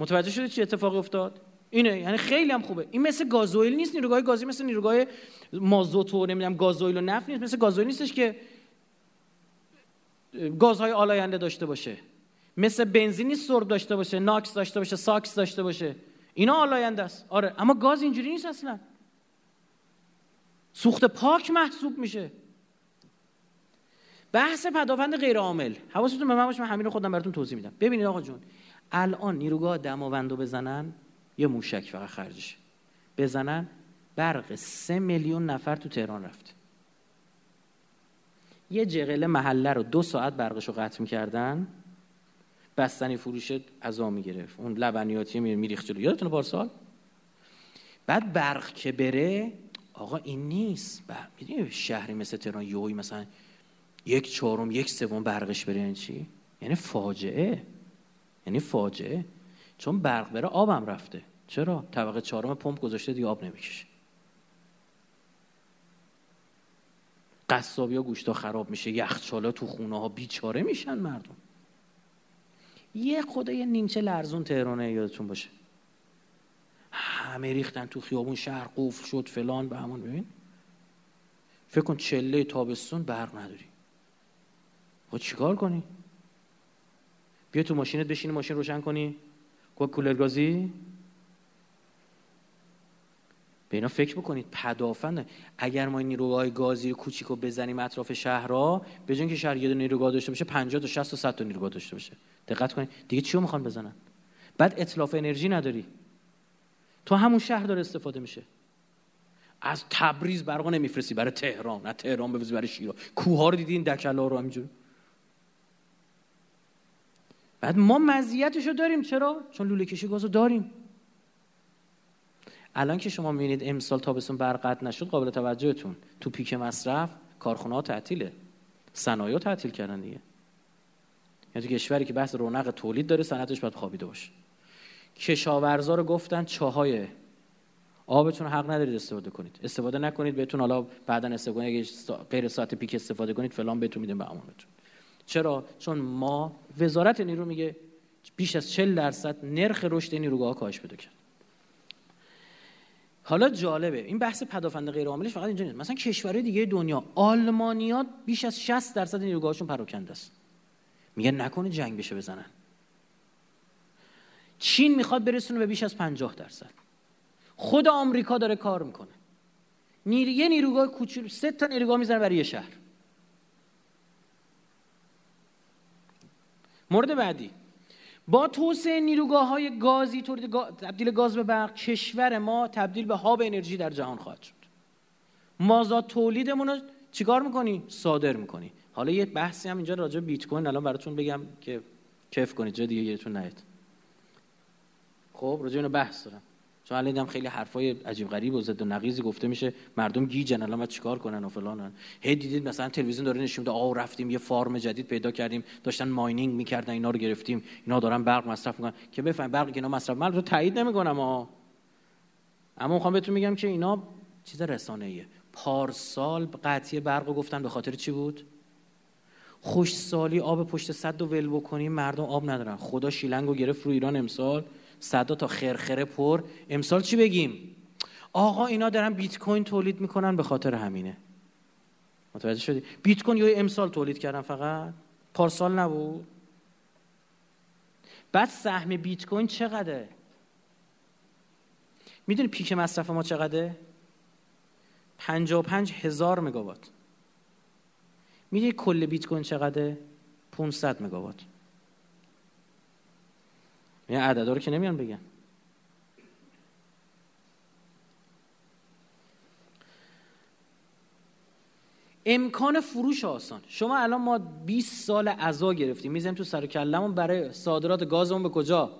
متوجه شده چی اتفاقی افتاد؟ اینه یعنی خیلی هم خوبه. این مثل گازوئیل نیست نیروگاه گازی مثل نیروگاه مازوت و نمی‌دونم گازوئیل و نفت نیست مثل گازوئیل نیستش که گازهای آلاینده داشته باشه. مثل بنزین نیست سرب داشته باشه NOx داشته باشه ساکس داشته باشه. اینا آلاینده است. آره اما گاز اینجوری نیست اصلا. سوخت پاک محسوب میشه. بحث پدافند غیر عامل حواستون به من باشه من همین رو خودم براتون توضیح میدم. ببینید آقا جون الان نیروگاه دماوندو بزنن یه موشک فقط خرجشه بزنن برق سه میلیون نفر تو تهران رفت. یه جغله محله رو دو ساعت برقش رو قطع می‌کردن بستنی فروش ازا می‌گرفت. اون لبنیاتی میریخت جلو. یادتونه پارسال؟ بعد برق که بره آقا این نیست. شهری مثل تهران یوی مثلا یک چهارم یک سوم برقش بره یعنی چی؟ یعنی فاجعه. یعنی فاجعه. چون برق بره آبم رفته. چرا؟ طبقه چهارم پمپ گذاشته دیگه آب نمی‌کشه. قصابی ها گوشتا خراب میشه یخچالا تو خونه ها بیچاره میشن مردم. یه خدا یه نیمچه لرزون تهرانه یادتون باشه. همه ریختن تو خیابون شهر قفل شد فلان به همون ببین. فکر کن چله تابستون برق نداری. خب چیکار کنی؟ بیا تو ماشینت بشینی ماشین روشن کنی. کو کولر گازی؟ به اینا فکر بکنید پدافند. اگر ما این نیروگاه گازی کوچیک رو بزنیم اطراف شهرها به جای که شهر یه نیروگاه داشته باشه 50 تا 60 تا 100 تا نیروگاه داشته باشه. دقت کنید. دیگه چی رو می‌خوان بزنن؟ بعد اطلاف انرژی نداری. تو همون شهر داره استفاده میشه. از تبریز برق نمیفرستی. برای تهران. نه تهران بفرستی برای شیراز کوه رو دیدین دکلا رو همینجوری؟ بعد ما مزیتش رو داریم. چرا؟ چون لوله کشی گاز رو داریم. الان که شما می‌بینید امسال تابستون برق قطع نشد قابل توجهتون. تو پیک مصرف کارخونه ها تعطیله. صنایع تعطیل کردن دیگه. یعنی تو کشوری که بحث رونق تولید داره صنعتش باید خوابیده باشه. کشاورزا رو گفتن چاهای آبتون حق ندارید استفاده کنید. استفاده نکنید بهتون حالا بعدا استفاده اگه غیر ساعت پیک استفاده کنید فلان بهتون میدیم به امانتون چرا؟ چون ما وزارت نیرو میگه بیش از 40 درصد نرخ رشد نیروگاه کاهش پیدا کرد. حالا جالبه این بحث پدافند غیر عاملش فقط اینجا نیست. مثلا کشورهای دیگه دنیا آلمانیا بیش از 60 درصد نیروگاهشون پراکنده است. میگن نکنه جنگ بشه بزنن. چین می‌خواد برسونه به بیش از 50 درصد. خود آمریکا داره کار می‌کنه. نیر... یه نیروگاه کوچولو سه تا نیروگاه می‌زنه برای یه شهر. مورد بعدی. با توسعه نیروگاه های گازی تولید تبدیل گاز به برق کشور ما تبدیل به هاب انرژی در جهان خواهد شد. مازاد تولیدمون رو چیکار می‌کنی؟ صادر می‌کنی. حالا یه بحثی هم اینجا راجع بیت کوین الان براتون بگم که کیف کنید جای دیگه گیرتون نیاد. خب راجع اینو بحث دارم. چون الان دیدم خیلی حرفای عجیب غریب و ضد و نقیزی گفته میشه مردم گیجن الان چیکار کنن و فلانن هی دیدید مثلا تلویزیون داره نشون میده آ رفتیم یه فارم جدید پیدا کردیم داشتن ماینینگ می‌کردن اینا رو گرفتیم اینا دارن برق مصرف می‌کنن. که بفهم برق اینا مصرف من رو تایید نمی‌کنم ها اما می‌خوام بهتون میگم که اینا چیز رسانه ایه پارسال قطعی برق رو گفتن به خاطر چی بود؟ خوش سالی آب پشت صد و ول بکنیم مردم آب ندارن. خدا شیلنگو گرفت رو ایران امسال. صدا تا خرخره پر. امسال چی بگیم؟ آقا اینا دارن بیت کوین تولید می‌کنن به خاطر همینه. متوجه شدی؟ بیت کوین یا امسال تولید کردن فقط؟ پارسال نبود. بعد سهم بیت کوین چقدره؟ می‌دونی پیک مصرف ما چقدره؟ 55 هزار مگاوات. می‌دونی کل بیت کوین چقدره؟ 500 مگاوات. این عددا رو که نمیان بگن. امکان فروش آسان. شما الان ما 20 سال عزا گرفتیم. می‌زنیم تو سر کلمون برای صادرات گازمون به کجا؟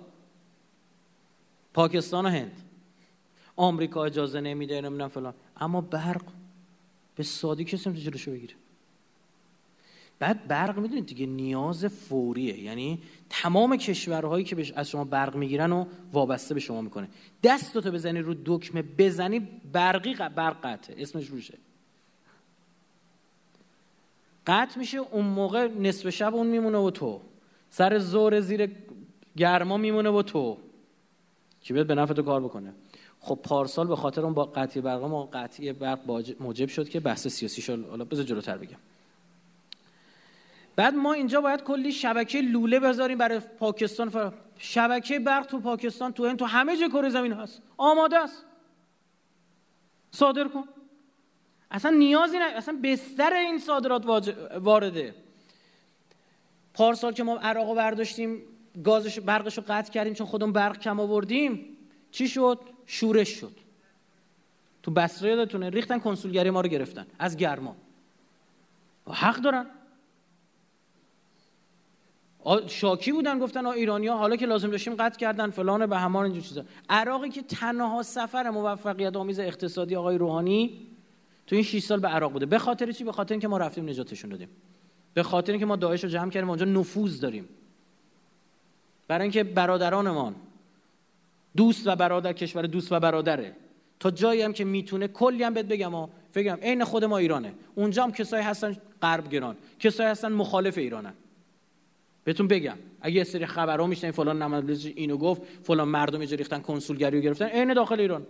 پاکستان و هند. آمریکا اجازه نمیده نمی‌دونم فلان. اما برق. به سادی کسی نمی‌تونه جلوشو بگیره. بعد برق می‌دونید دیگه نیاز فوریه. یعنی تمام کشورهایی که از شما برق می‌گیرن و وابسته به شما می‌کنه. دستتو بزنی رو دکمه بزنی برقی برق قطعه. اسمش روشه. قطع میشه اون موقع نصف شب اون میمونه و تو. سر زور زیر گرما میمونه و تو. که بیاد به نفع تو کار بکنه. خب پارسال به خاطر اون با قطعی برق ما قطعی برق موجب شد که بحث سیاسی شد. حالا بذار جلوتر بگم. بعد ما اینجا باید کلی شبکه لوله بذاریم برای پاکستان. فر... شبکه برق تو پاکستان تو هند تو همه جای کره زمین هست. آماده است. صادر کن. اصلا نیازی نه اصلا بستر این صادرات وارده. پارسال که ما عراق رو برداشتیم گازش برقش رو قطع کردیم چون خودمون برق کم آوردیم. چی شد؟ شورش شد. تو بصره یادتونه ریختن کنسولگری ما رو گرفتن. از گرما. حق دارن. شاکی بودن گفتن ایرانی ها حالا که لازم داشتیم قطع کردن فلان به همان اینجور چیزا. عراقی که تنها سفر موفقیت آمیز اقتصادی آقای روحانی تو این 6 سال به عراق بوده. به خاطر چی؟ به خاطر اینکه ما رفتیم نجاتشون دادیم. به خاطر اینکه ما داعش رو جمع کردیم اونجا نفوذ داریم. برای اینکه برادرانمان دوست و برادر کشور دوست و برادره. تا جایی هم که می‌تونه کلی هم بهت بگم ها فکرم عین خود ما ایرانه. اونجا هم کسایی هستن غرب گران کسایی هستن مخالف ایرانن. بهتون بگم. اگه یه سری خبرها میشنین فلان نماینده اینو گفت فلان مردم اینجا ریختن کنسولگری رو گرفتن عین داخل ایران.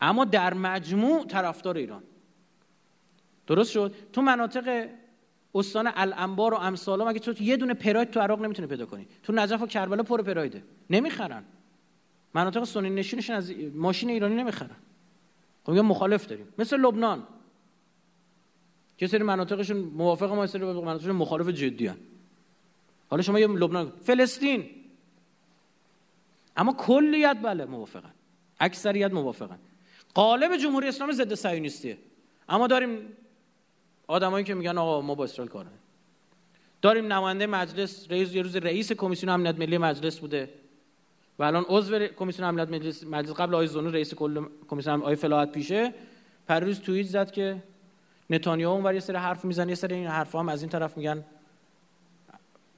اما در مجموع طرفدار ایران. درست شد؟ تو مناطق استان الانبار و امثال مگه تو یه دونه پراید تو عراق نمی‌تونه پیدا کنی. تو نجف و کربلا پر پرایده. نمی‌خرن. مناطق سنی نشینشون از ماشین ایرانی نمی‌خرن. خب مخالف داریم. مثل لبنان. که سری مناطقشون موافق ما سری مناطقشون مخالف جدی هن. حالا شما یه لبنان فلسطین. اما کلیت بله موافقن. اکثریت موافقن. قالب جمهوری اسلامی ضد صهیونیستیه. اما داریم آدمایی که میگن آقا ما با اسرائیل کار داریم نماینده مجلس رئیس یه روز رئیس کمیسیون امنیت ملی مجلس بوده. و الان عضو کمیسیون امنیت مجلس, مجلس قبل آقای زونو رئیس کل کمیسیون آقای فلاحت پیشه روز توییت زد که نتانیاهو اونور یه سری حرف می‌زنه یه سری این حرفا هم از این طرف میگن.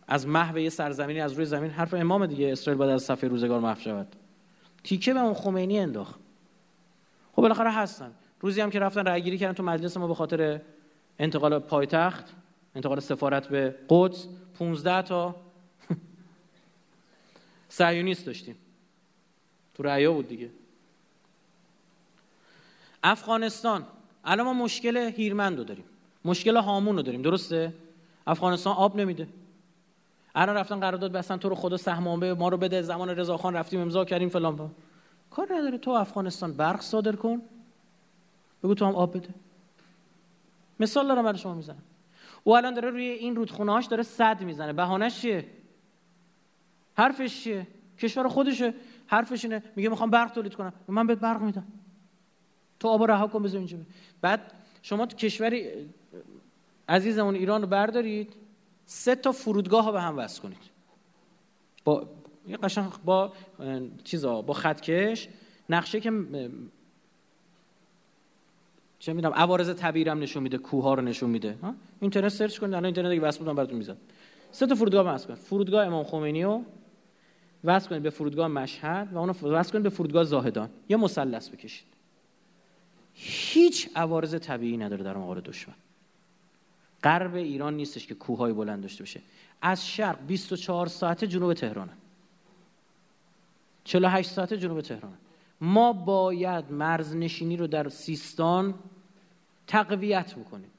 از محو یه سرزمینی از روی زمین. حرف امام دیگه اسرائیل باید از صفحه روزگار محو شود. تیکه به اون خمینی انداخت. خب بالاخره هستن. روزی هم که رفتن رأی گیری کردن تو مجلس ما به خاطر انتقال پایتخت انتقال سفارت به قدس 15 تا صهیونیست داشتیم. تو رأیا بود دیگه. افغانستان. الان ما مشکل هیرمند رو داریم. مشکل هامون رو داریم. درسته؟ افغانستان آب نمیده. الان رفتن قرارداد بستن تو رو خدا سهمانبه ما رو بده. زمان رضاخان رفتیم امضا کردیم فلان کار نداره. تو افغانستان برق صادر کن. بگو تو هم آب بده. مثال دارم برای شما می‌زنم. او الان داره روی این رودخونه هاش داره صد می‌زنه. بهانش چیه؟ حرفش چیه؟ کشور خودشه. حرفش اینه. میگه می‌خوام برق تولید کنم. من بهت برق میدم. تو آب رها کن بذار اینجا بعد شما تو کشوری عزیزمون ایران رو بردارید سه تا فرودگاه ها به هم وصل کنید. با یه قشنگ با چیزا با خطکش نقشه که چه می‌دونم عوارض طبیعی هم نشون میده کوه ها رو نشون میده. اینترنت سرچ کنید الان اینترنت دیگه وصل بودم براتون می‌ذارم. سه تا فرودگاه وصل کنید. فرودگاه امام خمینی رو وصل کنید به فرودگاه مشهد و اونو وصل کنید به فرودگاه زاهدان. یه مثلث بکشید. هیچ عوارض طبیعی نداره در مقابل دشمن. غرب ایران نیستش که کوههای بلند داشته باشه. از شرق 24 ساعت جنوب تهرانه. 48 ساعت جنوب تهران ما باید مرزنشینی رو در سیستان تقویت بکنیم.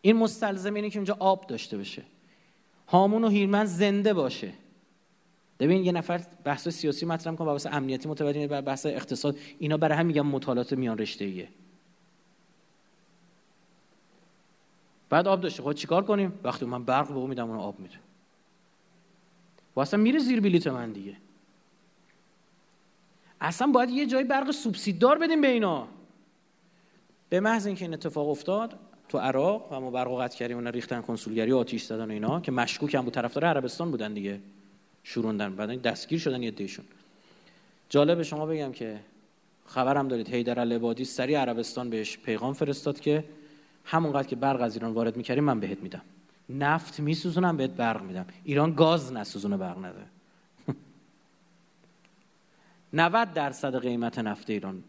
این مستلزم اینه که اونجا آب داشته باشه. هامون و هیرمن زنده باشه. ببین یه نفر بحث سیاسی مطرح کنه و بحث امنیتی متوجه بحث اقتصاد. اینا برای هم میگم مطالعات میان رشته ایه بعد آب داشته خب چیکار کنیم؟ وقتی من برق به میدم اون آب میده. و اصلا میره زیر بلیت من دیگه. اصلا باید یه جای برق سوبسیددار بدیم به اینا. به محض اینکه این اتفاق افتاد تو عراق و ما برق قطع کردیم اونا ریختن کنسولگری و آتیش زدن و اینا که مشکوک هم بود. طرفدار عربستان بودن دیگه. شوروندن. بعد دستگیر شدن یه دیشون. جالب شما بگم که خبرم دارید. حیدر العبادی سری عربستان بهش پیغام فرستاد که همونقدر که برق از ایران وارد می‌کردیم من بهت میدم. نفت میسوزونم بهت برق میدم. ایران گاز نسوزونه برق نده. 90 درصد قیمت نفت ایران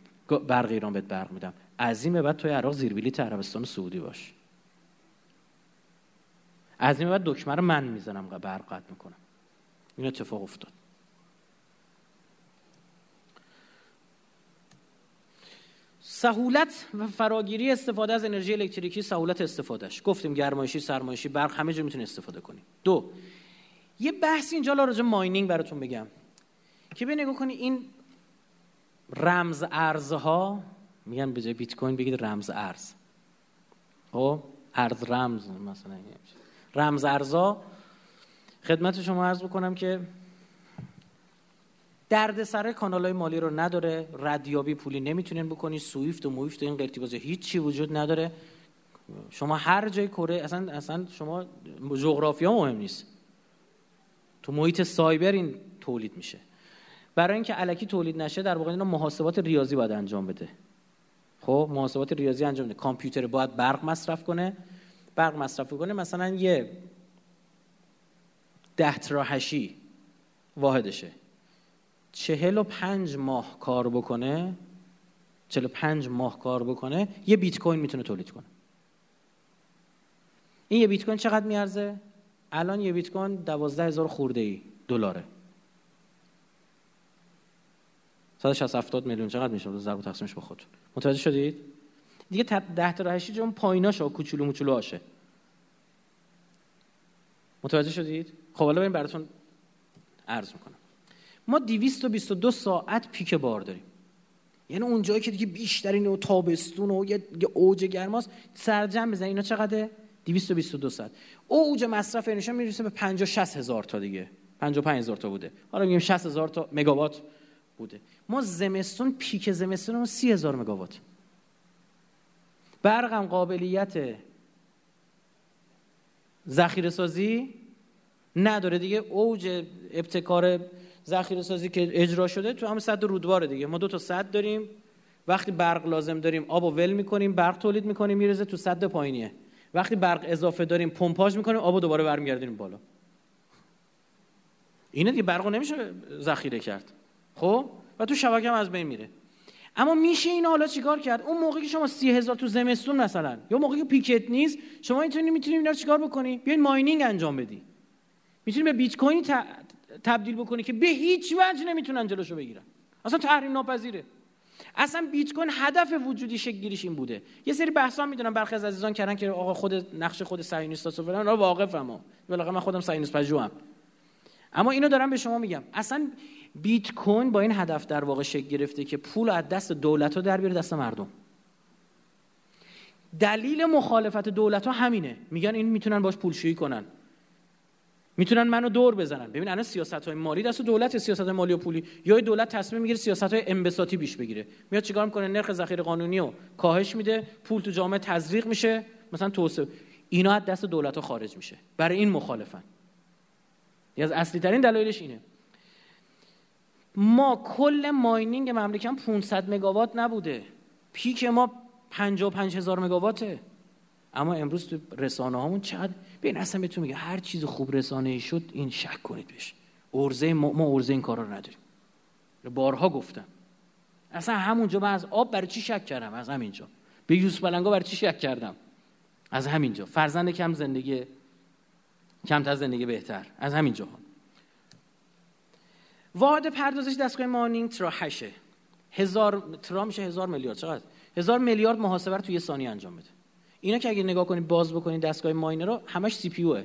برق ایران بهت برق میدم. از این بعد توی عراق زیر بلیط عربستان سعودی باش. از این بعد دکمه رو من می‌زنم برق قطع می‌کنم. این اتفاق افتاد. سهولت و فراگیری استفاده از انرژی الکتریکی سهولت استفادهش گفتیم گرمایشی سرمایشی برق همه جا می‌تونی استفاده کنی. دو یه بحث اینجا راجع ماینینگ براتون بگم که به نگاه کنی این رمز ارزها میگن به جای بیت کوین بگید رمز ارز. خب ارز رمز مثلا رمز ارزها خدمت شما عرض بکنم که درد سر کانال های مالی رو نداره ردیابی پولی نمی‌تونین بکنی سویفت و مویفت و این قرتی بازی هیچی وجود نداره. شما هر جای کره اصلا اصلا شما جغرافیا مهم نیست. تو محیط سایبر این تولید میشه. برای اینکه علکی تولید نشه در واقع اینا محاسبات ریاضی باید انجام بده. خب محاسبات ریاضی انجام بده. کامپیوتر باید برق مصرف کنه. برق مصرف کنه مثلا یه ده تراهشی واحدشه. چهل و پنج ماه کار بکنه چهل و پنج ماه کار بکنه یه بیت کوین می‌تونه تولید کنه. این یه بیت کوین چقدر میارزه؟ الان یه بیت کوین دوازده هزار خورده ای دلاره 160 70 میلیون. چقدر میشه؟ ضرب تقسیمش با خود متوجه شدید؟ دیگه 10 تا 8 اون پاییناشو کوچولو موچولو آشه. متوجه شدید؟ خب حالا بریم براتون عرض می‌کنم. ما 222 ساعت پیک بار داریم. یعنی اون جایی که دیگه بیشترین و تابستون و یه اوج گرماست سرجم بزن اینا چقدره؟ 222 ساعت. اوج مصرف انرژی می‌رسه به 50 60 هزار تا دیگه. 55 هزار تا بوده. حالا میگیم 60 هزار تا مگاوات بوده. ما زمستون پیک زمستون ما 30 هزار مگاوات. برقم قابلیت ذخیره سازی نداره دیگه. اوج ابتکار ذخیره سازی که اجرا شده تو همه صد رودبار دیگه. ما دو تا صد داریم. وقتی برق لازم داریم آب و ول می‌کنیم برق تولید می‌کنیم میرزه تو صد پایینیه. وقتی برق اضافه داریم پمپاژ می‌کنیم آب دوباره برمیگردیم بالا. اینه دیگه برق نمیشه ذخیره کرد. خب؟ و تو شبکه هم از بین میره. اما میشه این حالا چیکار کرد؟ اون موقعی که شما سی هزار تو زمستون مثلا یا موقعی که پیکت نیست شما می‌تونی می‌تونی اینا چیکار بکنی؟ بیاین ماینینگ انجام بدی. می‌تونی به بیت کوین تبدیل بکنی که به هیچ وجه نمی‌تونن جلوشو بگیرن. اصلا تحریم ناپذیره. اصلا بیت کوین هدف وجودی شکل گیریش این بوده. یه سری بحثا می‌دونم برخی از عزیزان کردن که آقا خود نقش خود صهیونیست و فلان واقفم. ولی من خودم صهیونیست پژوهم اما اینو دارم به شما میگم. اصلا بیت کوین با این هدف در واقع شکل گرفته که پول از دست دولت ها در بیاره دست مردم. دلیل مخالفت دولت ها همینه. میگن این می‌تونن باش پولشویی کنن. می‌تونن منو دور بزنن. ببین الان سیاست های مالی دست دولت سیاست های مالی و پولی. یا دولت تصمیم می‌گیره سیاست های انبساطی بیش بگیره. میاد چیکار می‌کنه؟ نرخ ذخیره قانونی رو کاهش میده پول تو جامعه تزریق میشه. مثلا توسعه. اینا از دست دولت ها خارج میشه. برای این مخالفن. یکی از اصلی ترین دلایلش اینه. ما کل ماینینگ مملکت 500 مگاوات نبوده. پیک ما 55 هزار مگاواته. اما امروز تو رسانه هامون چقدر ببین اصلا بهتون میگه هر چیز خوب رسانه شد این شک کنید بهش. ارزه ما, ما ارزه این کارا رو نداریم. بارها گفتم. اصلا همونجا من از آب برای چی شک کردم؟ از همینجا. به یوسف بلنگا برای چی شک کردم؟ از همینجا. فرزند کم زندگی کمتر زندگی بهتر. از همینجا. ها واحد پردازش دستگاه مانینگ ترا هشه. هزار ترا میشه هزار میلیارد. چقدر؟ هزار میلیارد محاسبه رو توی یه ثانیه انجام بده. اینا که اگه نگاه کنید باز بکنید دستگاه ماینر رو همش سی پی اوه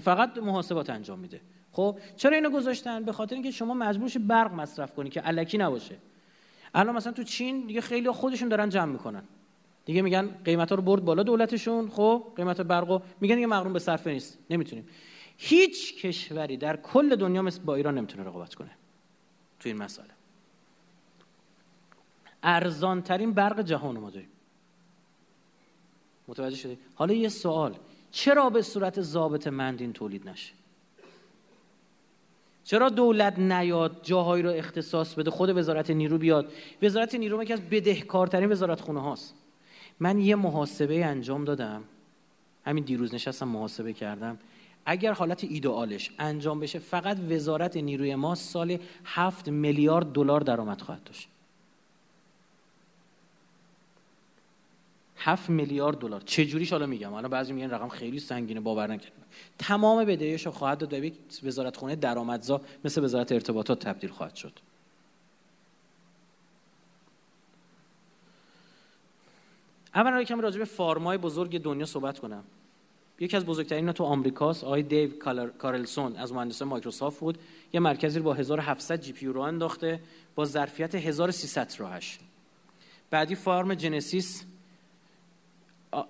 فقط محاسبات انجام میده. خب چرا اینو گذاشتن؟ به خاطر اینکه شما مجبور برق مصرف کنی که علکی نباشه. الان مثلا تو چین دیگه خیلی خودشون دارن جمع می‌کنن. دیگه میگن قیمتا رو برد بالا دولتشون. خب قیمت برقو. میگن دیگه مغروم به صرفه نیست. نمی‌تونیم. هیچ کشوری در کل دنیا مثل با ایران نمی‌تونه رقابت کنه. تو این مسئله. ارزان ترین برق جهان ما داریم. متوجه شدی؟ حالا یه سوال. چرا به صورت ضابط مندین تولید نشه؟ چرا دولت نیاد جاهایی رو اختصاص بده خود وزارت نیرو بیاد؟ وزارت نیرو یکی از بدهکارترین وزارت خونه هاست. من یه محاسبه انجام دادم. همین دیروز نشستم محاسبه کردم. اگر حالت ایدئالش انجام بشه فقط وزارت نیروی ما سال هفت میلیارد دلار درآمد خواهد داشت. هفت میلیارد دلار. چه جوریش حالا میگم؟ حالا بعضی میگن رقم خیلی سنگینه باور نکردم. تمام بدهیش رو خواهد داد به وزارت خونه درآمدزا مثل وزارت ارتباطات تبدیل خواهد شد. اولا کمی راجع به فارمای بزرگ دنیا صحبت کنم. یکی از بزرگترین تو آمریکاست آقای دیو کارلسون از مهندسان مایکروسافت بود. یه مرکزی با 1700 جی پی رو انداخته با ظرفیت 1300 راهش. بعدی فارم جنسیس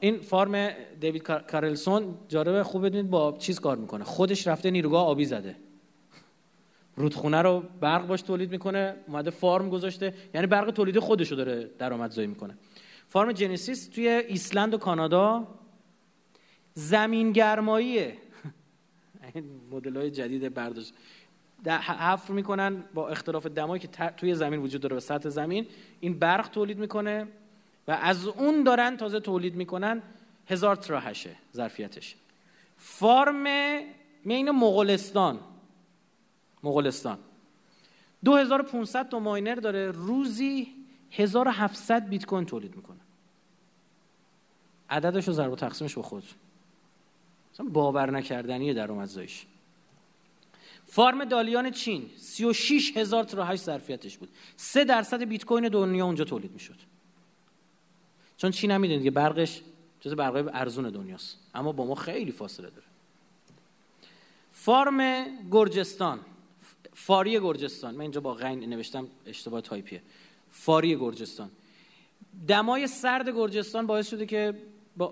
این فارم دیوید کارلسون جالبه خوب بدونید با چیز کار می‌کنه. خودش رفته نیروگاه آبی زده. رودخونه رو برق باش تولید می‌کنه اومده فارم گذاشته. یعنی برق تولید خودش رو داره درآمدزایی می‌کنه. فارم جنسیس توی ایسلند و کانادا زمین گرماییه این مدل های جدید برداشت. حفر می‌کنن با اختلاف دمایی که توی زمین وجود داره به سطح زمین. این برق تولید می‌کنه. و از اون دارن تازه تولید می‌کنن هزار تراهشه ظرفیتش. فارم مین مغولستان. مغولستان. 2500 تا ماینر داره روزی 1700 بیت کوین تولید می‌کنه. عددش رو ضرب و تقسیمش به خود باور نکردنیه درآمدزاییش فارم دالیان چین 36 هزار تراهش ظرفیتش بود. 3 درصد بیت کوین دنیا اونجا تولید می‌شد. چون چین هم می‌دونید که برقش جز برقای ارزون دنیاست. اما با ما خیلی فاصله داره. فارم گرجستان. فاری گرجستان. من اینجا با غین نوشتم اشتباه تایپیه. فاری گرجستان. دمای سرد گرجستان باعث شده که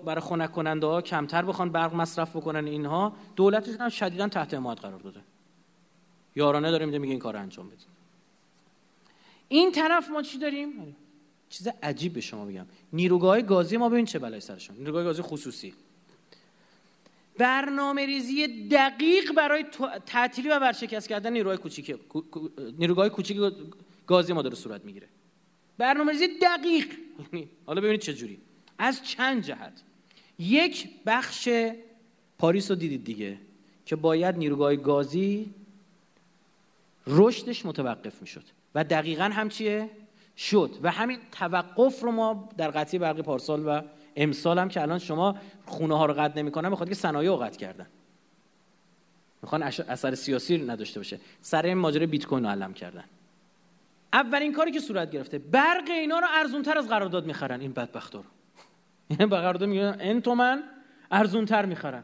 برای خنک کننده ها کمتر بخوان برق مصرف بکنن اینها. دولتشون هم شدیدا تحت حمایت قرار داده. یارانه داره میده میگه این کار انجام بدید این طرف ما چی داریم؟ چیز عجیب به شما بگم. نیروگاه گازی ما ببین چه بلای سرشون. نیروگاه گازی خصوصی. برنامه ریزی دقیق برای تعطیلی و ورشکست کردن نیروهای کوچیک نیروگاه کوچیک گازی ما داره صورت می‌گیره. برنامه ریزی دقیق. یعنی حالا ببینید چه جوری. از چند جهت. یک بخش پاریس رو دیدید دیگه که باید نیروگاه گازی رشدش متوقف می‌شد. و دقیقا هم چیه؟ شد. و همین توقف رو ما در قطعی برقی پارسال و امسال هم که الان شما خونه ها رو قطع نمی‌کنن می‌خواد که صنایع رو قطع کردن. می‌خوان اثر سیاسی نداشته باشه. سر این ماجرای بیت کوین رو علم کردن. اولین کاری که صورت گرفته برق اینا رو ارزونتر از قرارداد می‌خرن این بدبختا رو. یعنی به قرارداد میگن این تومن ارزونتر می‌خرن.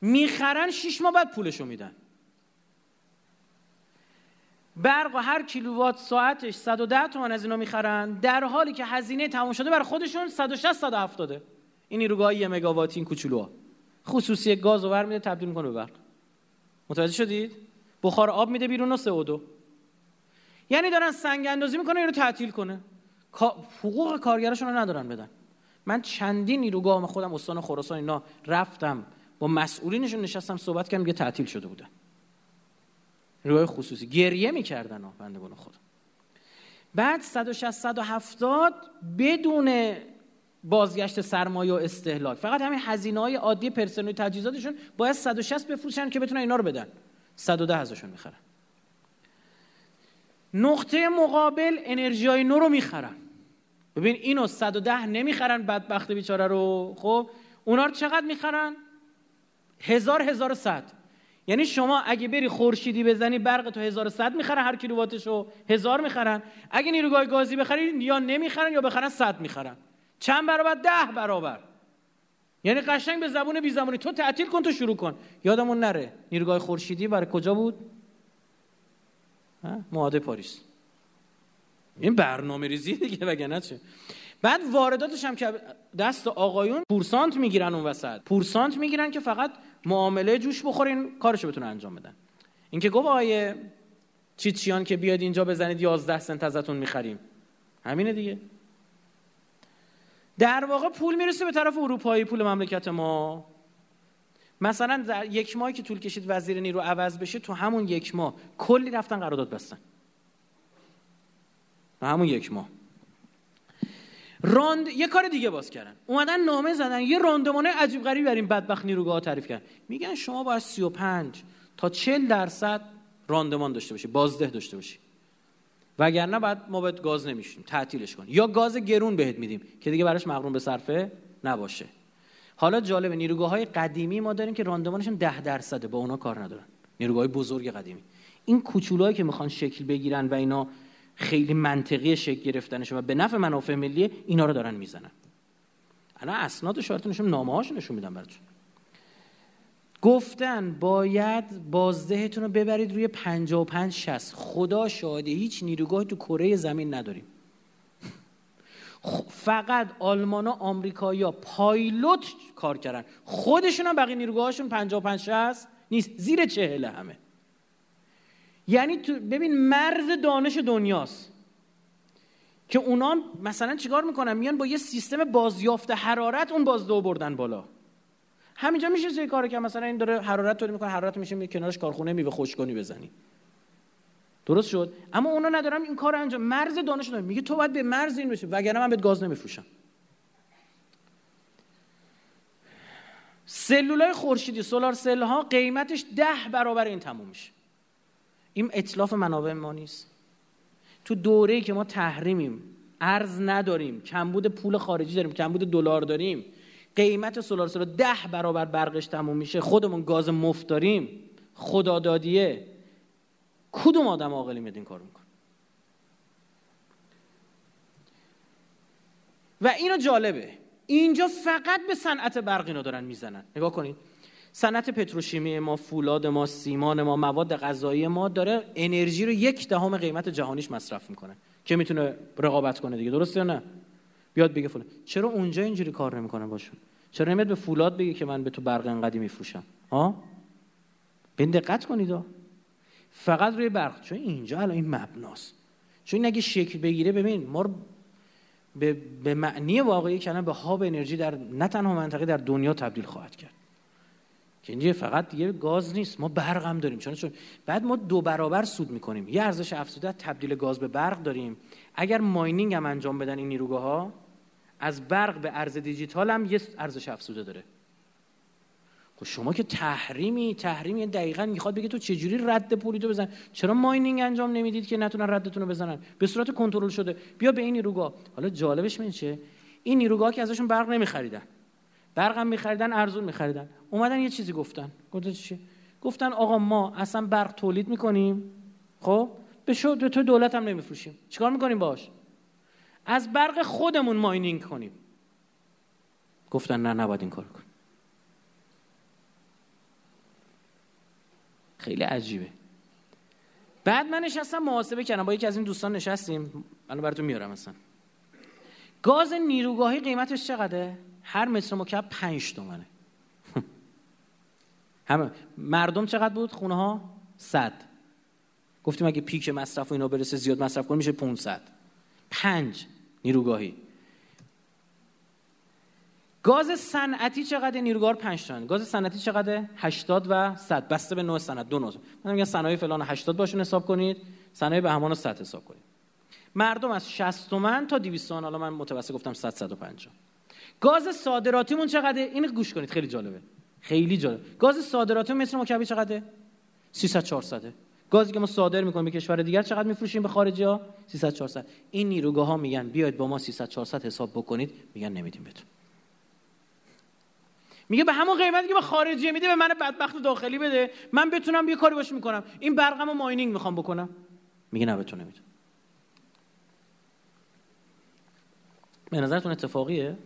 می‌خرن شش ماه بعد پولشو میدن. برق و هر کیلووات ساعتش 110 تومن از اینا می‌خرن. در حالی که هزینه تمام شده برای خودشون 160 170 این نیروگاه یه مگاواتی این کوچولوها. خصوصی گاز رو میده تبدیل می‌کنه به برق. متوجه شدید؟ بخار آب میده بیرون و CO2 یعنی دارن سنگ اندازی می‌کنه اینو تعطیل کنه. حقوق کارگراشون رو ندارن بدن. من چندین نیروگاه خودم استان خراسان اینا رفتم. با مسئولینشون نشستم صحبت کردم یه تعطیل شده بودن روی خصوصی. گریه می‌کردن ها بندگان خود بعد 160 170 بدون بازگشت سرمایه و استهلاک. فقط همین هزینه های عادی پرسنل تجهیزاتشون باید 160 بفروشن که بتونن اینا رو بدن. 110 ازشون می‌خرن. نقطه مقابل انرژی های نو رو می‌خرن. ببین اینو 110 نمی‌خرن بدبخت بیچاره رو. خب اونا رو چقدر می‌خرن؟ هزار هزار صد. یعنی شما اگه بری خورشیدی بزنی برق تو 1100 می‌خره هر کیلوواتشو هزار می‌خرن. اگه نیروگاه گازی بخری یا نمی‌خرن یا بخرن 100 می‌خرن. چند برابر؟ ده برابر. یعنی قشنگ به زبون بی زبونی. تو تعطیل کن تو شروع کن. یادمون نره نیروگاه خورشیدی برای کجا بود؟ معاهده پاریس. این برنامه ریزی دیگه وگرنه چه؟ بعد وارداتش هم که دست آقایون پورسانت می‌گیرن اون وسط. پورسانت می‌گیرن که فقط معامله جوش بخورین کارشو بتونه انجام بدن. اینکه گفت آیه چیچیان که بیاد اینجا بزنید 11 سنت ازتون می‌خریم. همینه دیگه. در واقع پول می‌رسه به طرف اروپایی پول مملکت ما. مثلا در یک ماهی که طول کشید وزیر نیرو عوض بشه تو همون یک ماه کلی رفتن قرارداد بستن. همون یک ماه. راند یه کار دیگه باز کردن. اومدن نامه زدن یه راندمانه عجیب غریبی بر این بدبخت نیروگاه تعریف کردن. میگن شما باید 35 تا 40 درصد راندمان داشته باشی بازده داشته باشی. وگرنه بعد ما باید گاز نمیشیم تعطیلش کن یا گاز گرون بهت میدیم که دیگه براش مغروم به صرفه نباشه. حالا جالب نیروگاه های قدیمی ما داریم که راندمانشون 10 درصده با اونا کار ندارن. نیروگاه بزرگ قدیمی. این کوچولایی که می‌خوان شکل بگیرن و اینا خیلی منطقی شکل گرفتنش و به نفع منافع ملی اینا رو دارن می‌زنن. الان اسناد شارتون نشون نامه نشون میدم براتون. گفتن باید بازدهتون رو ببرید روی 55 60 خدا شاهده هیچ نیروگاه تو کره زمین نداریم. فقط آلمانا آمریکایی‌ها پایلوت کار کردن. خودشون هم بقیه نیروگاهاشون 55 60 نیست. زیر چهله همه. یعنی تو ببین مرز دانش دنیاست که اونا مثلا چیکار می‌کنن؟ میان با یه سیستم بازیافت حرارت اون بازدو بردن بالا. همینجا میشه چه کاری که مثلا این داره حرارت تولید می‌کنه حرارت میشه میره کنارش کارخونه میوه خشکانی بزنی. درست شد؟ اما اونا ندارم این کار انجام مرز دانش دارم میگه تو باید به مرز این بشه وگرنه من بهت گاز نمیفروشم. سلولای خورشیدی سولار سل ها قیمتش ده برابر این تموم میشه این اطلاف منابع ما نیست. تو دوره که ما تحریمیم ارز نداریم کمبود پول خارجی داریم کمبود دلار داریم قیمت سولار سل ده برابر برقش تموم میشه خودمون گاز مفت داریم خدادادیه. کدوم آدم عاقلی میاد این کار می‌کنه؟ و اینو جالبه. اینجا فقط به صنعت برق اینا دارن می‌زنن. نگاه کنید صنعت پتروشیمی ما فولاد ما سیمان ما مواد غذایی ما داره انرژی رو یک دهم قیمت جهانیش مصرف می‌کنه که می‌تونه رقابت کنه دیگه. درسته یا نه؟ بیاد بگه فلان. چرا اونجا اینجوری کار نمی‌کنه باشون؟ چرا نمیاد به فولاد بگه که من به تو برق انقدی میفروشم؟ ها؟ به دقت کنید فقط روی برق. چون اینجا الان این مبناست. چون اگه شکل بگیره ببین ما به, به معنی واقعی کلمه به هاب انرژی در نه تنها منطقه در دنیا تبدیل خواهد کرد. که اینجا فقط دیگه گاز نیست ما برق هم داریم. چون چون بعد ما دو برابر سود می‌کنیم. یه ارزش افزوده تبدیل گاز به برق داریم. اگر ماینینگ هم انجام بدن این نیروگاه ها از برق به ارز دیجیتال هم یه ارزش افزوده داره. خب شما که تحریمی تحریمی دقیقا می‌خواد بگه تو چجوری رد پولی تو بزن؟ چرا ماینینگ انجام نمی‌دید که نتونن ردتون رو بزنن؟ به صورت کنترل شده. بیا به این نیروگاه. حالا جالبش من چه این نیروگاه که ازشون برق نمیخریدن. برق هم میخریدن ارزون میخریدن. اومدن یه چیزی گفتن. گفتن چی؟ گفتن آقا ما اصلا برق تولید می‌کنیم. خب؟ به شو تو دولت هم نمیفروشیم. چیکار می‌کنیم باش؟ از برق خودمون ماینینگ کنیم. گفتن نه نباید این کار کنیم. خیلی عجیبه. بعد من نشستم محاسبه کردم. با یکی از این دوستان نشستیم. الان براتون میارم مثلا گاز نیروگاهی قیمتش چقدره؟ هر متر مکعب 5 تومنه. همه. مردم چقدر بود؟ خونه ها 100 گفتیم اگه پیک مصرف و اینا برسه زیاد مصرف کنه میشه 500 5 نیروگاهی. گاز صنعتی چقدر نیروگاه 5 تومن گاز صنعتی چقدر؟ 80 و 100 بسته به نوع صنعت. دو نوع. من میگم صنایع فلان 80 باشون حساب کنید. صنایع به همان 100 حساب کنید. مردم از 60 تومن تا 200 تومن. حالا من متوسط گفتم 100 150 گاز صادراتیمون چقدر این گوش کنید خیلی جالبه. خیلی جالب. گاز صادراتی متر مکعبی چقدره؟ 300 400 گازی که ما صادر می‌کنیم به کشور دیگر چقدر میفروشیم به خارجی ها؟ 300 400 این نیروگاه ها میگن بیاید با ما 300 400 حساب بکنید. میگن نمیدیم بهتون. میگه به همون قیمتی که به خارجی میده به من بدبخت داخلی بده. من بتونم یه کاری باش می‌کنم. این برقمو ماینینگ می‌خوام بکنم. میگه نه بتونه نمیده. به نظرتون اتفاقیه؟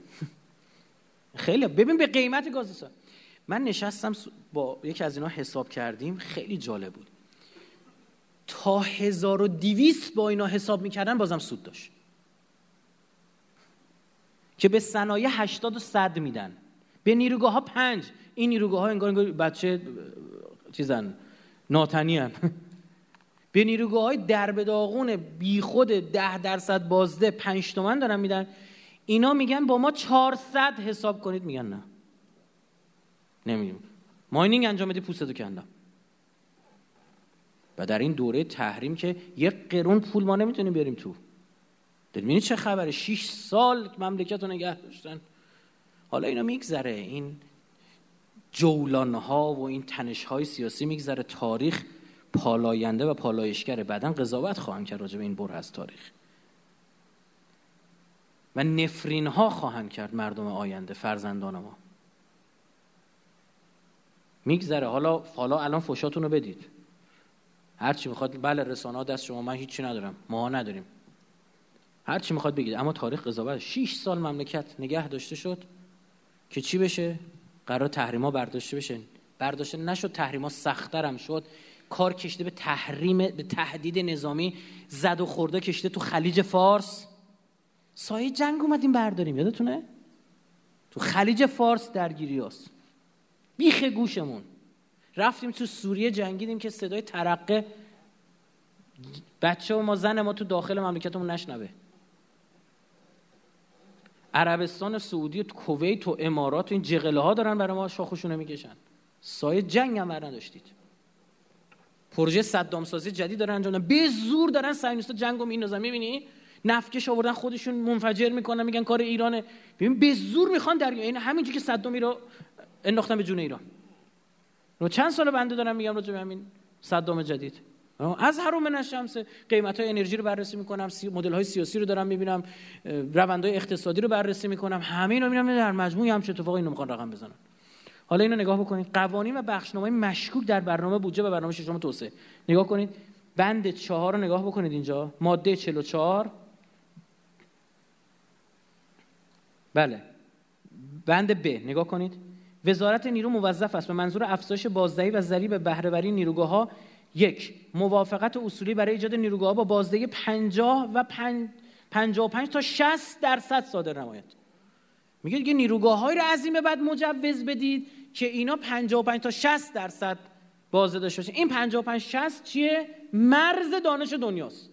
خیلی ببین به قیمت گاز من نشستم با یکی از اینا حساب کردیم خیلی جالب بود. تا 1200 با اینا حساب می‌کردن بازم سود داشت. که به صنایع 80 و 100 میدن. به نیروگاه ها پنج. این نیروگاه ها انگار, انگار بچه چیزن ناتنی هن. به نیروگاه های درب داغون بی خود ده درصد بازده پنج تومن دارن میدن. اینا میگن با ما 400 حساب کنید میگن نه. نمیدیم ماینینگ انجام بدی پوستتو کندم. و در این دوره تحریم که یک قرون پول ما نمی‌تونیم بیاریم تو. می‌بینی چه خبره؟ 6 سال مملکت رو نگه داشتن. حالا اینا میگذره. این جولان ها و این تنش های سیاسی میگذره. تاریخ پالاینده و پالایشگره بعدا قضاوت خواهند کرد راجع به این بر از تاریخ. و نفرین ها خواهند کرد مردم آینده فرزندان ما. میگذره. حالا حالا الان فوشاتون رو بدید. هر چی می‌خواد بله رسانه ها دست شما. من هیچی ندارم. ما نداریم. هر چی می‌خواد بگید. اما تاریخ قضاوت. 6 سال مملکت نگه داشته شد که چی بشه؟ قرار تحریما برداشته بشه. برداشته نشد تحریما سختتر هم شد. کار کشته به تحریم به تهدید نظامی. زد و خورده کشته تو خلیج فارس. سایه جنگ اومدیم برداریم یادتونه؟ تو خلیج فارس درگیری هست بیخ گوشمون. رفتیم تو سوریه جنگیدیم که صدای ترقه بچه و ما زن ما تو داخل مملکتمون نشنوه. عربستان سعودی و کویت و امارات و این جغله ها دارن برای ما شاخشونه می‌کشن. سایه جنگ هم نداشتید. پروژه صدام سازی جدید دارن انجام به زور دارن صهیونیست‌ها جنگو میندازن. می‌بینی؟ نفکش آوردن خودشون منفجر می‌کنن میگن کار ایرانه. ببین به زور می‌خوان در این همینجوری که صدامی رو انداختن به جون ایران. رو چند سال بنده دارم میگم راجع به همین صدام جدید. از هرومن الشمس قیمت های انرژی رو بررسی می‌کنم مدل های سیاسی رو دارم می‌بینم روندهای اقتصادی رو بررسی می‌کنم همه اینا می‌بینم در مجموع هم چه اتفاقی اینو می‌خوان رقم بزنن. حالا اینو نگاه بکنید. قوانین و بخشنامه مشکوک در برنامه بودجه و برنامه ششم توسعه. نگاه کنید. بند چهار رو نگاه بکنید اینجا. ماده 44 بله. بند ب نگاه کنید. وزارت نیرو موظف است به منظور افزایش بازدهی و ضریب بهرهوری نیروگاه ها یک موافقت اصولی برای ایجاد نیروگاه با بازدهی 50 و 55 تا 60 درصد صادر نماید. میگه دیگه نیروگاه رو از بعد مجوز بدید که اینا 55 تا 60 درصد بازده داشته باشه. این 55 60 چیه؟ مرز دانش دنیاست.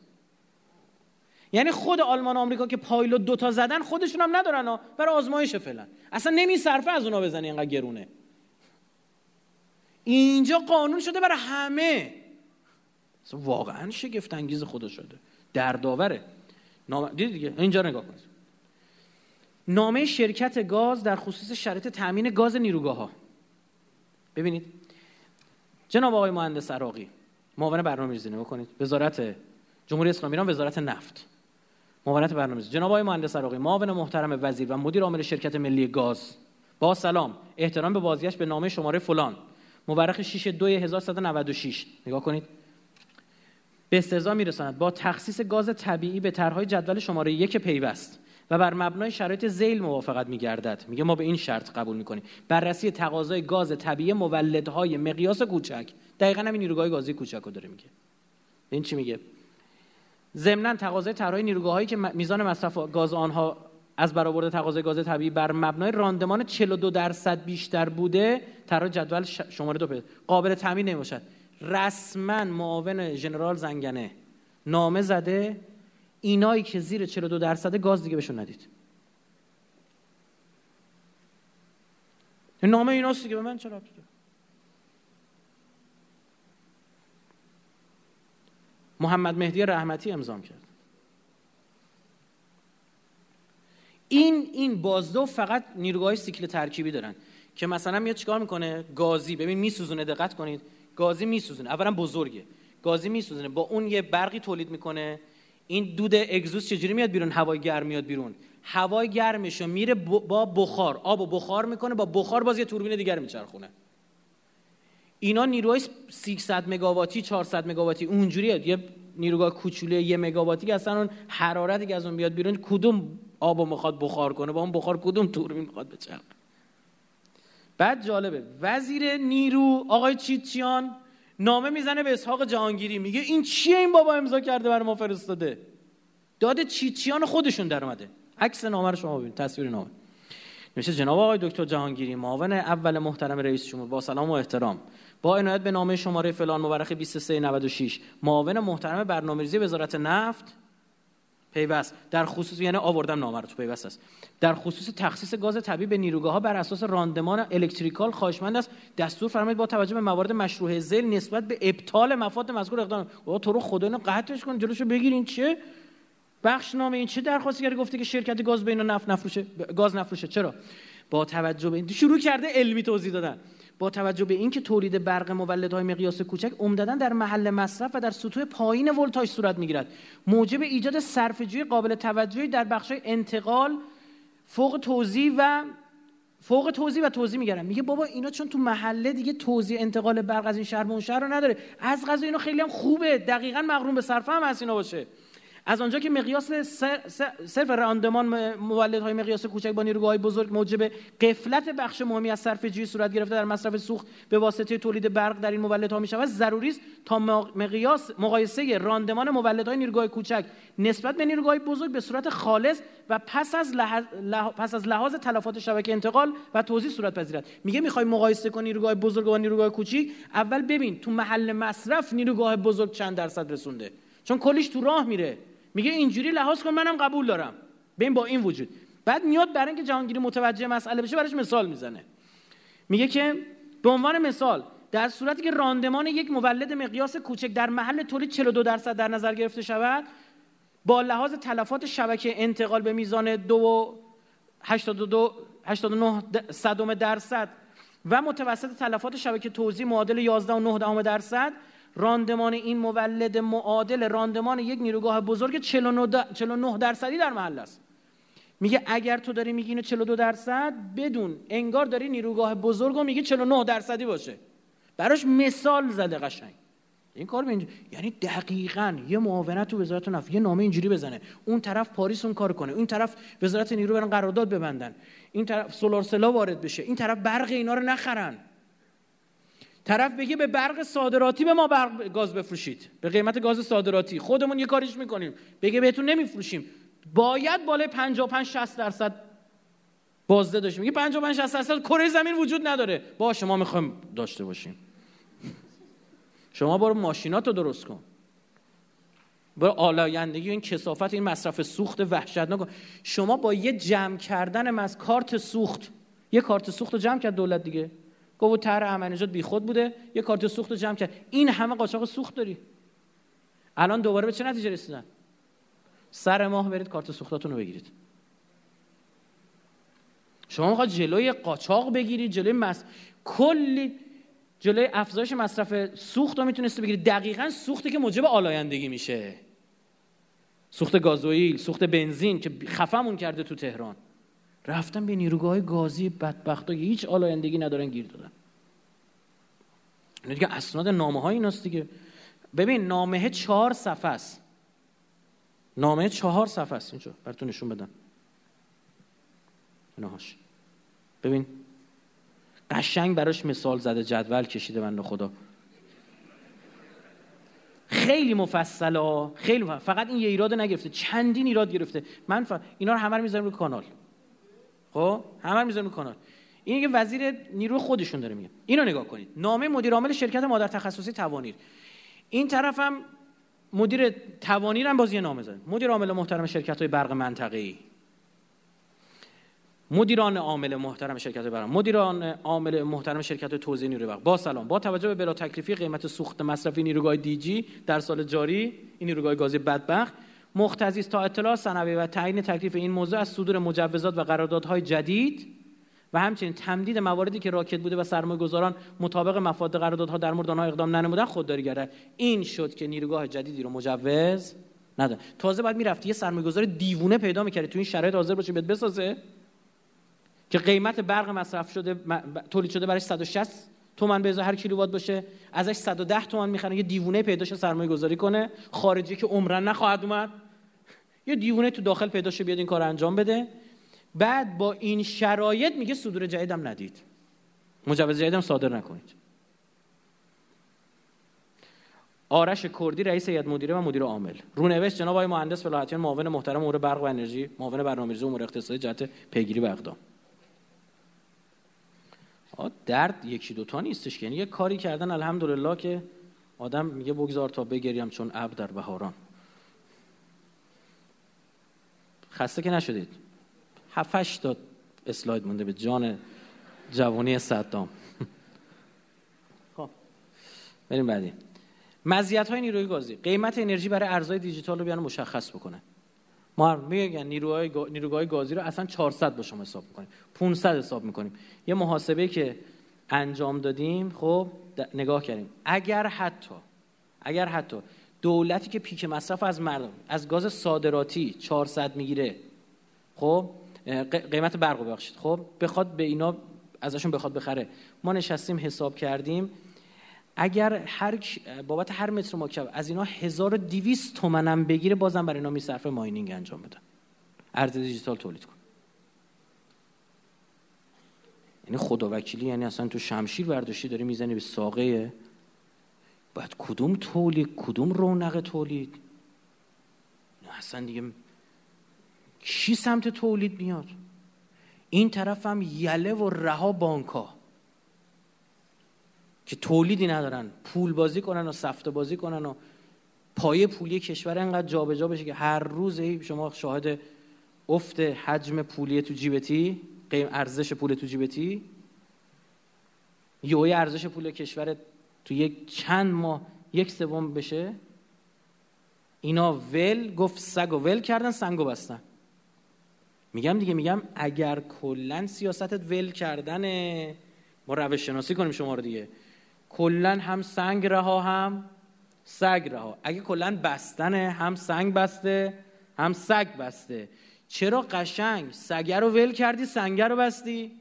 یعنی خود آلمان و آمریکا که پایلوت دوتا زدن خودشون هم ندارن ها. برای آزمایش فعلا. اصلا نمیصرفه از اونا بزنی اینقدر گرونه. اینجا قانون شده برای همه. واقعا شگفت انگیز خدا شده. دردآوره. نام... دیدید دیگه؟ اینجا نگاه کنید نامه شرکت گاز در خصوص شرایط تامین گاز نیروگاه ها ببینید. جناب آقای مهندس عراقی معاون برنامه‌ریزی نگاه کنید. وزارت جمهوری اسلامی ایران وزارت نفت. معاونت برنامه‌ریزی. جناب آقای مهندس عراقی معاون محترم وزیر و مدیر عامل شرکت ملی گاز با سلام احترام به بازگشت به نامه شماره فلان. مورخ 6 2 1196 نگاه کنید. به استرضا میرساند. با تخصیص گاز طبیعی به طرحهای جدول شماره یک پیوست و بر مبنای شرایط زیل موافقت میگردد. میگه ما به این شرط قبول می‌کنیم. بررسی تقاضای گاز طبیعی مولدهای مقیاس کوچک. دقیقا همین نیروگاه گازی کوچک رو داره میگه. این چی میگه؟ ضمنا تقاضای طرحهای نیروگاهایی که میزان مصرف گاز آنها از برآورد تقاضای گاز طبیعی بر مبنای راندمان 42 درصد بیشتر بوده طرح جدول شماره دو قابل تامین نمی‌باشد. رسما معاون ژنرال زنگنه نامه زده اینایی که زیر 42 درصد گاز دیگه بهشون ندید. نامه ایناست دیگه به من چرا محمد مهدی رحمتی امضا کرد. این این بازدو فقط نیروگاه سیکل ترکیبی دارن که مثلا میاد چیکار می‌کنه؟ گازی. ببین میسوزونه دقت کنید. گازی میسوزونه. اولا بزرگه. گازی میسوزونه. با اون یه برقی تولید می‌کنه. این دود اگزوز چجوری میاد بیرون؟ هوای گرم میاد بیرون. هوای گرمشو میره با بخار. آب و بخار می‌کنه با بخار باز یه توربین دیگر میچرخونه. اینا نیروهای 300 مگاواتی 400 مگاواتی اونجوریه. یه نیروگاه کوچوله یه مگاواتی که اصلا اون حرارتی که از اون بیاد بیرون کدوم آبو می‌خواد بخار کنه؟ با اون بخار کدوم توربین می‌خواد بچرخه؟ بعد جالبه. وزیر نیرو آقای چیتچیان نامه می‌زنه به اسحاق جهانگیری. میگه این چیه این بابا امضا کرده برای ما فرستاده؟ داده چیچیان خودشون در اومده. عکس نامه رو شما ببینید تصویر نامه. نمیشه جناب آقای دکتر جهانگیری معاون اول محترم رئیس جمهور با سلام و احترام. با عنایت به نامه شماره فلان مورخ 2396 معاون محترم برنامه‌ریزی وزارت نفت. پیوست. در خصوص یعنی آوردم نامه رو تو پیوست است. در خصوص تخصیص گاز طبیعی به نیروگاه ها بر اساس راندمان الکتریکال خواهشمند است. دستور فرمایید با توجه به موارد مشروع ذیل نسبت به ابطال مفاد مذکور اقدام او تو رو خدا اینو قطعش کن جلوشو بگیرین چه؟ بخش نامه این چه درخواستی کرده؟ گفته که شرکت گاز به نفت نفروشه گاز نفروشه. چرا؟ با توجه به این شروع کرده علمی توضیح دادن. با توجه به اینکه تولید برق مولدهای مقیاس کوچک عمدتا در محل مصرف و در سطوح پایین ولتاژ صورت می‌گیرد. موجب ایجاد صرفه‌جویی قابل توجهی در بخش‌های انتقال فوق توزیع و فوق توزیع و توزیع میگرن میگه بابا اینا چون تو محله دیگه توزیع انتقال برق از این شهر به اون شهر رو نداره. از غذا اینا خیلی هم خوبه. دقیقا مغروم به صرفه هم از اینا باشه. از آنجا که مقیاس صرف راندمان مولدهای مقیاس کوچک با نیروگاه بزرگ موجب قفلت بخش مهمی از صرف جویی صورت گرفته در مصرف سوخت به واسطه تولید برق در این مولدها می شود ضروری است تا مقیاس مقایسه راندمان مولدهای نیروگاه کوچک نسبت به نیروگاه بزرگ به صورت خالص و پس از لحاظ, پس از لحاظ تلفات شبکه انتقال و توزیع صورت پذیرد. میگه می‌خوای مقایسه کنی نیروگاه بزرگ با نیروگاه کوچیک؟ اول ببین تو محل مصرف نیروگاه بزرگ چند درصد رسونده؟ چون کلیش تو راه میره. میگه اینجوری لحاظ کن منم قبول دارم. ببین با این وجود. بعد میاد برای اینکه جهانگیری متوجه مسئله بشه براش مثال می‌زنه. میگه که به عنوان مثال در صورتی که راندمان یک مولد مقیاس کوچک در محل تولید 42 درصد در نظر گرفته شود با لحاظ تلفات شبکه انتقال به میزان دو 82 89 صدم درصد و متوسط تلفات شبکه توزیع معادل 11 و 9 درصد راندمان این مولد معادل راندمان یک نیروگاه بزرگ 49 درصدی در محل است. میگه اگر تو داری میگی اینو 42 درصد بدون انگار داری نیروگاه بزرگ و میگه 49 درصدی باشه. براش مثال زده قشنگ. این کار به یعنی دقیقا یه معاونت تو وزارت نفت یه نامه اینجوری بزنه. اون طرف پاریس اون کار کنه. اون طرف وزارت نیرو برن قرارداد ببندن. این طرف سولار سلا وارد بشه. این طرف برق اینا رو نخرن. طرف بگه به برق صادراتی به ما برق گاز بفروشید. به قیمت گاز صادراتی. خودمون یه کاریش می‌کنیم. بگه بهتون نمیفروشیم. باید بالای 55 60 درصد بازده داشتیم. میگه 55 60 درصد کره زمین وجود نداره. با شما می‌خوایم داشته باشیم. شما برو ماشینات رو درست کن. برو آلایندگی این کثافت این مصرف سوخت وحشتناک شما با یه جمع کردن مز کارت سوخت. یه کارت سوخت رو جمع کرد دولت دیگه. گفت طرح بی خود بوده یه کارت سوخت جمع کرد. این همه قاچاق سوخت داری. الان دوباره به چه نتیجه رسیدن؟ سر ماه برید کارت سوختاتون رو بگیرید. شما می‌خواد جلوی قاچاق بگیرید جلوی مس کلی جلوی افزایش مصرف سوخت رو می‌تونسته بگیرید. دقیقا سوختی که موجب آلایندگی میشه. سوخت گازوئیل سوخت بنزین که خفمون کرده تو تهران. رفتن به نیروگاه گازی بدبختا که هیچ آلایندگی ندارن گیر دادن. اینا دیگه اسناد نامه های ایناست دیگه. ببین نامه چهار صفحه است. نامه چهار صفحه است اینجا. براتون نشون بدم. اینهاش ببین. قشنگ براش مثال زده جدول کشیده من خدا. خیلی مفصله خیلی مفصل. فقط این یه ایراد نگرفته. چندین ایراد گرفته. من ف... اینا رو همه رو می‌ذارم روی کانال. خب؟ همه رو می‌ذارم روی کانال این یه وزیر نیرو خودشون داره میگه. اینو نگاه کنید. نامه مدیر عامل شرکت مادر تخصصی توانیر. این طرفم مدیر توانیر هم باز یه نامه زده مدیر عامل محترم شرکت های برق منطقه‌ای. مدیران عامل محترم شرکت برق. مدیران عامل محترم شرکت توزیع نیروی برق با سلام. با توجه به بلا تکلیفی قیمت سوخت مصرفی نیروگاه دیجی در سال جاری این نیروگاه گازی بدبخت مختزی تا اطلاع سنوی و تعیین تکلیف این موضوع از صدور مجوزات و قراردادهای جدید و همچنین تمدید مواردی که راکت بوده و سرمایه گذاران مطابق مفاد قراردادها در مورد آنها اقدام ننمودن خودداری گرده این شد که نیروگاه جدیدی رو مجوز نداره تازه بعد می‌رفتی یه سرمایه گذار دیوونه پیدا می‌کردی تو این شرایط حاضر باشه بهت بسازه که قیمت برق مصرف شده تولید شده برای 160 تومن به هر کیلووات باشه ازش 110 تومن می‌خرن یه دیوونه پیداشه سرمایه گذاری کنه خارجی که عمرن نخواهد اومد. یه دیوونه تو داخل پیداشه بیاد این کار انجام بده. بعد با این شرایط میگه صدور جدیدم ندید. مجوز جدیدم صادر نکنید. آرش کردی رئیس هیئت مدیره و مدیر عامل. رونوشت جناب آقای مهندس فلاحتیان معاون محترم امور برق و انرژی معاون برنامه‌ریزی امور اقتصادی جهت پیگیری و اقدام. درد یکی دوتا نیستش یعنی یه کاری کردن الحمدلله که آدم میگه بگذار تا بگریم چون اب در بهاران. خسته که نشدید. هفتش تا اسلاید مونده به جان جوانی صدام. خب بریم بعدی. مزیت های نیروی گازی قیمت انرژی برای ارزهای دیجیتال رو بیان مشخص بکنه. ما میگن نیروهای نیروگاه گازی رو اصلا 400 با شما حساب می‌کنیم. 500 حساب می‌کنیم. یه محاسبه که انجام دادیم خب نگاه کردیم. اگر حتی اگر حتی دولتی که پیک مصرف از مردم از گاز صادراتی 400 می‌گیره خب قیمت برق ببخشید. خب بخواد به اینا ازشون بخواد بخره. ما نشستیم حساب کردیم. اگر هر بابت هر متر مکعب از اینا 1200 تومنم بگیره بازم برای اینا میصرفه ماینینگ انجام بدن. ارز دیجیتال تولید کن. یعنی خدا وکیلی یعنی اصلا تو شمشیر برداشتی داری می‌زنی به ساقه باید کدوم تولید کدوم رونق تولید؟ اصلا دیگه کی سمت تولید میاد؟ این طرف هم یله و رها بانکا که تولیدی ندارن پول بازی کنن و سفته بازی کنن و پایه پولی کشور انقدر جابجا جا بشه که هر روز شما شاهد افت حجم پولی تو جیبتی قیم ارزش پول تو جیبتی یه ارزش پول کشور تو یک چند ماه یک سوم بشه. اینا ول گفت سگ و ول کردن سنگ و بستن. میگم دیگه میگم اگر کلا سیاستت ول کردن ما روش شناسی کنیم شما رو دیگه. کلا هم سنگ رها هم سگ رها. اگه کلا بستن هم سنگ بسته هم سگ بسته. چرا قشنگ؟ سگه رو ول کردی سنگه رو بستی؟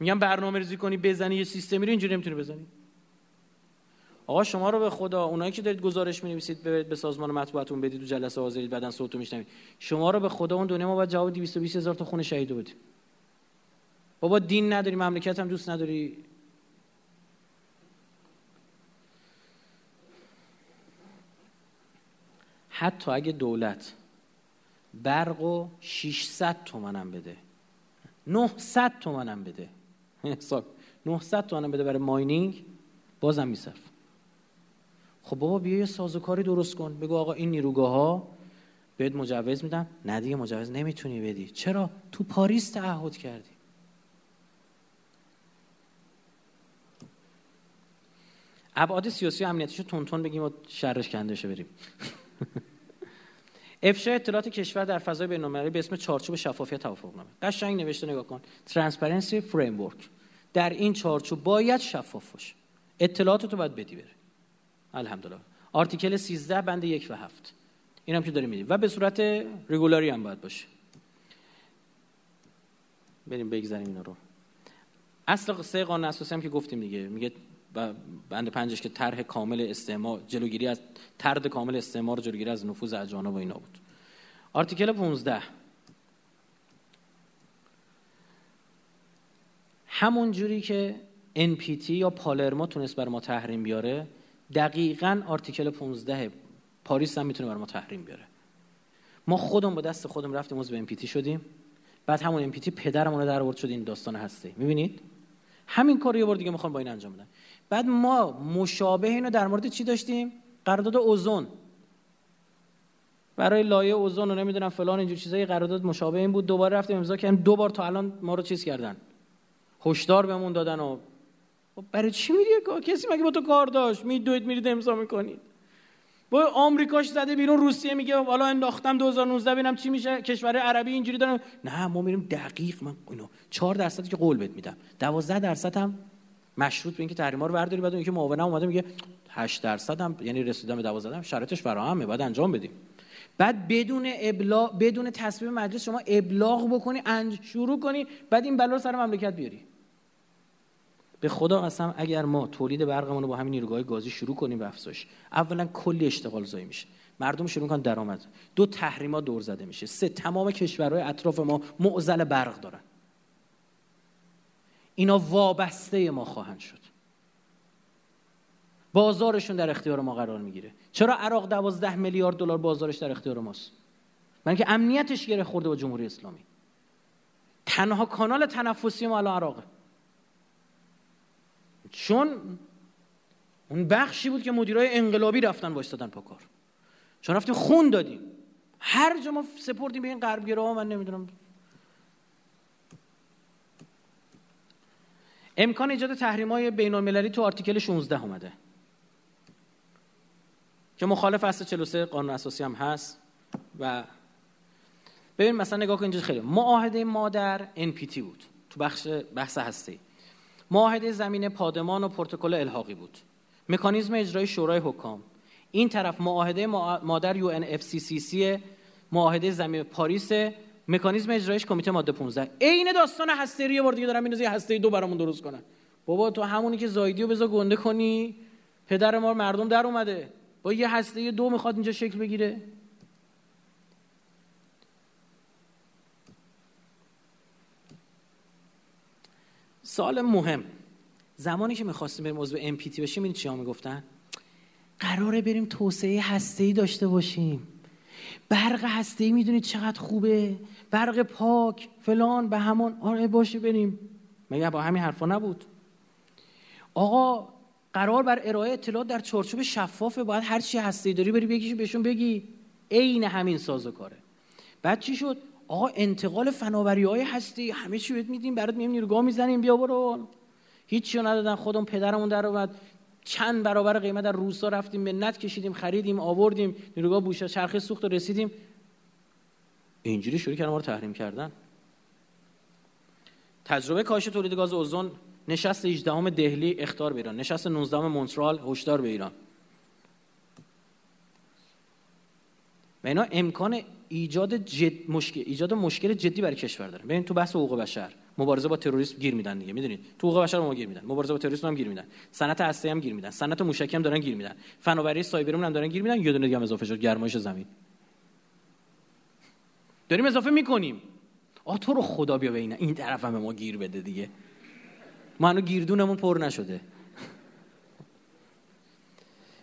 میگم برنامه ریزی کنی بزنی یه سیستمی رو اینجوری نمی‌تونی بزنی. آقا شما رو به خدا اونایی که دارید گزارش می‌نویسید به سازمان مطبوعاتون بدید و جلسه حاضرید بعدن صوتو میشنوید. شما رو به خدا اون دنیا ما باید جواب 220 هزار تا خون شهید بدیم بابا دین نداری مملکت هم دوست نداری. حتی اگه دولت برق و 600 تومنم بده 900 تومنم بده. حساب 900 تومنم بده برای ماینینگ بازم میصرف خب بابا بیا یه سازوکاری درست کن. بگو آقا این نیروگاه ها بهت مجوز میدم نه دیگه مجوز نمی‌تونی بدی. چرا؟ تو پاریس تعهد کردی. ابعاد سیاسی و امنیتیشو تون بگیم و شرش کنده بریم. افشای اطلاعات کشور در فضای بین‌المللی به اسم چارچوب شفافیت توافقنامه قشنگ نوشته نگاه کن. transparency framework در این چارچوب باید شفاف باشه. اطلاعات تو باید بدی بره. الحمدلله. article 13 بند یک و هفت. این هم که داریم میدیم و به صورت regularly هم باید باشه. بریم بگذاریم اینا رو. اصل سه قانون اساسی هم که گفتیم دیگه. میگه بند پنجش که طرح کامل استعمار جلوگیری از ترد کامل استعمار جلوگیری از نفوذ اجانب و اینا بود. آرتیکل 15 همون جوری که NPT یا پالرما تونست بر ما تحریم بیاره دقیقا آرتیکل 15 پاریس هم می‌تونه بر ما تحریم بیاره. ما خودمون با دست خودم رفتیم عضو NPT شدیم. بعد همون NPT پدرمون رو در آورد شد این داستان هسته می‌بینید؟ همین کار یه بار دیگه می‌خوام با این انجام بدن بعد ما مشابه اینو در مورد چی داشتیم؟ قرارداد اوزون. برای لایه اوزون و نمی‌دونم فلان اینجور چیزای قرارداد مشابه این بود. دوباره رفتیم امضا کردیم. دو بار تا الان ما رو چیز کردن. هشدار بهمون دادن و خب برای چی میری؟ کسی مگه با تو کار داشت؟ میدوید میرید امضا می‌کنید. با آمریکاش زده بیرون روسیه میگه حالا انداختم 2019 ببینم چی میشه. کشور عربی اینجوری دارن نه ما میریم دقیق. من اینو 4 درصدی که قول بهت میدم. 12 درصد هم مشروط به اینکه تحریما رو برداری بعد اینکه معاونم اومده میگه 8 درصد هم یعنی رسیدن به 12 هم شرایطش فراهمه بعد انجام بدیم. بعد بدون ابلاغ بدون تصویب مجلس شما ابلاغ بکنی انج شروع کنی بعد این بلا سر مملکت بیاری. به خدا قسم اگر ما تولید برقمون رو با همین نیروگاه گازی شروع کنیم به افزایش اولا کلی اشتغال زایی میشه. مردم شروع می‌کنن درآمد. دو تحریما دور زده میشه. سه تمام کشورهای اطراف ما معضل برق دارن. اینا وابسته ما خواهند شد. بازارشون در اختیار ما قرار می‌گیره. چرا عراق دوازده میلیارد دلار بازارش در اختیار ماست؟ من که امنیتش گره خورده با جمهوری اسلامی. تنها کانال تنفسی ما الان عراقه. چون اون بخشی بود که مدیرای انقلابی رفتن وایستادن پا کار. چون رفتیم خون دادیم. هر جا ما سپردیم به این غربگرا من نمی‌دونم. امکان ایجاد تحریم های بین المللی تو آرتیکل 16 اومده. که مخالف اصل 43 قانون اساسی هم هست. و ببین مثلا نگاه کن اینجا خیلی. معاهده مادر NPT بود. تو بخش بحث هستی. معاهده زمین پادمان و پروتکل الحاقی بود. مکانیزم اجرای شورای حکام. این طرف معاهده مادر UNFCCC معاهده زمین پاریس مکانیزم اجرایش کمیته ماده 15 عین داستان هسته یه بار دیگه دارم میندازه هسته دو برامون درست کنن. بابا تو همونی که زایدی رو بذار گنده کنی. پدر ما مردم در اومده. با یه هسته دو می‌خواد اینجا شکل بگیره. سال مهم. زمانی که می‌خواستیم بریم عضو MPT بشیم این چی ها می‌گفتن؟ قراره بریم توسعه هسته داشته باشیم. برق هسته ای می‌دونید چقدر خوبه؟ برق پاک فلان به همون آره باشه بریم. مگه با همین حرفا نبود؟ آقا قرار بر ارائه اطلاعات در چارچوب شفافه باید هر چی هسته داری بری بگیش بهشون بگی. عین همین سازوکاره بعد چی شد؟ آقا انتقال فناوری های هستی. همه چی بهت میدیم برات مییم نیروگاه می‌زنیم. بیا برو. هیچی ندادن. خودم پدرمون در اومد چند برابر قیمت در روستا رفتیم منت کشیدیم خریدیم آوردیم. نیروگاه بوشه چرخه سوخت و رسیدیم. اینجوری شروع کردن ما رو تحریم کردن. تجربه کاهش تولید گاز اوزون نشست 18 دهلی اختار به ایران نشست 19 مونترال هشدار به ایران. و اینا امکان ایجاد جد مشکل ایجاد مشکل جدی برای کشور داره ببین تو بحث حقوق بشر مبارزه با تروریسم گیر میدن دیگه می‌دونید؟ تو حقوق بشر ما گیر میدن مبارزه با تروریسم هم گیر میدن. صنعت هسته هم گیر میدن صنعت موشکی هم دارن گیر میدن. فناوری سایبری هم دارن گیر میدن یه دونه دیگه هم اضافه شد گرمایش زمین. داریم اضافه می‌کنیم. آ تو رو خدا بیا به این طرف هم ما گیر بده دیگه. ما هنو گیردونمون پر نشده.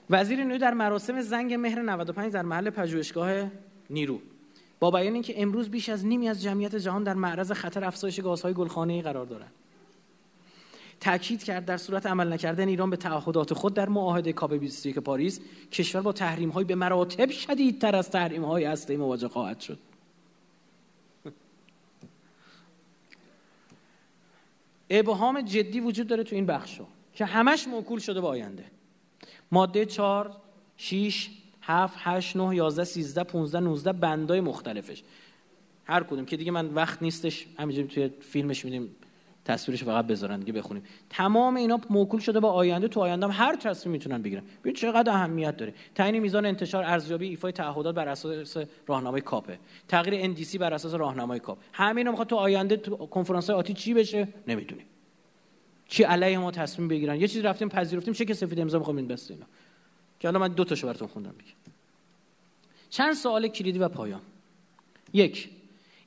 وزیر نیرو در مراسم زنگ مهر 95 در محل پژوهشگاه نیرو. با بیان اینکه امروز بیش از نیمی از جمعیت جهان در معرض خطر افزایش گازهای گلخانه‌ای قرار دارند تاکید کرد در صورت عمل نکردن ایران به تعهدات خود در معاهده کاپ 21 پاریس کشور با تحریم به مراتب شدیدتر از تحریم های هسته‌ای مواجه خواهد شد. ابهام جدی وجود داره تو این بخشا که همش موکول شده به آینده. ماده 4 6 7 8 9 11 13 15 19 بندای مختلفش. هر کدوم که دیگه من وقت نیستش همینجوری توی فیلمش میدیم تصویرش فقط بذارن دیگه بخونیم. تمام اینا موکول شده با آینده تو آینده هم هر تصمیم می‌تونن بگیرن. ببین چقدر اهمیت داره. تعیین میزان انتشار ارزیابی ایفای تعهدات بر اساس راهنمای کاپه تغییر NDC بر اساس راهنمای کاپ. همین می‌خواد تو آینده تو کنفرانس آتی چی بشه؟ نمی‌دونیم. چی علیه ما تصمیم بگیرن؟ یه چیزی رفتیم پذیرفتیم چه سفید امضا می‌خوام این بسته اینا. که الان من دو تاشو براتون خوندم بگم چند سوال کلیدی و پایان. یک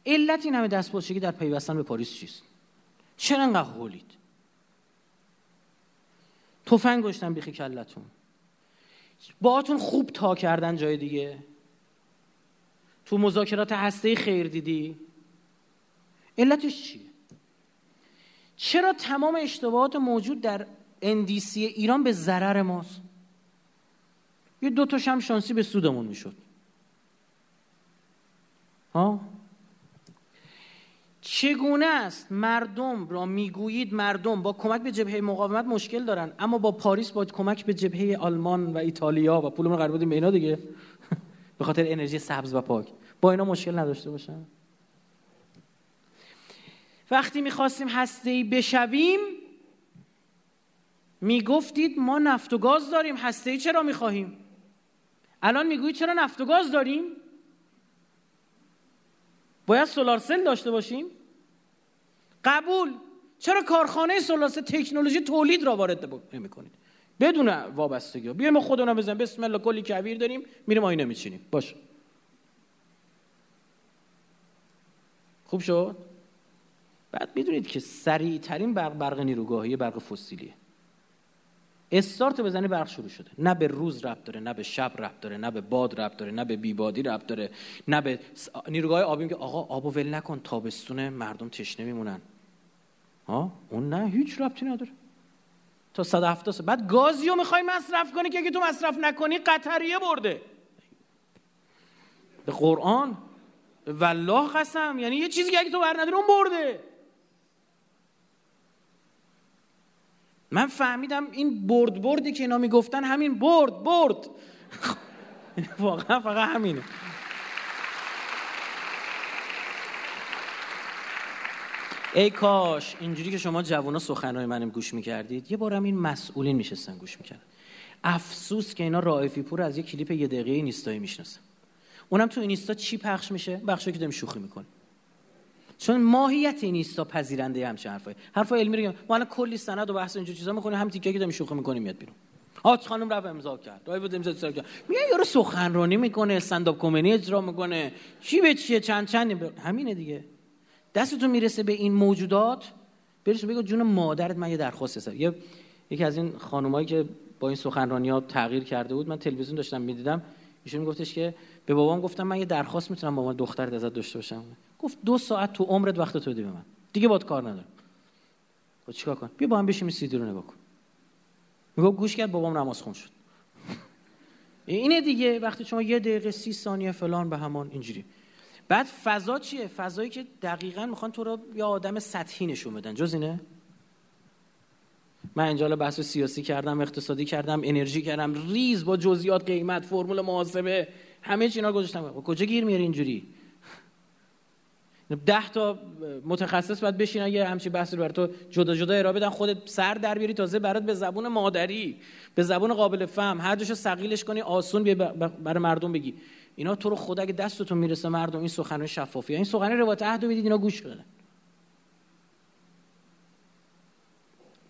علت این همه دستپاچگی در پیوستن به پاریس چیست؟ چرا انقدر هولید تفنگ گشتن بیخی کلتون. باهاتون خوب تا کردن جای دیگه. تو مذاکرات هسته خیر دیدی؟ علتش چیه؟ چرا تمام اشتباهات موجود در اندیسی ایران به ضرر ماست؟ یه دو تاش هم شانسی به سودمون می‌شد. ها؟ چگونه است مردم را می‌گویید مردم؟ با کمک به جبهه مقاومت مشکل دارن اما با پاریس با کمک به جبهه آلمان و ایتالیا و پولمون قرار بودیم به اینا دیگه. به خاطر انرژی سبز و پاک. با اینا مشکل نداشته باشن. وقتی می‌خواستیم هسته ای بشویم می‌گفتید ما نفت و گاز داریم هسته ای چرا می‌خواهیم؟ الان می‌گویید چرا نفت و گاز داریم؟ باید سولار سل داشته باشیم؟ قبول. چرا کارخانه سولار سل تکنولوژی تولید را وارد نمی‌کنید؟ بدون وابستگی. بیایم ما خودمون بزنیم. بسم الله کلی کویر داریم. میریم آینه میچینیم. باش خوب شد؟ بعد می‌دونید که سریع ترین برق برق نیروگاهی برق فسیلیه. استارت بزنی برق شروع شده. نه به روز ربط داره نه به شب ربط داره نه به باد ربط داره نه به بیبادی ربط داره نه به نیروگاه آبی که آقا آبو ول نکن تابستون مردم تشنه میمونن. ها؟ اون نه هیچ ربطی نداره. تا 170 سال بعد گازیو می‌خوای مصرف کنی که اگه تو مصرف نکنی قطریه برده. به قرآن؟ والله قسم یعنی یه چیزی که اگه تو بر نداری اون برده. من فهمیدم این برد بردی که اینا می‌گفتن همین برد برد. واقعا فقط همینه. ای کاش اینجوری که شما جوانا سخنهای منم گوش می‌کردید یه بارم این مسئولین میشستن گوش می‌کردن. افسوس که اینا رائفی پور از یه کلیپ یه دقیقه اینستایی می‌شناسن. اونم تو اینستا چی پخش میشه؟ بخشی که داریم شوخی می‌کنیم. چون ماهیت این ایستا پذیرنده همچین حرفای. حرفای علمی رو ما الان کلی سند و بحث اینجور چیزا می‌کنیم. هم تیکه که داریم شوخی می‌کنیم میاد بیرون. آت خانم رفت امضا کرد. دای بود امضا کرد. میاد یارو سخنرانی می‌کنه استنداپ کمدی اجرا می‌کنه. چی به چیه؟ چند چند همینه دیگه. دستتون می‌رسه به این موجودات برش بگو جون مادرت من یه درخواست هست یه یکی از این خانمایی که با این سخنرانی ها تغییر کرده بود من تلویزیون داشتم می‌دیدم. ایشون گفتش که به بابام گفتم من یه درخواست می‌تونم با من دخترت ازت داشته باشم. گفت دو ساعت تو عمرت وقت تو به من. دیگه باد کار ندارم. خب چیکار کن بیا با هم بشیم سیدی رو نگاه کن. میگه گوش کرد بابام نماز خون شد. اینه دیگه وقتی شما یه دقیقه سی ثانیه فلان به همان اینجوری. بعد فضا چیه؟ فضایی که دقیقا می‌خوان تو رو یه آدم سطحی نشون بدن. جز اینه؟ من اینجا بحث سیاسی کردم اقتصادی کردم انرژی کردم. ریز با جزئیات قیمت فرمول محاسبه. همه چینا گذاشتم. کجا گیر میاری اینجوری؟ ده تا متخصص باید بشینن یه همچین بحثی رو برای تو جدا جدا ارائه بدن خودت سر در بیاری تازه برات به زبون مادری به زبون قابل فهم هر جاشو ثقیلش کنی آسون برای مردم بگی. اینا تو رو خدا اگه دستتون می‌رسه مردم این سخنرانی شفافی این سخنرانی روایت عهد بدید اینا گوش کنن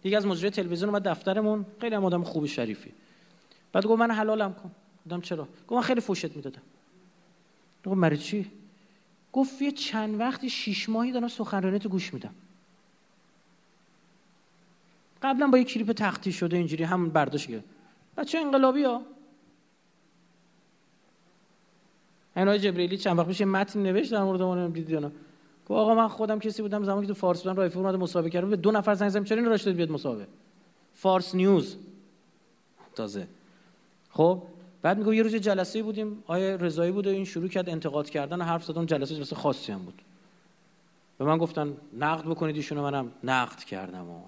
یکی از مجری تلویزیون اومد دفترمون خیلی هم آدم خوب شریفی. بعد گفت من حلالم کن. گفتم چرا؟ گفت من خیلی فوشت می‌دادم. گفت مری چی؟ گفت یه چند وقتی شیش ماهی دارم سخنرانی تو گوش میدم. قبلا با یه کلیپ تختی شده اینجوری همون برداشت کرد. بچه انقلابی ها. اینا جبریلی چند وقت پیش متن نوشت در مورد اون دیدی نه گفت آقا من خودم کسی بودم زمانی که تو فارس بودم رایفی اومد مسابقه کردم به دو نفر زنگ زدم چرا اینو راشد بیاد مسابقه؟ فارس نیوز. تازه. خب بعد میگه یه روز جلسه بودیم آیه رضایی بود و این شروع کرد انتقاد کردن و حرف زدن جلسه جلسه خاصی هم بود. به من گفتن نقد بکنید ایشونو منم نقد کردم و.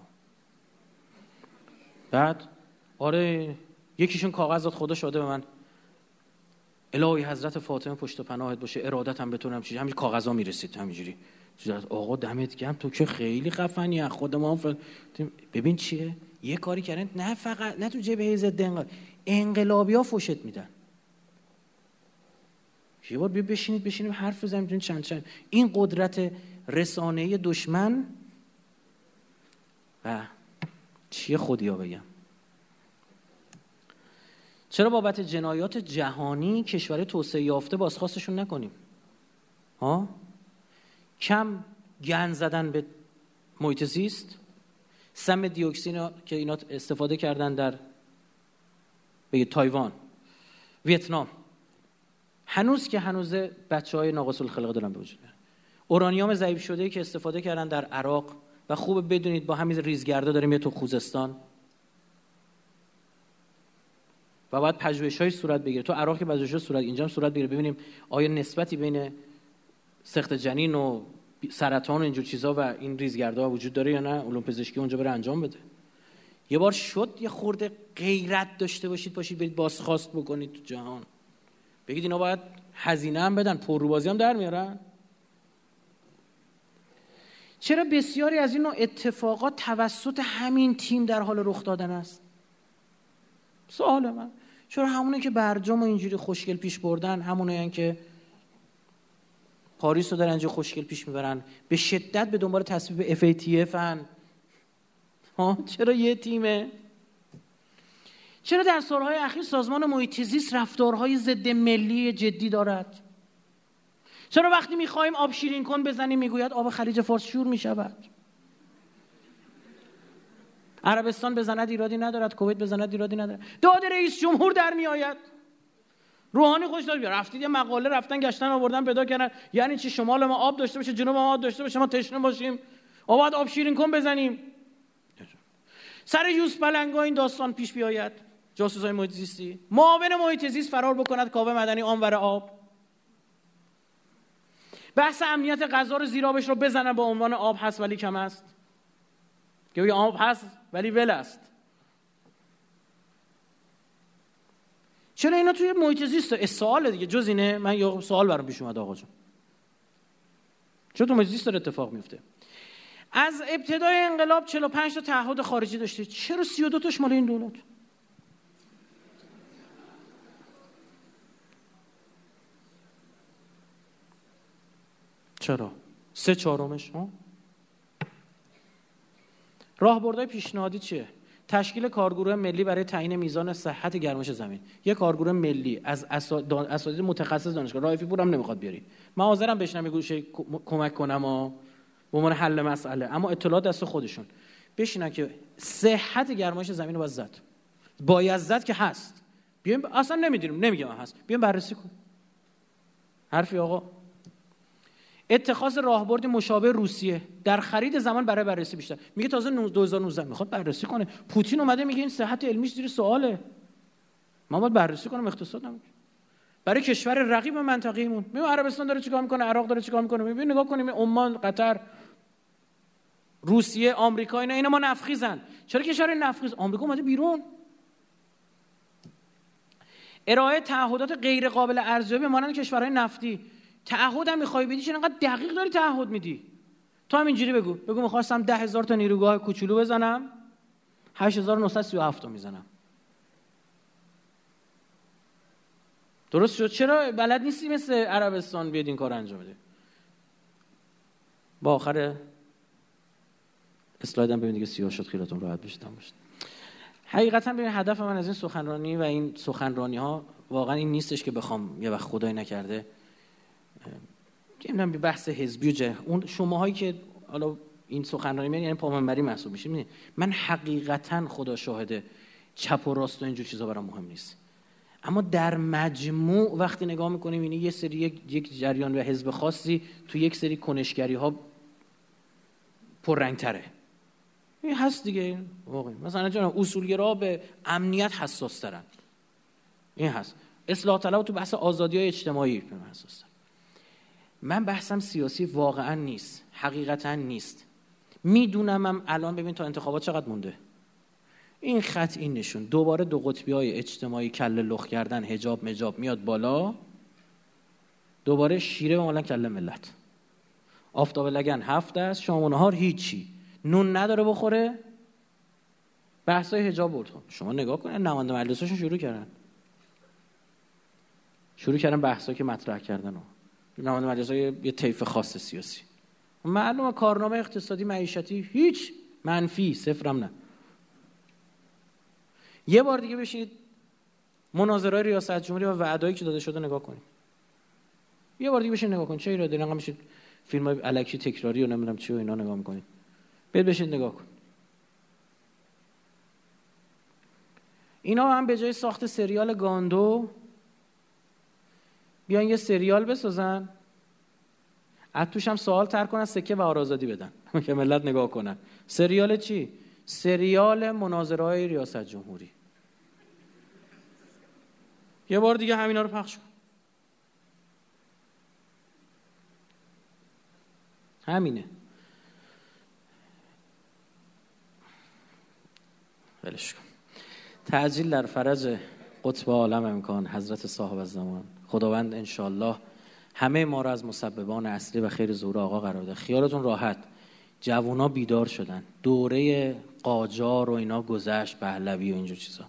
بعد آره یکیشون کاغذ داد خدا شده به من. الهی حضرت فاطمه پشت پناهت باشه ارادت هم بتونم چیزی. همین کاغذا می‌رسید همینجوری. آقا دمت گرم تو که خیلی خفنی از خود ما ببین چیه؟ یه کاری کردن نه فقط نه تو جبهه ضد انقلاب انقلابی ها فوشت میدن. یه بار بیا بشینید بشینیم حرف بزنیم چند چند. این قدرت رسانه دشمن و چیه خودیا بگم؟ چرا بابت جنایات جهانی کشور توسعه یافته بازخواستشون نکنیم؟ ها؟ کم گن زدن به محیط زیست سم دیوکسین که اینا استفاده کردن در به تایوان ویتنام. هنوز که هنوز بچه های ناقص الخلقه دارن به وجود اورانیوم ضعیف شده که استفاده کردن در عراق و خوب بدونید با همین ریزگرده داریم یه تو خوزستان. و باید پژوهش های صورت بگیره. تو عراق پژوهش صورت اینجا صورت بگیره. ببینیم آیا نسبتی بین سخت جنین و سرطان و اینجور چیزا و این ریزگردا وجود داره یا نه؟ علوم پزشکی اونجا بره انجام بده. یه بار شد یه خورده غیرت داشته باشید باشید برید بازخواست بکنید تو جهان. بگید اینا باید هزینه هم بدن پرروبازی هم در میارن. چرا بسیاری از این اتفاقات توسط همین تیم در حال رخ دادن است؟ سوال من. چرا همونه که برجام و اینجوری خوشگل پیش بردن همونه که پاریس رو در اینجا خوشگل پیش می‌برن به شدت به دنبال تصویب FATF هن چرا یه تیمه؟ چرا در سالهای اخیر سازمان محیط زیست رفتارهای ضد ملی جدی دارد؟ چرا وقتی می‌خوایم آب شیرین کن بزنیم می‌گوید آب خلیج فارس شور می‌شود؟ عربستان بزند ایرادی ندارد کویت بزند ایرادی ندارد. داد رئیس جمهور در میآید. روحانی خوش داد رفتید یه مقاله رفتن گشتن آوردن پیدا کردن. یعنی چی؟ شمال ما آب داشته باشه جنوب ما آب داشته باشه ما تشنه باشیم. آباد آب شیرین کن بزنیم. سر یوس بلنگا این داستان پیش بیاید. جاسوس های محیط زیستی معاون محیط زیست فرار بکند کاوه مدنی آنور آب. بحث امنیت غذا رو زیرابش رو بزنن با عنوان آب هست ولی کم است. که آب هست ولی ول است. چرا اینا توی محیط زیست سوال دیگه. جز اینه من یه سوال برام پیش اومد آقا جون. چرا تو محیط زیست داره اتفاق میفته؟ از ابتدای انقلاب 45 تا تعهد خارجی داشته. چرا 32 تاش مال این دولت؟ چرا؟ سه چهارمش راهبردهای پیشنهادی چیه؟ تشکیل کارگروه ملی برای تعیین میزان صحت گرمش زمین. یه کارگروه ملی از اساتید متخصص دانشگاه. رایفی پور هم نمی‌خواد بیاری. من حاضرم بشنم یه گوشه کمک کنم و به عنوان حل مسئله. اما اطلاعات دست خودشون. بشینن که صحت گرمایش زمین رو باید زد. باید زد که هست. بیایم اصلا نمی‌دونیم. نمیگم هست. بیایم بررسی کن حرفی آقا. اتخاذ راهبرد مشابه روسیه در خرید زمان برای بررسی بیشتر. میگه تازه 2019 می‌خواد بررسی کنه. پوتین اومده میگه این صحت علمیش زیر سواله. ما باید بررسی کنم. اقتصاد نمیگه برای کشور رقیب منطقه‌ایمون. میگه عربستان داره چیکار می‌کنه؟ عراق داره چیکار می‌کنه؟ ببین نگاه کنیم. عمان قطر. روسیه آمریکا اینا اینا ما نفخیزن چرا کشور نفخیز آمریکا اومده بیرون. ارائه تعهدات غیر قابل ارزیابی مانند کشورهای نفتی. تعهد هم می‌خوای بدی؟ چون انقدر دقیق داری تعهد میدی؟ تو هم اینجوری بگو. بگو می‌خواستم ده هزار تا نیروگاه کوچولو بزنم 8937 تا می‌زنم. درست شد؟ چرا بلد نیستی مثل عربستان بیاد این کار انجام بده؟ با آخر اسلایدم ببینید که سیاه شد خیلیتون راحت بشید باشید حقیقتا ببین هدف من از این سخنرانی و این سخنرانی ها واقعا این نیستش که بخوام یه وقت خدای نکرده. نمی‌دونم بحث حزبی و جه. اون شماهایی که حالا این سخنرانی من یعنی پامنبری محسوب میشه. من حقیقتا خدا شاهده چپ و راست و اینجور چیزا برام مهم نیست. اما در مجموع وقتی نگاه می‌کنیم اینی یه سری یک, جریان و حزب خاصی تو یک سری کنشگری ها تره این هست دیگه. واقعی. مثلا جان اصولگرا به امنیت حساس ترن. این هست. اصلاح طلب تو بحث آزادی های اجتماعی حساس من بحثم سیاسی واقعا نیست. حقیقتا نیست. می‌دونم هم الان ببین تا انتخابات چقدر مونده. این خط این نشون. دوباره دو قطبی های اجتماعی کل لخ کردن هجاب مجاب میاد بالا. دوباره شیره به مالن کل ملت. آفتاب لگن هفت است شام و هیچی. نون نداره بخوره. بحثای هجاب برد. شما نگاه کنید نماینده مجلسشون شروع کردن. شروع کردن بحثا که مطرح کردن نماینده مجلس یه طیف خاص سیاسی. معلومه کارنامه اقتصادی معیشتی هیچ منفی صفرم نه. یه بار دیگه بشینید مناظرهای ریاست جمهوری و وعدایی که داده شده نگاه کنید. یه بار دیگه بشین نگاه کنید. چه ایرادی؟ نگاه میشید فیلم های الکی تکراری و نمی‌دونم چی و اینا نگاه می‌کنید. بیاد بشین نگاه کن. اینا هم به جای ساخت سریال گاندو بیان یه سریال بسازن. از توش هم سوال تر کنن سکه و آرازادی بدن. که ملت نگاه کنن. سریال چی؟ سریال مناظره ریاست جمهوری. یه بار دیگه همینا رو پخش کن. همینه. ولش کن. تعجیل در فرج قطب عالم امکان حضرت صاحب زمان. خداوند انشالله همه ما را از مسببان اصلی و خیر زور آقا قرار ده خیالتون راحت. جوونا بیدار شدن. دوره قاجار و اینا گذشت پهلوی و اینجور چیزا.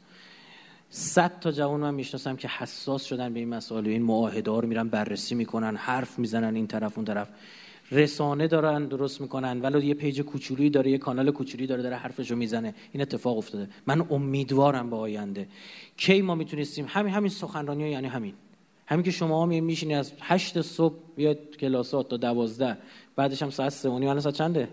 صد تا جوان من می‌شناسم که حساس شدن به این مسائل این معاهده رو میرن بررسی می‌کنن حرف می‌زنن این طرف اون طرف. رسانه دارن درست می‌کنن. ولو یه پیج کوچولویی داره یه کانال کوچولی داره داره حرفشو می‌زنه. این اتفاق افتاده. من امیدوارم به آینده. کی ما می‌تونستیم؟ همین همین سخنرانی یعنی همین. همین که شما هم میشینی از هشت صبح بیاد کلاسات تا دوازده. بعدش هم ساعت سه و نیم. ساعت چنده؟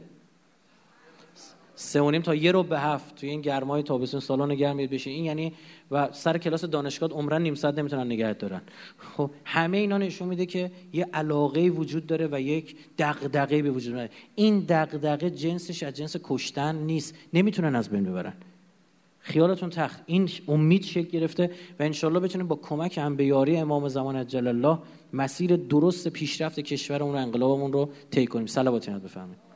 سه و تا یه رو به هفت. توی این گرمای تابستون سالن گرم بشین. این یعنی و سر کلاس دانشگاه عمرن نیم ساعت نمی‌تونن نگه دارن. خب همه اینا نشون میده که یه علاقه وجود داره و یک دغدغه به وجود میاد. این دغدغه جنسش از جنس کشتن نیست. نمی‌تونن از بین ببرن. خیالتون تخت. این امید شکل گرفته و انشالله بتونیم با کمک هم یاری امام زمان اجل الله مسیر درست پیشرفت کشورمون و انقلابمون رو طی کنیم. صلوات بفرمایید.